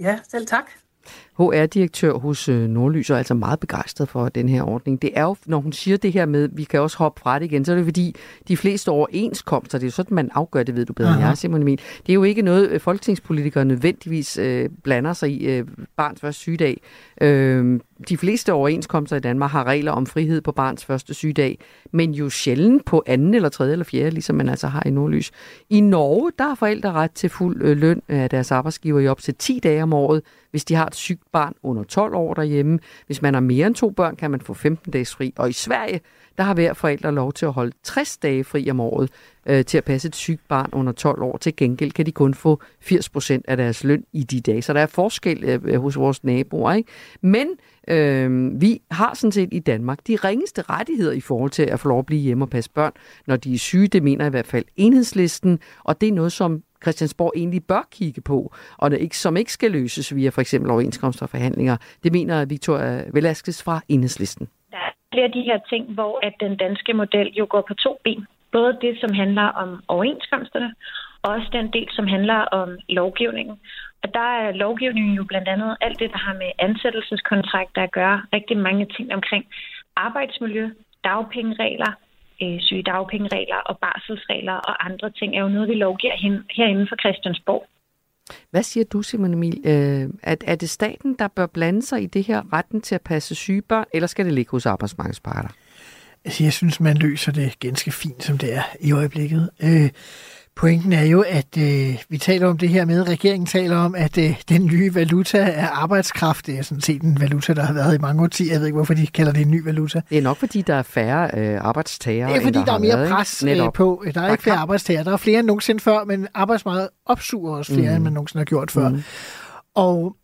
Ja, selv tak. HR-direktør hos øh, Nordlys er altså meget begejstret for den her ordning. Det er jo, når hun siger det her med, vi kan også hoppe fra det igen, så er det fordi, de fleste overenskomster, det er jo sådan, man afgør det, ved du bedre end Aha. jeg, Simon Emil. Det er jo ikke noget, øh, folketingspolitikere nødvendigvis øh, blander sig i øh, barns første sygedag. Øh, de fleste overenskomster i Danmark har regler om frihed på barns første sygedag, men jo sjældent på anden eller tredje eller fjerde, ligesom man altså har i Nordlys. I Norge, der har forældre ret til fuld øh, løn af deres arbejdsgiver i op til 10 dage om året, hvis de har et sygt barn under 12 år derhjemme. Hvis man har mere end to børn, kan man få 15 dages fri. Og i Sverige, der har hver forælder lov til at holde 60 dage fri om året øh, til at passe et sygt barn under 12 år. Til gengæld kan de kun få 80 procent af deres løn i de dage. Så der er forskel øh, hos vores naboer. Ikke? Men øh, vi har sådan set i Danmark de ringeste rettigheder i forhold til at få lov at blive hjemme og passe børn, når de er syge. Det mener i hvert fald enhedslisten, og det er noget, som Christiansborg egentlig bør kigge på, og det ikke, som ikke skal løses via for eksempel overenskomster og forhandlinger. Det mener Victoria Velasquez fra enhedslisten. Der er flere af de her ting, hvor at den danske model jo går på to ben. Både det, som handler om overenskomsterne, og også den del, som handler om lovgivningen. Og der er lovgivningen jo blandt andet alt det, der har med ansættelseskontrakter at gøre. Rigtig mange ting omkring arbejdsmiljø, dagpengeregler, øh, sygedagpengeregler og barselsregler og andre ting er jo noget, vi lovgiver hen- herinde for Christiansborg. Hvad siger du, Simon Emil? Øh, er, er det staten, der bør blande sig i det her retten til at passe syge børn, eller skal det ligge hos arbejdsmarkedsparter? Altså, jeg synes, man løser det ganske fint, som det er i øjeblikket. Øh, pointen er jo, at øh, vi taler om det her med, regeringen taler om, at øh, den nye valuta er arbejdskraft. Det er sådan set en valuta, der har været i mange årtier. Jeg ved ikke, hvorfor de kalder det en ny valuta. Det er nok, fordi der er færre øh, arbejdstagere, Det er, fordi der, har er mere været, pres øh, på. Der er Der ikke flere kan- arbejdstager. Der er flere end nogensinde før, men arbejdsmarkedet opsuger også flere, mm. end man nogensinde har gjort før. Mm. Og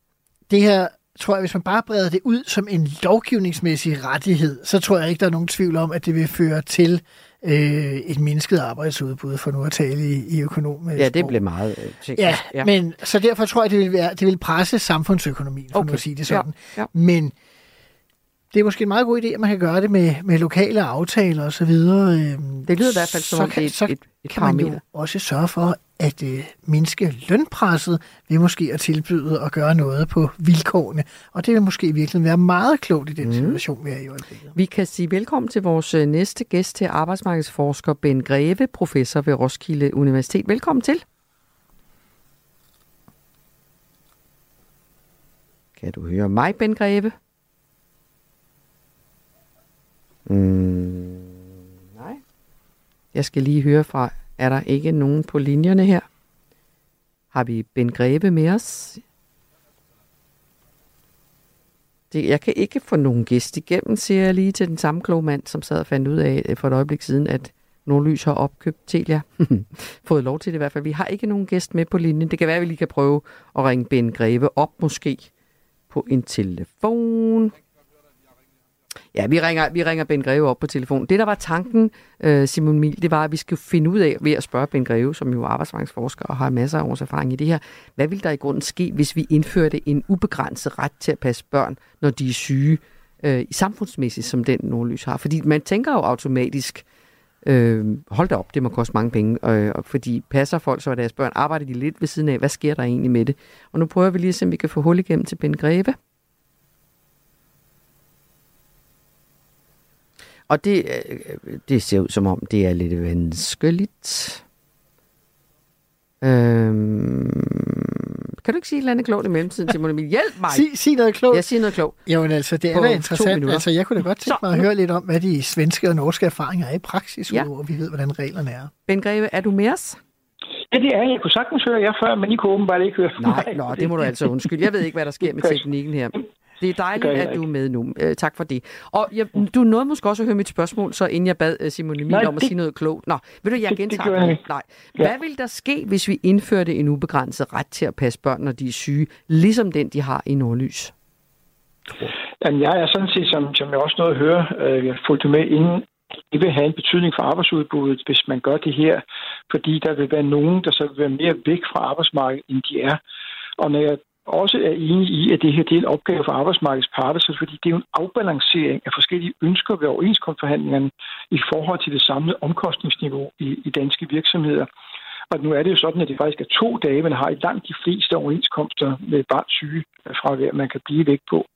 det her, tror jeg, hvis man bare breder det ud som en lovgivningsmæssig rettighed, så tror jeg ikke, der er nogen tvivl om, at det vil føre til øh, et mindsket arbejdsudbud, for nu at tale i, i økonom. Ja, det blev meget øh, teknisk. Ja, ja, men så derfor tror jeg, det vil, være, det vil presse samfundsøkonomien, for okay. Nu at sige det sådan. Ja, ja. Men det er måske en meget god idé, at man kan gøre det med, med lokale aftaler og så videre. øhm, Det lyder i hvert fald som så kan, det et- et- et kan man jo også sørge for at øh, mindske lønpresset ved måske at tilbyde at gøre noget på vilkårene. Og det vil måske i virkeligheden være meget klogt i den Mhm. situation, vi er i i øjeblikket. Vi kan sige velkommen til vores øh, næste gæst til arbejdsmarkedsforsker Ben Greve, professor ved Roskilde Universitet. Velkommen til. Kan du høre mig, Ben Greve? Mm, nej. Jeg skal lige høre fra, er der ikke nogen på linjerne her? Har vi Ben Grebe med os? Det, jeg kan ikke få nogen gæst igennem, siger jeg lige til den samme kloge mand, som sad og fandt ud af øh, for et øjeblik siden, at Nordlys har opkøbt Telia. <laughs> Fået lov til det i hvert fald. Vi har ikke nogen gæst med på linjen. Det kan være, at vi lige kan prøve at ringe Ben Greve op måske på en telefon. Ja, vi ringer, vi ringer Ben Greve op på telefon. Det, der var tanken, øh, Simon Mil, det var, at vi skulle finde ud af ved at spørge Ben Greve, som jo er arbejdsmarkedsforsker og har masser af års erfaring i det her, hvad vil der i grunden ske, hvis vi indførte en ubegrænset ret til at passe børn, når de er syge, øh, samfundsmæssigt, som den Nordlys har? Fordi man tænker jo automatisk, øh, hold da op, det må koste mange penge, øh, og fordi passer folk så deres børn, arbejder de lidt ved siden af, hvad sker der egentlig med det? Og nu prøver vi lige at se, om vi kan få hul igennem til Ben Greve. Og det, øh, det ser ud som om, det er lidt vanskeligt. Øhm, Kan du ikke sige et eller andet klogt i mellemtiden, Simon Emil? Hjælp mig! Sig, sig noget klogt. Jeg siger noget klogt. Jamen altså, det er da interessant. Altså, jeg kunne da godt tænke Så, mig at høre lidt om, hvad de svenske og norske erfaringer er i praksis, Ja. hvor vi ved, hvordan reglerne er. Ben Greve, er du med os? Ja, det er jeg. Jeg kunne sagtens høre jer før, men I kunne åbenbart ikke høre Nej, nå, det må du altså undskylde. Jeg ved ikke, hvad der sker med teknikken her. Det er dejligt, Det at du er med nu. Øh, tak for det. Og jeg, du nåede måske også at høre mit spørgsmål, så inden jeg bad øh, Simon Emil Nej, om at det- sige noget klogt. Nå, ved du, jeg det- det gentager gjorde jeg. Nej. Ja. Hvad vil der ske, hvis vi indførte en ubegrænset ret til at passe børn, når de er syge, ligesom den, de har i Nordlys? Jamen, jeg er sådan set, som, som jeg også nåede at høre, øh, jeg fulgte med inden, det vil have en betydning for arbejdsudbuddet, hvis man gør det her, fordi der vil være nogen, der så vil være mere væk fra arbejdsmarkedet, end de er. Og når jeg også er enige i, at det her det er en opgave for arbejdsmarkedets parter, så fordi det er jo en afbalancering af forskellige ønsker ved overenskomstforhandlingerne i forhold til det samlede omkostningsniveau i, i danske virksomheder. Og nu er det jo sådan, at det faktisk er to dage, man har i langt de fleste overenskomster med barns syge øh, fra, man kan blive væk på.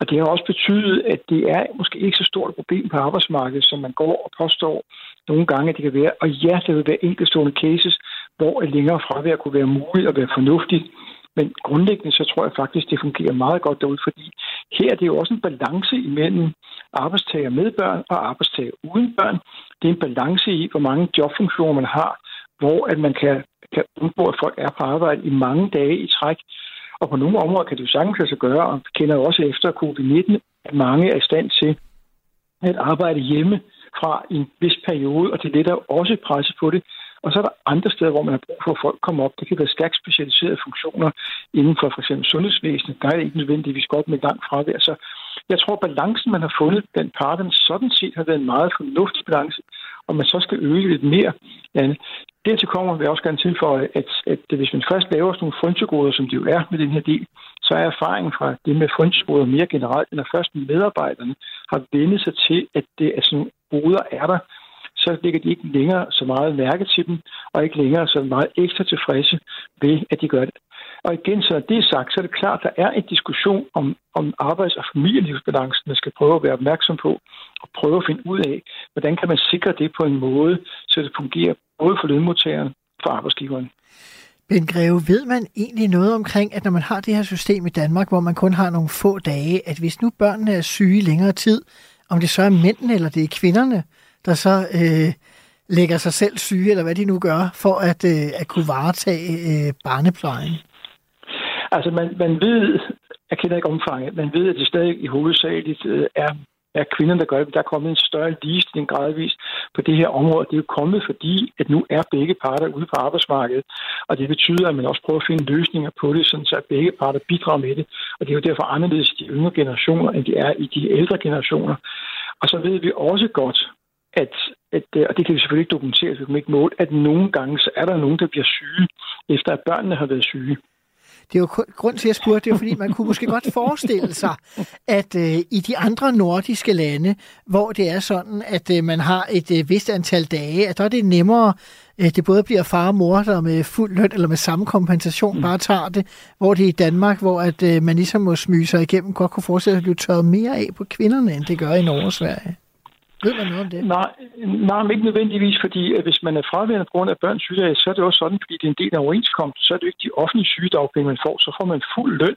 Og det har også betydet, at det er måske ikke så stort et problem på arbejdsmarkedet, som man går og påstår nogle gange, at det kan være. Og ja, der vil være enkeltstående cases, hvor et længere fravær kunne være muligt og være fornuftigt. Men grundlæggende så tror jeg faktisk, det fungerer meget godt derude, fordi her er det jo også en balance imellem arbejdstager med børn og arbejdstager uden børn. Det er en balance i, hvor mange jobfunktioner man har, hvor at man kan, kan undgå, at folk er på arbejde i mange dage i træk. Og på nogle områder kan det jo sagtens lade sig gøre, og vi kender jo også efter covid-19, at mange er i stand til at arbejde hjemme fra en vis periode, og det letter jo også presse på det. Og så er der andre steder, hvor man har brug for, at folk kommer op. Det kan være stærkt specialiserede funktioner inden for f.eks. sundhedsvæsenet. Der er det ikke nødvendigvis godt med langt fravær. Så jeg tror, at balancen, man har fundet blandt parterne, sådan set har været en meget fornuftig balance, og man så skal øge lidt mere. Ja, dertil kommer vil jeg også gerne tilføje, at, at hvis man først laver sådan nogle frynsegoder, som det jo er med den her del, så er erfaringen fra det med frynsegoder mere generelt, end når først medarbejderne har vendt sig til, at det er sådan nogle goder er der, så ligger de ikke længere så meget mærke til dem, og ikke længere så meget ekstra tilfredse ved, at de gør det. Og igen, så når det er sagt, så er det klart, at der er en diskussion om, om arbejds- og familielivsbalancen, man skal prøve at være opmærksom på, og prøve at finde ud af, hvordan kan man sikre det på en måde, så det fungerer både for lønmodtageren og for arbejdsgiveren. Men Greve, ved man egentlig noget omkring, at når man har det her system i Danmark, hvor man kun har nogle få dage, at hvis nu børnene er syge længere tid, om det så er mændene eller det er kvinderne, der så øh, lægger sig selv syge, eller hvad de nu gør, for at, øh, at kunne varetage øh, barneplejen? Altså, man, man ved, jeg kender ikke omfanget, man ved, at det stadig i hovedsageligt øh, er, er kvinderne, der gør det. Der er kommet en større ligestilling gradvist på det her område. Det er jo kommet, fordi at nu er begge parter ude på arbejdsmarkedet, og det betyder, at man også prøver at finde løsninger på det, sådan så at begge parter bidrager med det. Og det er jo derfor anderledes i de yngre generationer, end det er i de ældre generationer. Og så ved vi også godt, at, at, øh, og det kan vi selvfølgelig ikke dokumentere, vi kan ikke måle, at nogle gange så er der nogen, der bliver syge, efter at børnene har været syge. Det er jo kun- grund til, at jeg spurgte, det er fordi man kunne måske godt forestille sig, at øh, i de andre nordiske lande, hvor det er sådan, at øh, man har et øh, vist antal dage, at der er det nemmere, øh, det både bliver far og mor, der med fuld løn eller med samme kompensation mm. bare tager det, hvor det er i Danmark, hvor at øh, man ligesom må smyge sig igennem, godt kunne forestille sig, at det bliver tørret mere af på kvinderne, end det gør i Norge og Sverige. Ved man noget om det? Nej, nej, men ikke nødvendigvis, fordi at hvis man er fraværende på grund af børns sygdage, så er det også sådan, fordi det er en del af overenskomsten, så er det jo ikke de offentlige sygedagpenge, man får, så får man fuld løn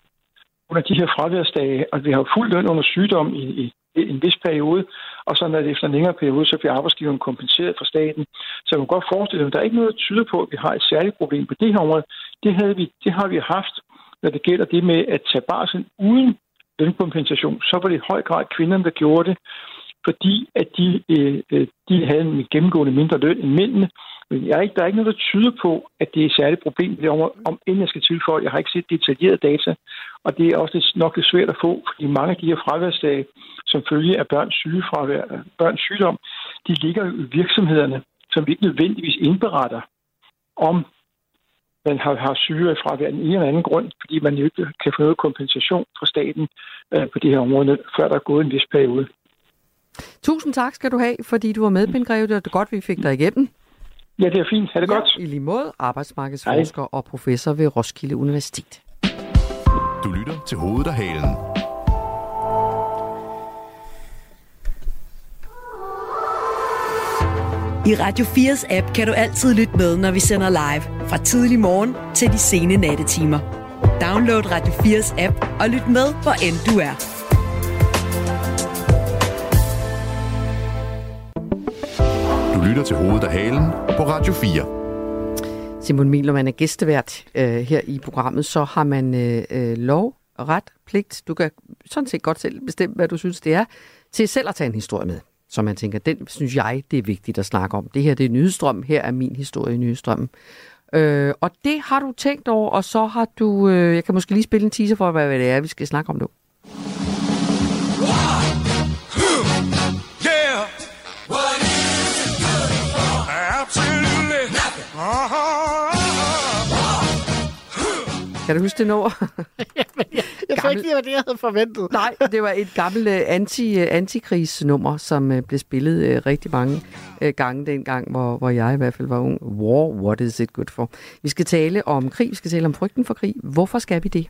under de her fraværsdage, og vi har fuld løn under sygdom i, i, i en vis periode, og så når det efter en længere periode, så bliver arbejdsgiveren kompenseret fra staten. Så man kan godt forestille sig, at der er ikke noget, der tyder på, at vi har et særligt problem på det her område. Det, havde vi, det har vi haft, når det gælder det med at tage barsel uden lønkompensation. Så var det i høj grad kvinderne, der gjorde det fordi at de, øh, øh, de havde en gennemgående mindre løn end mændene. Men jeg er ikke, der er ikke noget, der tyder på, at det er et særligt problem. Det om, om, end jeg skal tilføje, jeg har ikke set detaljerede data, og det er også lidt, nok lidt svært at få, fordi mange af de her fraværsdage, som følge af børns, sygefravær, øh, børns sygdom, de ligger jo i virksomhederne, som vi ikke nødvendigvis indberetter om man har, har syge fra en eller anden grund, fordi man jo ikke kan få noget kompensation fra staten øh, på det her område, før der er gået en vis periode. Tusind tak skal du have, fordi du var med, Ben Greve. Det var godt, vi fik dig igennem. Ja, det er fint. Ha' det ja, godt. I lige måde, arbejdsmarkedsforsker Hej. og professor ved Roskilde Universitet. Du lytter til Hovedet og Halen. I Radio 4's app kan du altid lytte med, når vi sender live. Fra tidlig morgen til de sene nattetimer. Download Radio 4's app og lyt med, hvor end du er. Du lytter til Hovedet og Halen på Radio 4. Simon Mil, når man er gæstevært øh, her i programmet, så har man øh, øh, lov, ret, pligt. Du kan sådan set godt selv bestemme, hvad du synes, det er, til selv at tage en historie med. Så man tænker, den synes jeg, det er vigtigt at snakke om. Det her det er nyhedsstrøm, her er min historie i nyhedsstrømmen. Øh, og det har du tænkt over, og så har du, øh, jeg kan måske lige spille en teaser for, hvad det er, vi skal snakke om nu. Kan du huske det nummer? <laughs> Jeg tror ikke lige, hvad det, jeg havde forventet. Nej, det var et gammelt uh, anti, uh, antikrigsnummer, som uh, blev spillet rigtig mange gange dengang, hvor, hvor jeg i hvert fald var ung. War, what is it good for? Vi skal tale om krig, vi skal tale om frygten for krig. Hvorfor skal vi det?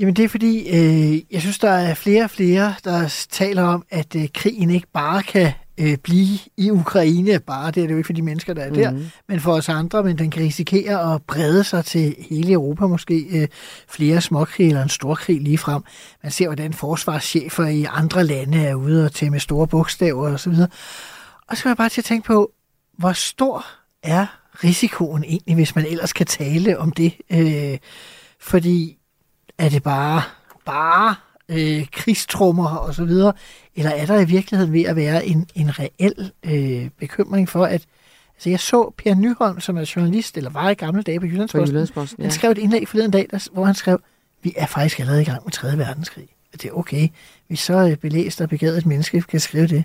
Jamen det er fordi, øh, jeg synes, der er flere og flere, der taler om, at øh, krigen ikke bare kan øh, blive i Ukraine, bare det er det jo ikke for de mennesker, der er der, Mhm. men for os andre, men den kan risikere at brede sig til hele Europa, måske øh, flere småkrig eller en storkrig lige frem. Man ser, hvordan forsvarschefer i andre lande er ude og tage med store bogstaver og så videre. Og så kan man bare til at tænke på, hvor stor er risikoen egentlig, hvis man ellers kan tale om det? Øh, fordi er det bare, bare øh, krigstrummer og så videre, eller er der i virkeligheden ved at være en, en reel øh, bekymring for, at altså jeg så Per Nyholm, som er journalist, eller var i gamle dage på Jyllandsposten, Jyllandsposten, han ja. skrev et indlæg forleden dag, der, hvor han skrev, vi er faktisk allerede i gang med 3. verdenskrig. Og det er okay. Hvis så øh, belæst og begavet et menneske kan skrive det,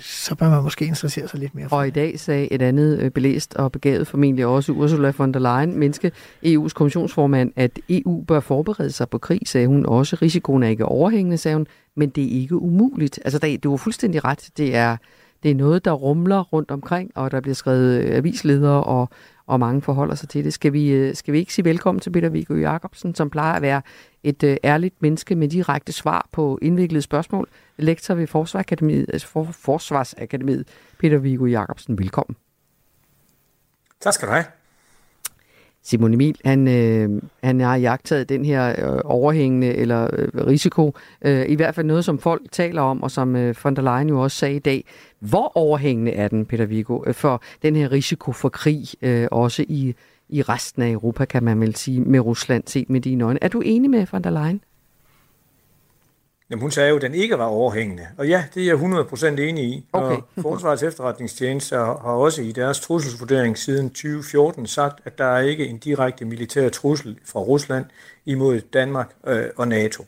så bør man måske interessere sig lidt mere for Og i dag sagde et andet øh, belæst og begavet, formentlig også Ursula von der Leyen, menneske EU's kommissionsformand, at EU bør forberede sig på krig, sagde hun også. Risikoen er ikke overhængende, sagde hun, men det er ikke umuligt. Altså, der, du har fuldstændig ret. Det er, det er noget, der rumler rundt omkring, og der bliver skrevet øh, avisledere, og, og mange forholder sig til det. Skal vi, øh, skal vi ikke sige velkommen til Peter Viggo Jacobsen, som plejer at være et øh, ærligt menneske med direkte svar på indviklede spørgsmål. Lektor ved Forsvarsakademiet, altså for, Forsvarsakademiet. Peter Viggo Jacobsen, velkommen. Tak skal du have. Simon Emil, han, øh, han har jagtet den her øh, overhængende eller øh, risiko, øh, i hvert fald noget, som folk taler om, og som øh, von der Leyen jo også sagde i dag. Hvor overhængende er den, Peter Vigo, øh, for den her risiko for krig, øh, også i, i resten af Europa, kan man vel sige, med Rusland set med dine øjne. Er du enig med von der Leyen? Jamen, hun sagde jo, at den ikke var overhængende. Og ja, det er jeg 100% enig i. Okay. Og <laughs> Forsvarets efterretningstjeneste har også i deres trusselsvurdering siden 2014 sagt, at der er ikke en direkte militær trussel fra Rusland imod Danmark øh, og NATO.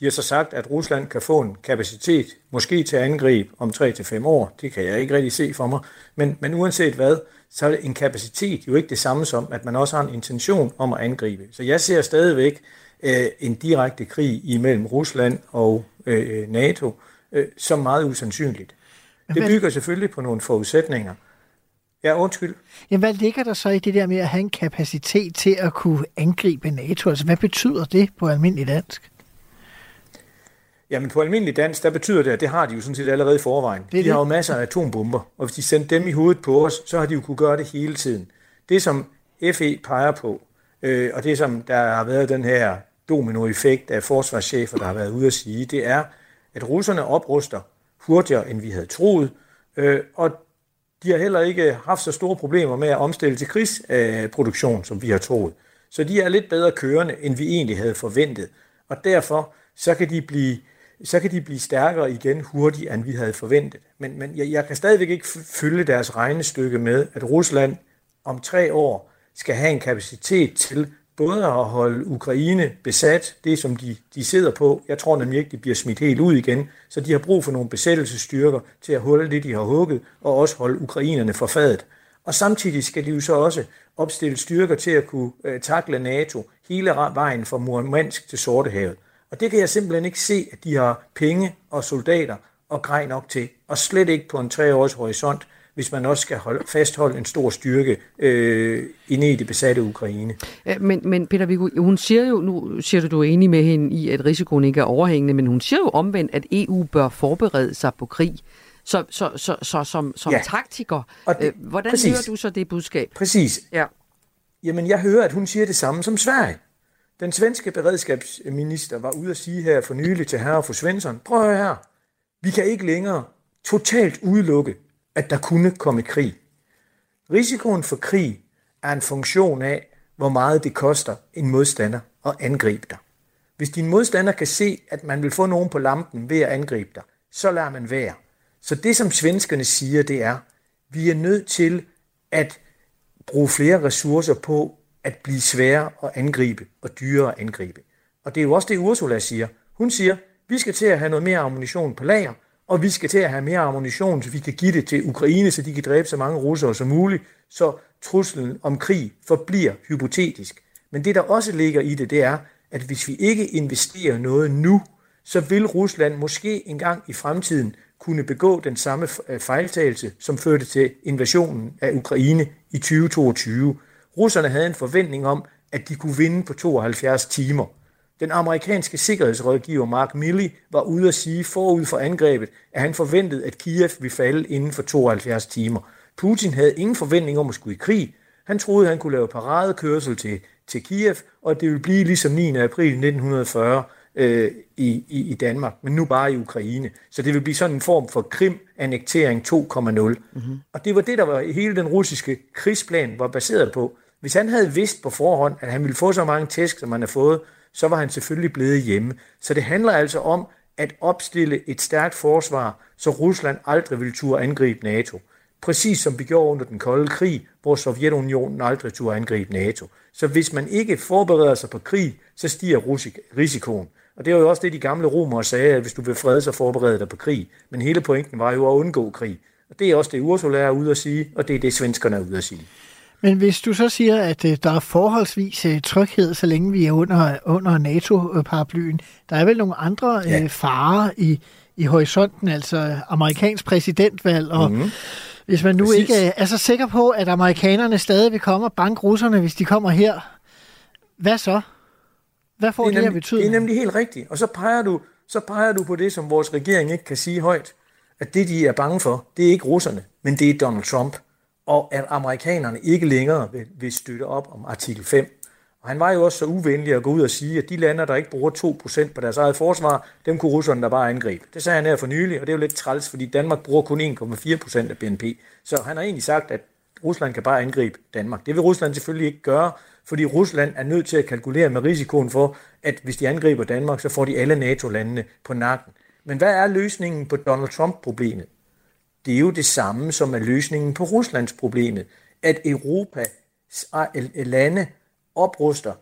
De har så sagt, at Rusland kan få en kapacitet, måske til angreb om 3-5 år. Det kan jeg ikke rigtig se for mig. Men, men uanset hvad, så er en kapacitet jo ikke det samme som, at man også har en intention om at angribe. Så jeg ser stadigvæk øh, en direkte krig imellem Rusland og øh, NATO øh, som meget usandsynligt. Det bygger selvfølgelig på nogle forudsætninger. Ja, undskyld. Jamen, hvad ligger der så i det der med at have en kapacitet til at kunne angribe NATO? Altså, hvad betyder det på almindelig dansk? Jamen på almindelig dansk, der betyder det, at det har de jo sådan set allerede i forvejen. Det de har det. jo masser af atombomber, og hvis de sendte dem i hovedet på os, så har de jo kunne gøre det hele tiden. Det som FE peger på, øh, og det som der har været den her dominoeffekt af forsvarschefer, der har været ude at sige, det er, at russerne opruster hurtigere, end vi havde troet, øh, og de har heller ikke haft så store problemer med at omstille til krigsproduktion, som vi har troet. Så de er lidt bedre kørende, end vi egentlig havde forventet. Og derfor så kan de blive, så kan de blive stærkere igen hurtigere, end vi havde forventet. Men, men jeg, jeg kan stadigvæk ikke fylde følge deres regnestykke med, at Rusland om tre år skal have en kapacitet til både at holde Ukraine besat, det som de, de sidder på. Jeg tror nemlig ikke, de bliver smidt helt ud igen. Så de har brug for nogle besættelsesstyrker til at holde det, de har hugget, og også holde ukrainerne for fadet. Og samtidig skal de jo så også opstille styrker til at kunne øh, takle NATO hele vejen fra Murmansk til Sortehavet. Og det kan jeg simpelthen ikke se, at de har penge og soldater og grej nok til. Og slet ikke på en treårs horisont, hvis man også skal holde, fastholde en stor styrke øh, inde i det besatte Ukraine. Ja, Men, men Peter Viggo, hun siger jo, nu siger du, du er enig med hende i, at risikoen ikke er overhængende, men hun siger jo omvendt, at EU bør forberede sig på krig. Så, så, så, så som, som Ja. taktiker, Og det- øh, hvordan præcis. hører du så det budskab? Præcis. Ja. Jamen, jeg hører, at hun siger det samme som Sverige. Den svenske beredskabsminister var ude at sige her for nylig til herre for Svensson, prøv at høre her, vi kan ikke længere totalt udelukke, at der kunne komme krig. Risikoen for krig er en funktion af, hvor meget det koster en modstander at angribe dig. Hvis din modstander kan se, at man vil få nogen på lampen ved at angribe dig, så lader man være. Så det, som svenskerne siger, det er, vi er nødt til at bruge flere ressourcer på at blive sværere at angribe og dyrere at angribe. Og det er jo også det, Ursula siger. Hun siger, vi skal til at have noget mere ammunition på lager, og vi skal til at have mere ammunition, så vi kan give det til Ukraine, så de kan dræbe så mange russere som muligt, så truslen om krig forbliver hypotetisk. Men det, der også ligger i det, det er, at hvis vi ikke investerer noget nu, så vil Rusland måske engang i fremtiden kunne begå den samme øh, fejltagelse, som førte til invasionen af Ukraine i 2022. Russerne havde en forventning om, at de kunne vinde på 72 timer. Den amerikanske sikkerhedsrådgiver Mark Milley var ude at sige forud for angrebet, at han forventede, at Kiev ville falde inden for 72 timer. Putin havde ingen forventning om at skulle i krig. Han troede, han kunne lave paradekørsel til, til Kiev, og at det ville blive ligesom 9. april 1940 øh, i, i, i Danmark, men nu bare i Ukraine. Så det vil blive sådan en form for Krim-annektering 2,0. Mm-hmm. Og det var det, der var hele den russiske krigsplan var baseret på. Hvis han havde vidst på forhånd, at han ville få så mange tæsk, som han har fået, så var han selvfølgelig blevet hjemme. Så det handler altså om at opstille et stærkt forsvar, så Rusland aldrig vil turde angribe NATO. Præcis som vi gjorde under den kolde krig, hvor Sovjetunionen aldrig turde angribe NATO. Så hvis man ikke forbereder sig på krig, så stiger risikoen. Og det var jo også det, de gamle romere sagde, at hvis du vil fred, så forberede dig på krig. Men hele pointen var jo at undgå krig. Og det er også det, Ursula er ude at sige, og det er det, svenskerne er ude at sige. Men hvis du så siger, at øh, der er forholdsvis øh, tryghed, så længe vi er under, under NATO-paraplyen, der er vel nogle andre ja. øh, farer i, i horisonten, altså amerikansk præsidentvalg, og mm-hmm. hvis man nu Præcis. ikke er så sikker på, at amerikanerne stadig vil komme og banke russerne, hvis de kommer her, hvad så? Hvad får det, det her betyde? Det er nemlig helt rigtigt. Og så peger, du, så peger du på det, som vores regering ikke kan sige højt. At det, de er bange for, det er ikke russerne, men det er Donald Trump. Og at amerikanerne ikke længere vil, vil støtte op om artikel 5. Og han var jo også så uvenlig at gå ud og sige, at de lande, der ikke bruger 2% på deres eget forsvar, dem kunne russerne da bare angribe. Det sagde han her for nylig, og det er jo lidt træls, fordi Danmark bruger kun 1,4% af BNP. Så han har egentlig sagt, at Rusland kan bare angribe Danmark. Det vil Rusland selvfølgelig ikke gøre, fordi Rusland er nødt til at kalkulere med risikoen for, at hvis de angriber Danmark, så får de alle NATO-landene på nakken. Men hvad er løsningen på Donald Trump-problemet? Det er jo det samme, som er løsningen på Ruslands problemet. At Europa ah, lande opruster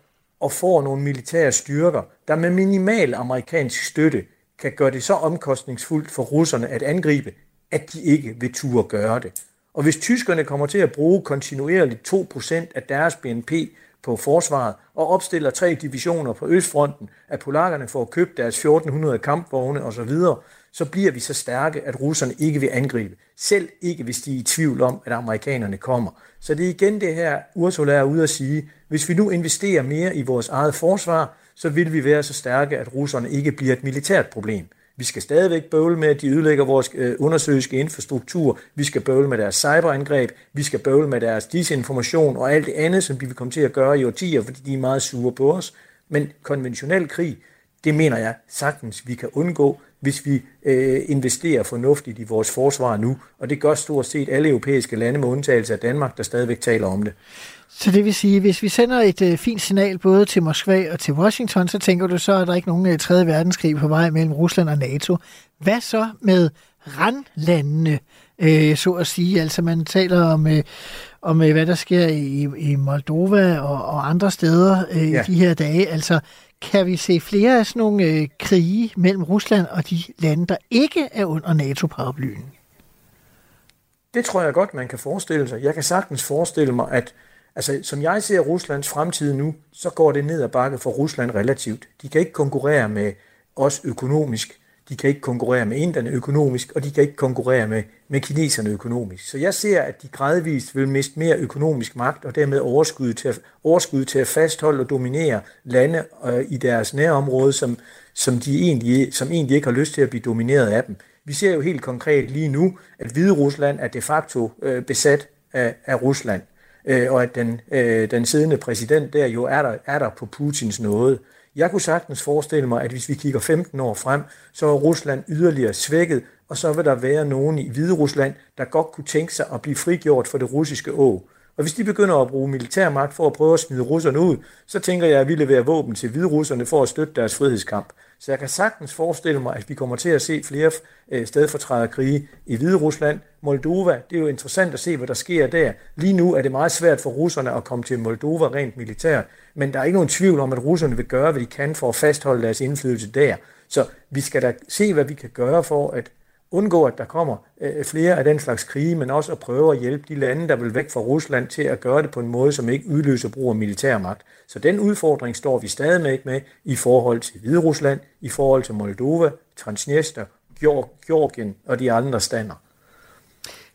og får nogle militære styrker, der med minimal amerikansk støtte kan gøre det så omkostningsfuldt for russerne at angribe, at de ikke vil turde gøre det. Og hvis tyskerne kommer til at bruge kontinuerligt 2% af deres BNP på forsvaret og opstiller tre divisioner på Østfronten, at polakkerne får købt deres 1400 kampvogne osv., så bliver vi så stærke, at russerne ikke vil angribe. Selv ikke, hvis de er i tvivl om, at amerikanerne kommer. Så det er igen det her, Ursula er ude at sige, hvis vi nu investerer mere i vores eget forsvar, så vil vi være så stærke, at russerne ikke bliver et militært problem. Vi skal stadigvæk bøvle med, at de ødelægger vores øh, undersøgelske infrastruktur. Vi skal bøvle med deres cyberangreb. Vi skal bøvle med deres disinformation og alt det andet, som de vil komme til at gøre i årtier, fordi de er meget sure på os. Men konventionel krig, det mener jeg sagtens, vi kan undgå, hvis vi øh, investerer fornuftigt i vores forsvar nu. Og det gør stort set alle europæiske lande med undtagelse af Danmark, der stadigvæk taler om det. Så det vil sige, hvis vi sender et øh, fint signal både til Moskva og til Washington, så tænker du så, at der ikke nogen øh, 3. verdenskrig på vej mellem Rusland og NATO. Hvad så med randlandene, øh, så at sige? Altså man taler om, øh, om øh, hvad der sker i, i Moldova og, og andre steder øh, ja. i de her dage. Altså kan vi se flere af sådan nogle øh, krige mellem Rusland og de lande, der ikke er under NATO-paraplyen? Det tror jeg godt, man kan forestille sig. Jeg kan sagtens forestille mig, at altså, som jeg ser Ruslands fremtid nu, så går det ned ad bakke for Rusland relativt. De kan ikke konkurrere med os økonomisk. De kan ikke konkurrere med inderne økonomisk, og de kan ikke konkurrere med, med kineserne økonomisk. Så jeg ser, at de gradvist vil miste mere økonomisk magt, og dermed overskud til at, overskud til at fastholde og dominere lande øh, i deres nærområde, som, som, de egentlig, som egentlig ikke har lyst til at blive domineret af dem. Vi ser jo helt konkret lige nu, at Hvide Rusland er de facto øh, besat af, af Rusland. øh, og at den, øh, den siddende præsident der jo er der, er der på Putins nåde. Jeg kunne sagtens forestille mig, at hvis vi kigger 15 år frem, så er Rusland yderligere svækket, og så vil der være nogen i Hvide Rusland, der godt kunne tænke sig at blive frigjort for det russiske å. Og hvis de begynder at bruge militærmagt for at prøve at smide russerne ud, så tænker jeg, at vi leverer våben til hvide russerne for at støtte deres frihedskamp. Så jeg kan sagtens forestille mig, at vi kommer til at se flere øh, stedfortræderkrige i Hvide Rusland. Moldova, det er jo interessant at se, hvad der sker der. Lige nu er det meget svært for russerne at komme til Moldova rent militært, men der er ikke nogen tvivl om, at russerne vil gøre, hvad de kan for at fastholde deres indflydelse der. Så vi skal da se, hvad vi kan gøre for at undgå, at der kommer øh, flere af den slags krige, men også at prøve at hjælpe de lande, der vil væk fra Rusland, til at gøre det på en måde, som ikke udløser brug af militærmagt. Så den udfordring står vi stadig med i forhold til Hvide Rusland, i forhold til Moldova, Transnistria, Georgien og de andre stander.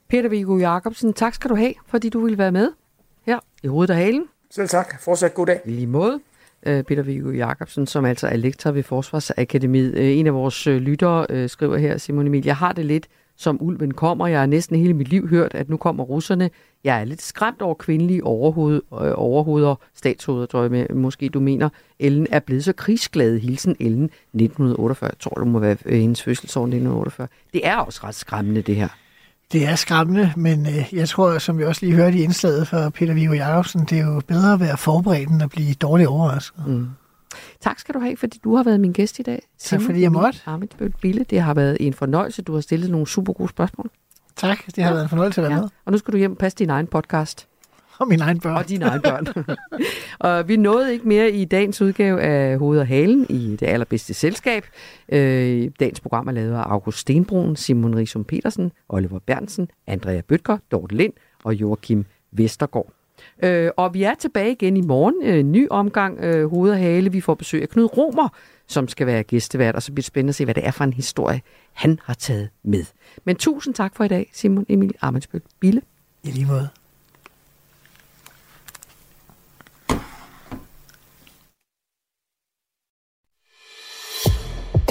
Peter Viggo Jacobsen, tak skal du have, fordi du ville være med her i Hovedet og Halen. Selv tak. Fortsat god dag. Lige måde. Øh, Peter Viggo Jacobsen, som altså er lektor ved Forsvarsakademiet. Øh, en af vores øh, lyttere øh, skriver her, Simon Emil, jeg har det lidt som ulven kommer. Jeg har næsten hele mit liv hørt, at nu kommer russerne. Jeg er lidt skræmt over kvindelige overhoved, øh, overhoveder, statshoveder, tror jeg med, måske du mener. Ellen er blevet så krigsglad. Hilsen Ellen 1948. Jeg tror, du må være øh, hendes fødselsår 1948. Det er også ret skræmmende, det her. Det er skræmmende, men øh, jeg tror, som vi også lige hørte i indslaget fra Peter Viggo Jacobsen, det er jo bedre at være forberedt end at blive dårligt overrasket. Mm. Tak skal du have, fordi du har været min gæst i dag. Tak fordi jeg måtte. Amitsbøl Bille, det har været en fornøjelse. Du har stillet nogle super gode spørgsmål. Tak, det har ja. været en fornøjelse at være ja. med. Og nu skal du hjem og passe din egen podcast. Og mine egne børn. Og dine egne børn. <laughs> og vi nåede ikke mere i dagens udgave af Hoved og Halen i det allerbedste selskab. Øh, dagens program er lavet af August Stenbrun, Simon Risum Petersen, Oliver Bernsen, Andrea Bøtger, Dorte Lind og Joachim Vestergaard. Øh, og vi er tilbage igen i morgen. Øh, ny omgang øh, Hoved og Hale. Vi får besøg af Knud Romer, som skal være gæstevært, og så bliver det spændende at se, hvad det er for en historie, han har taget med. Men tusind tak for i dag, Simon Emil Amensbøl Bille. I lige måde.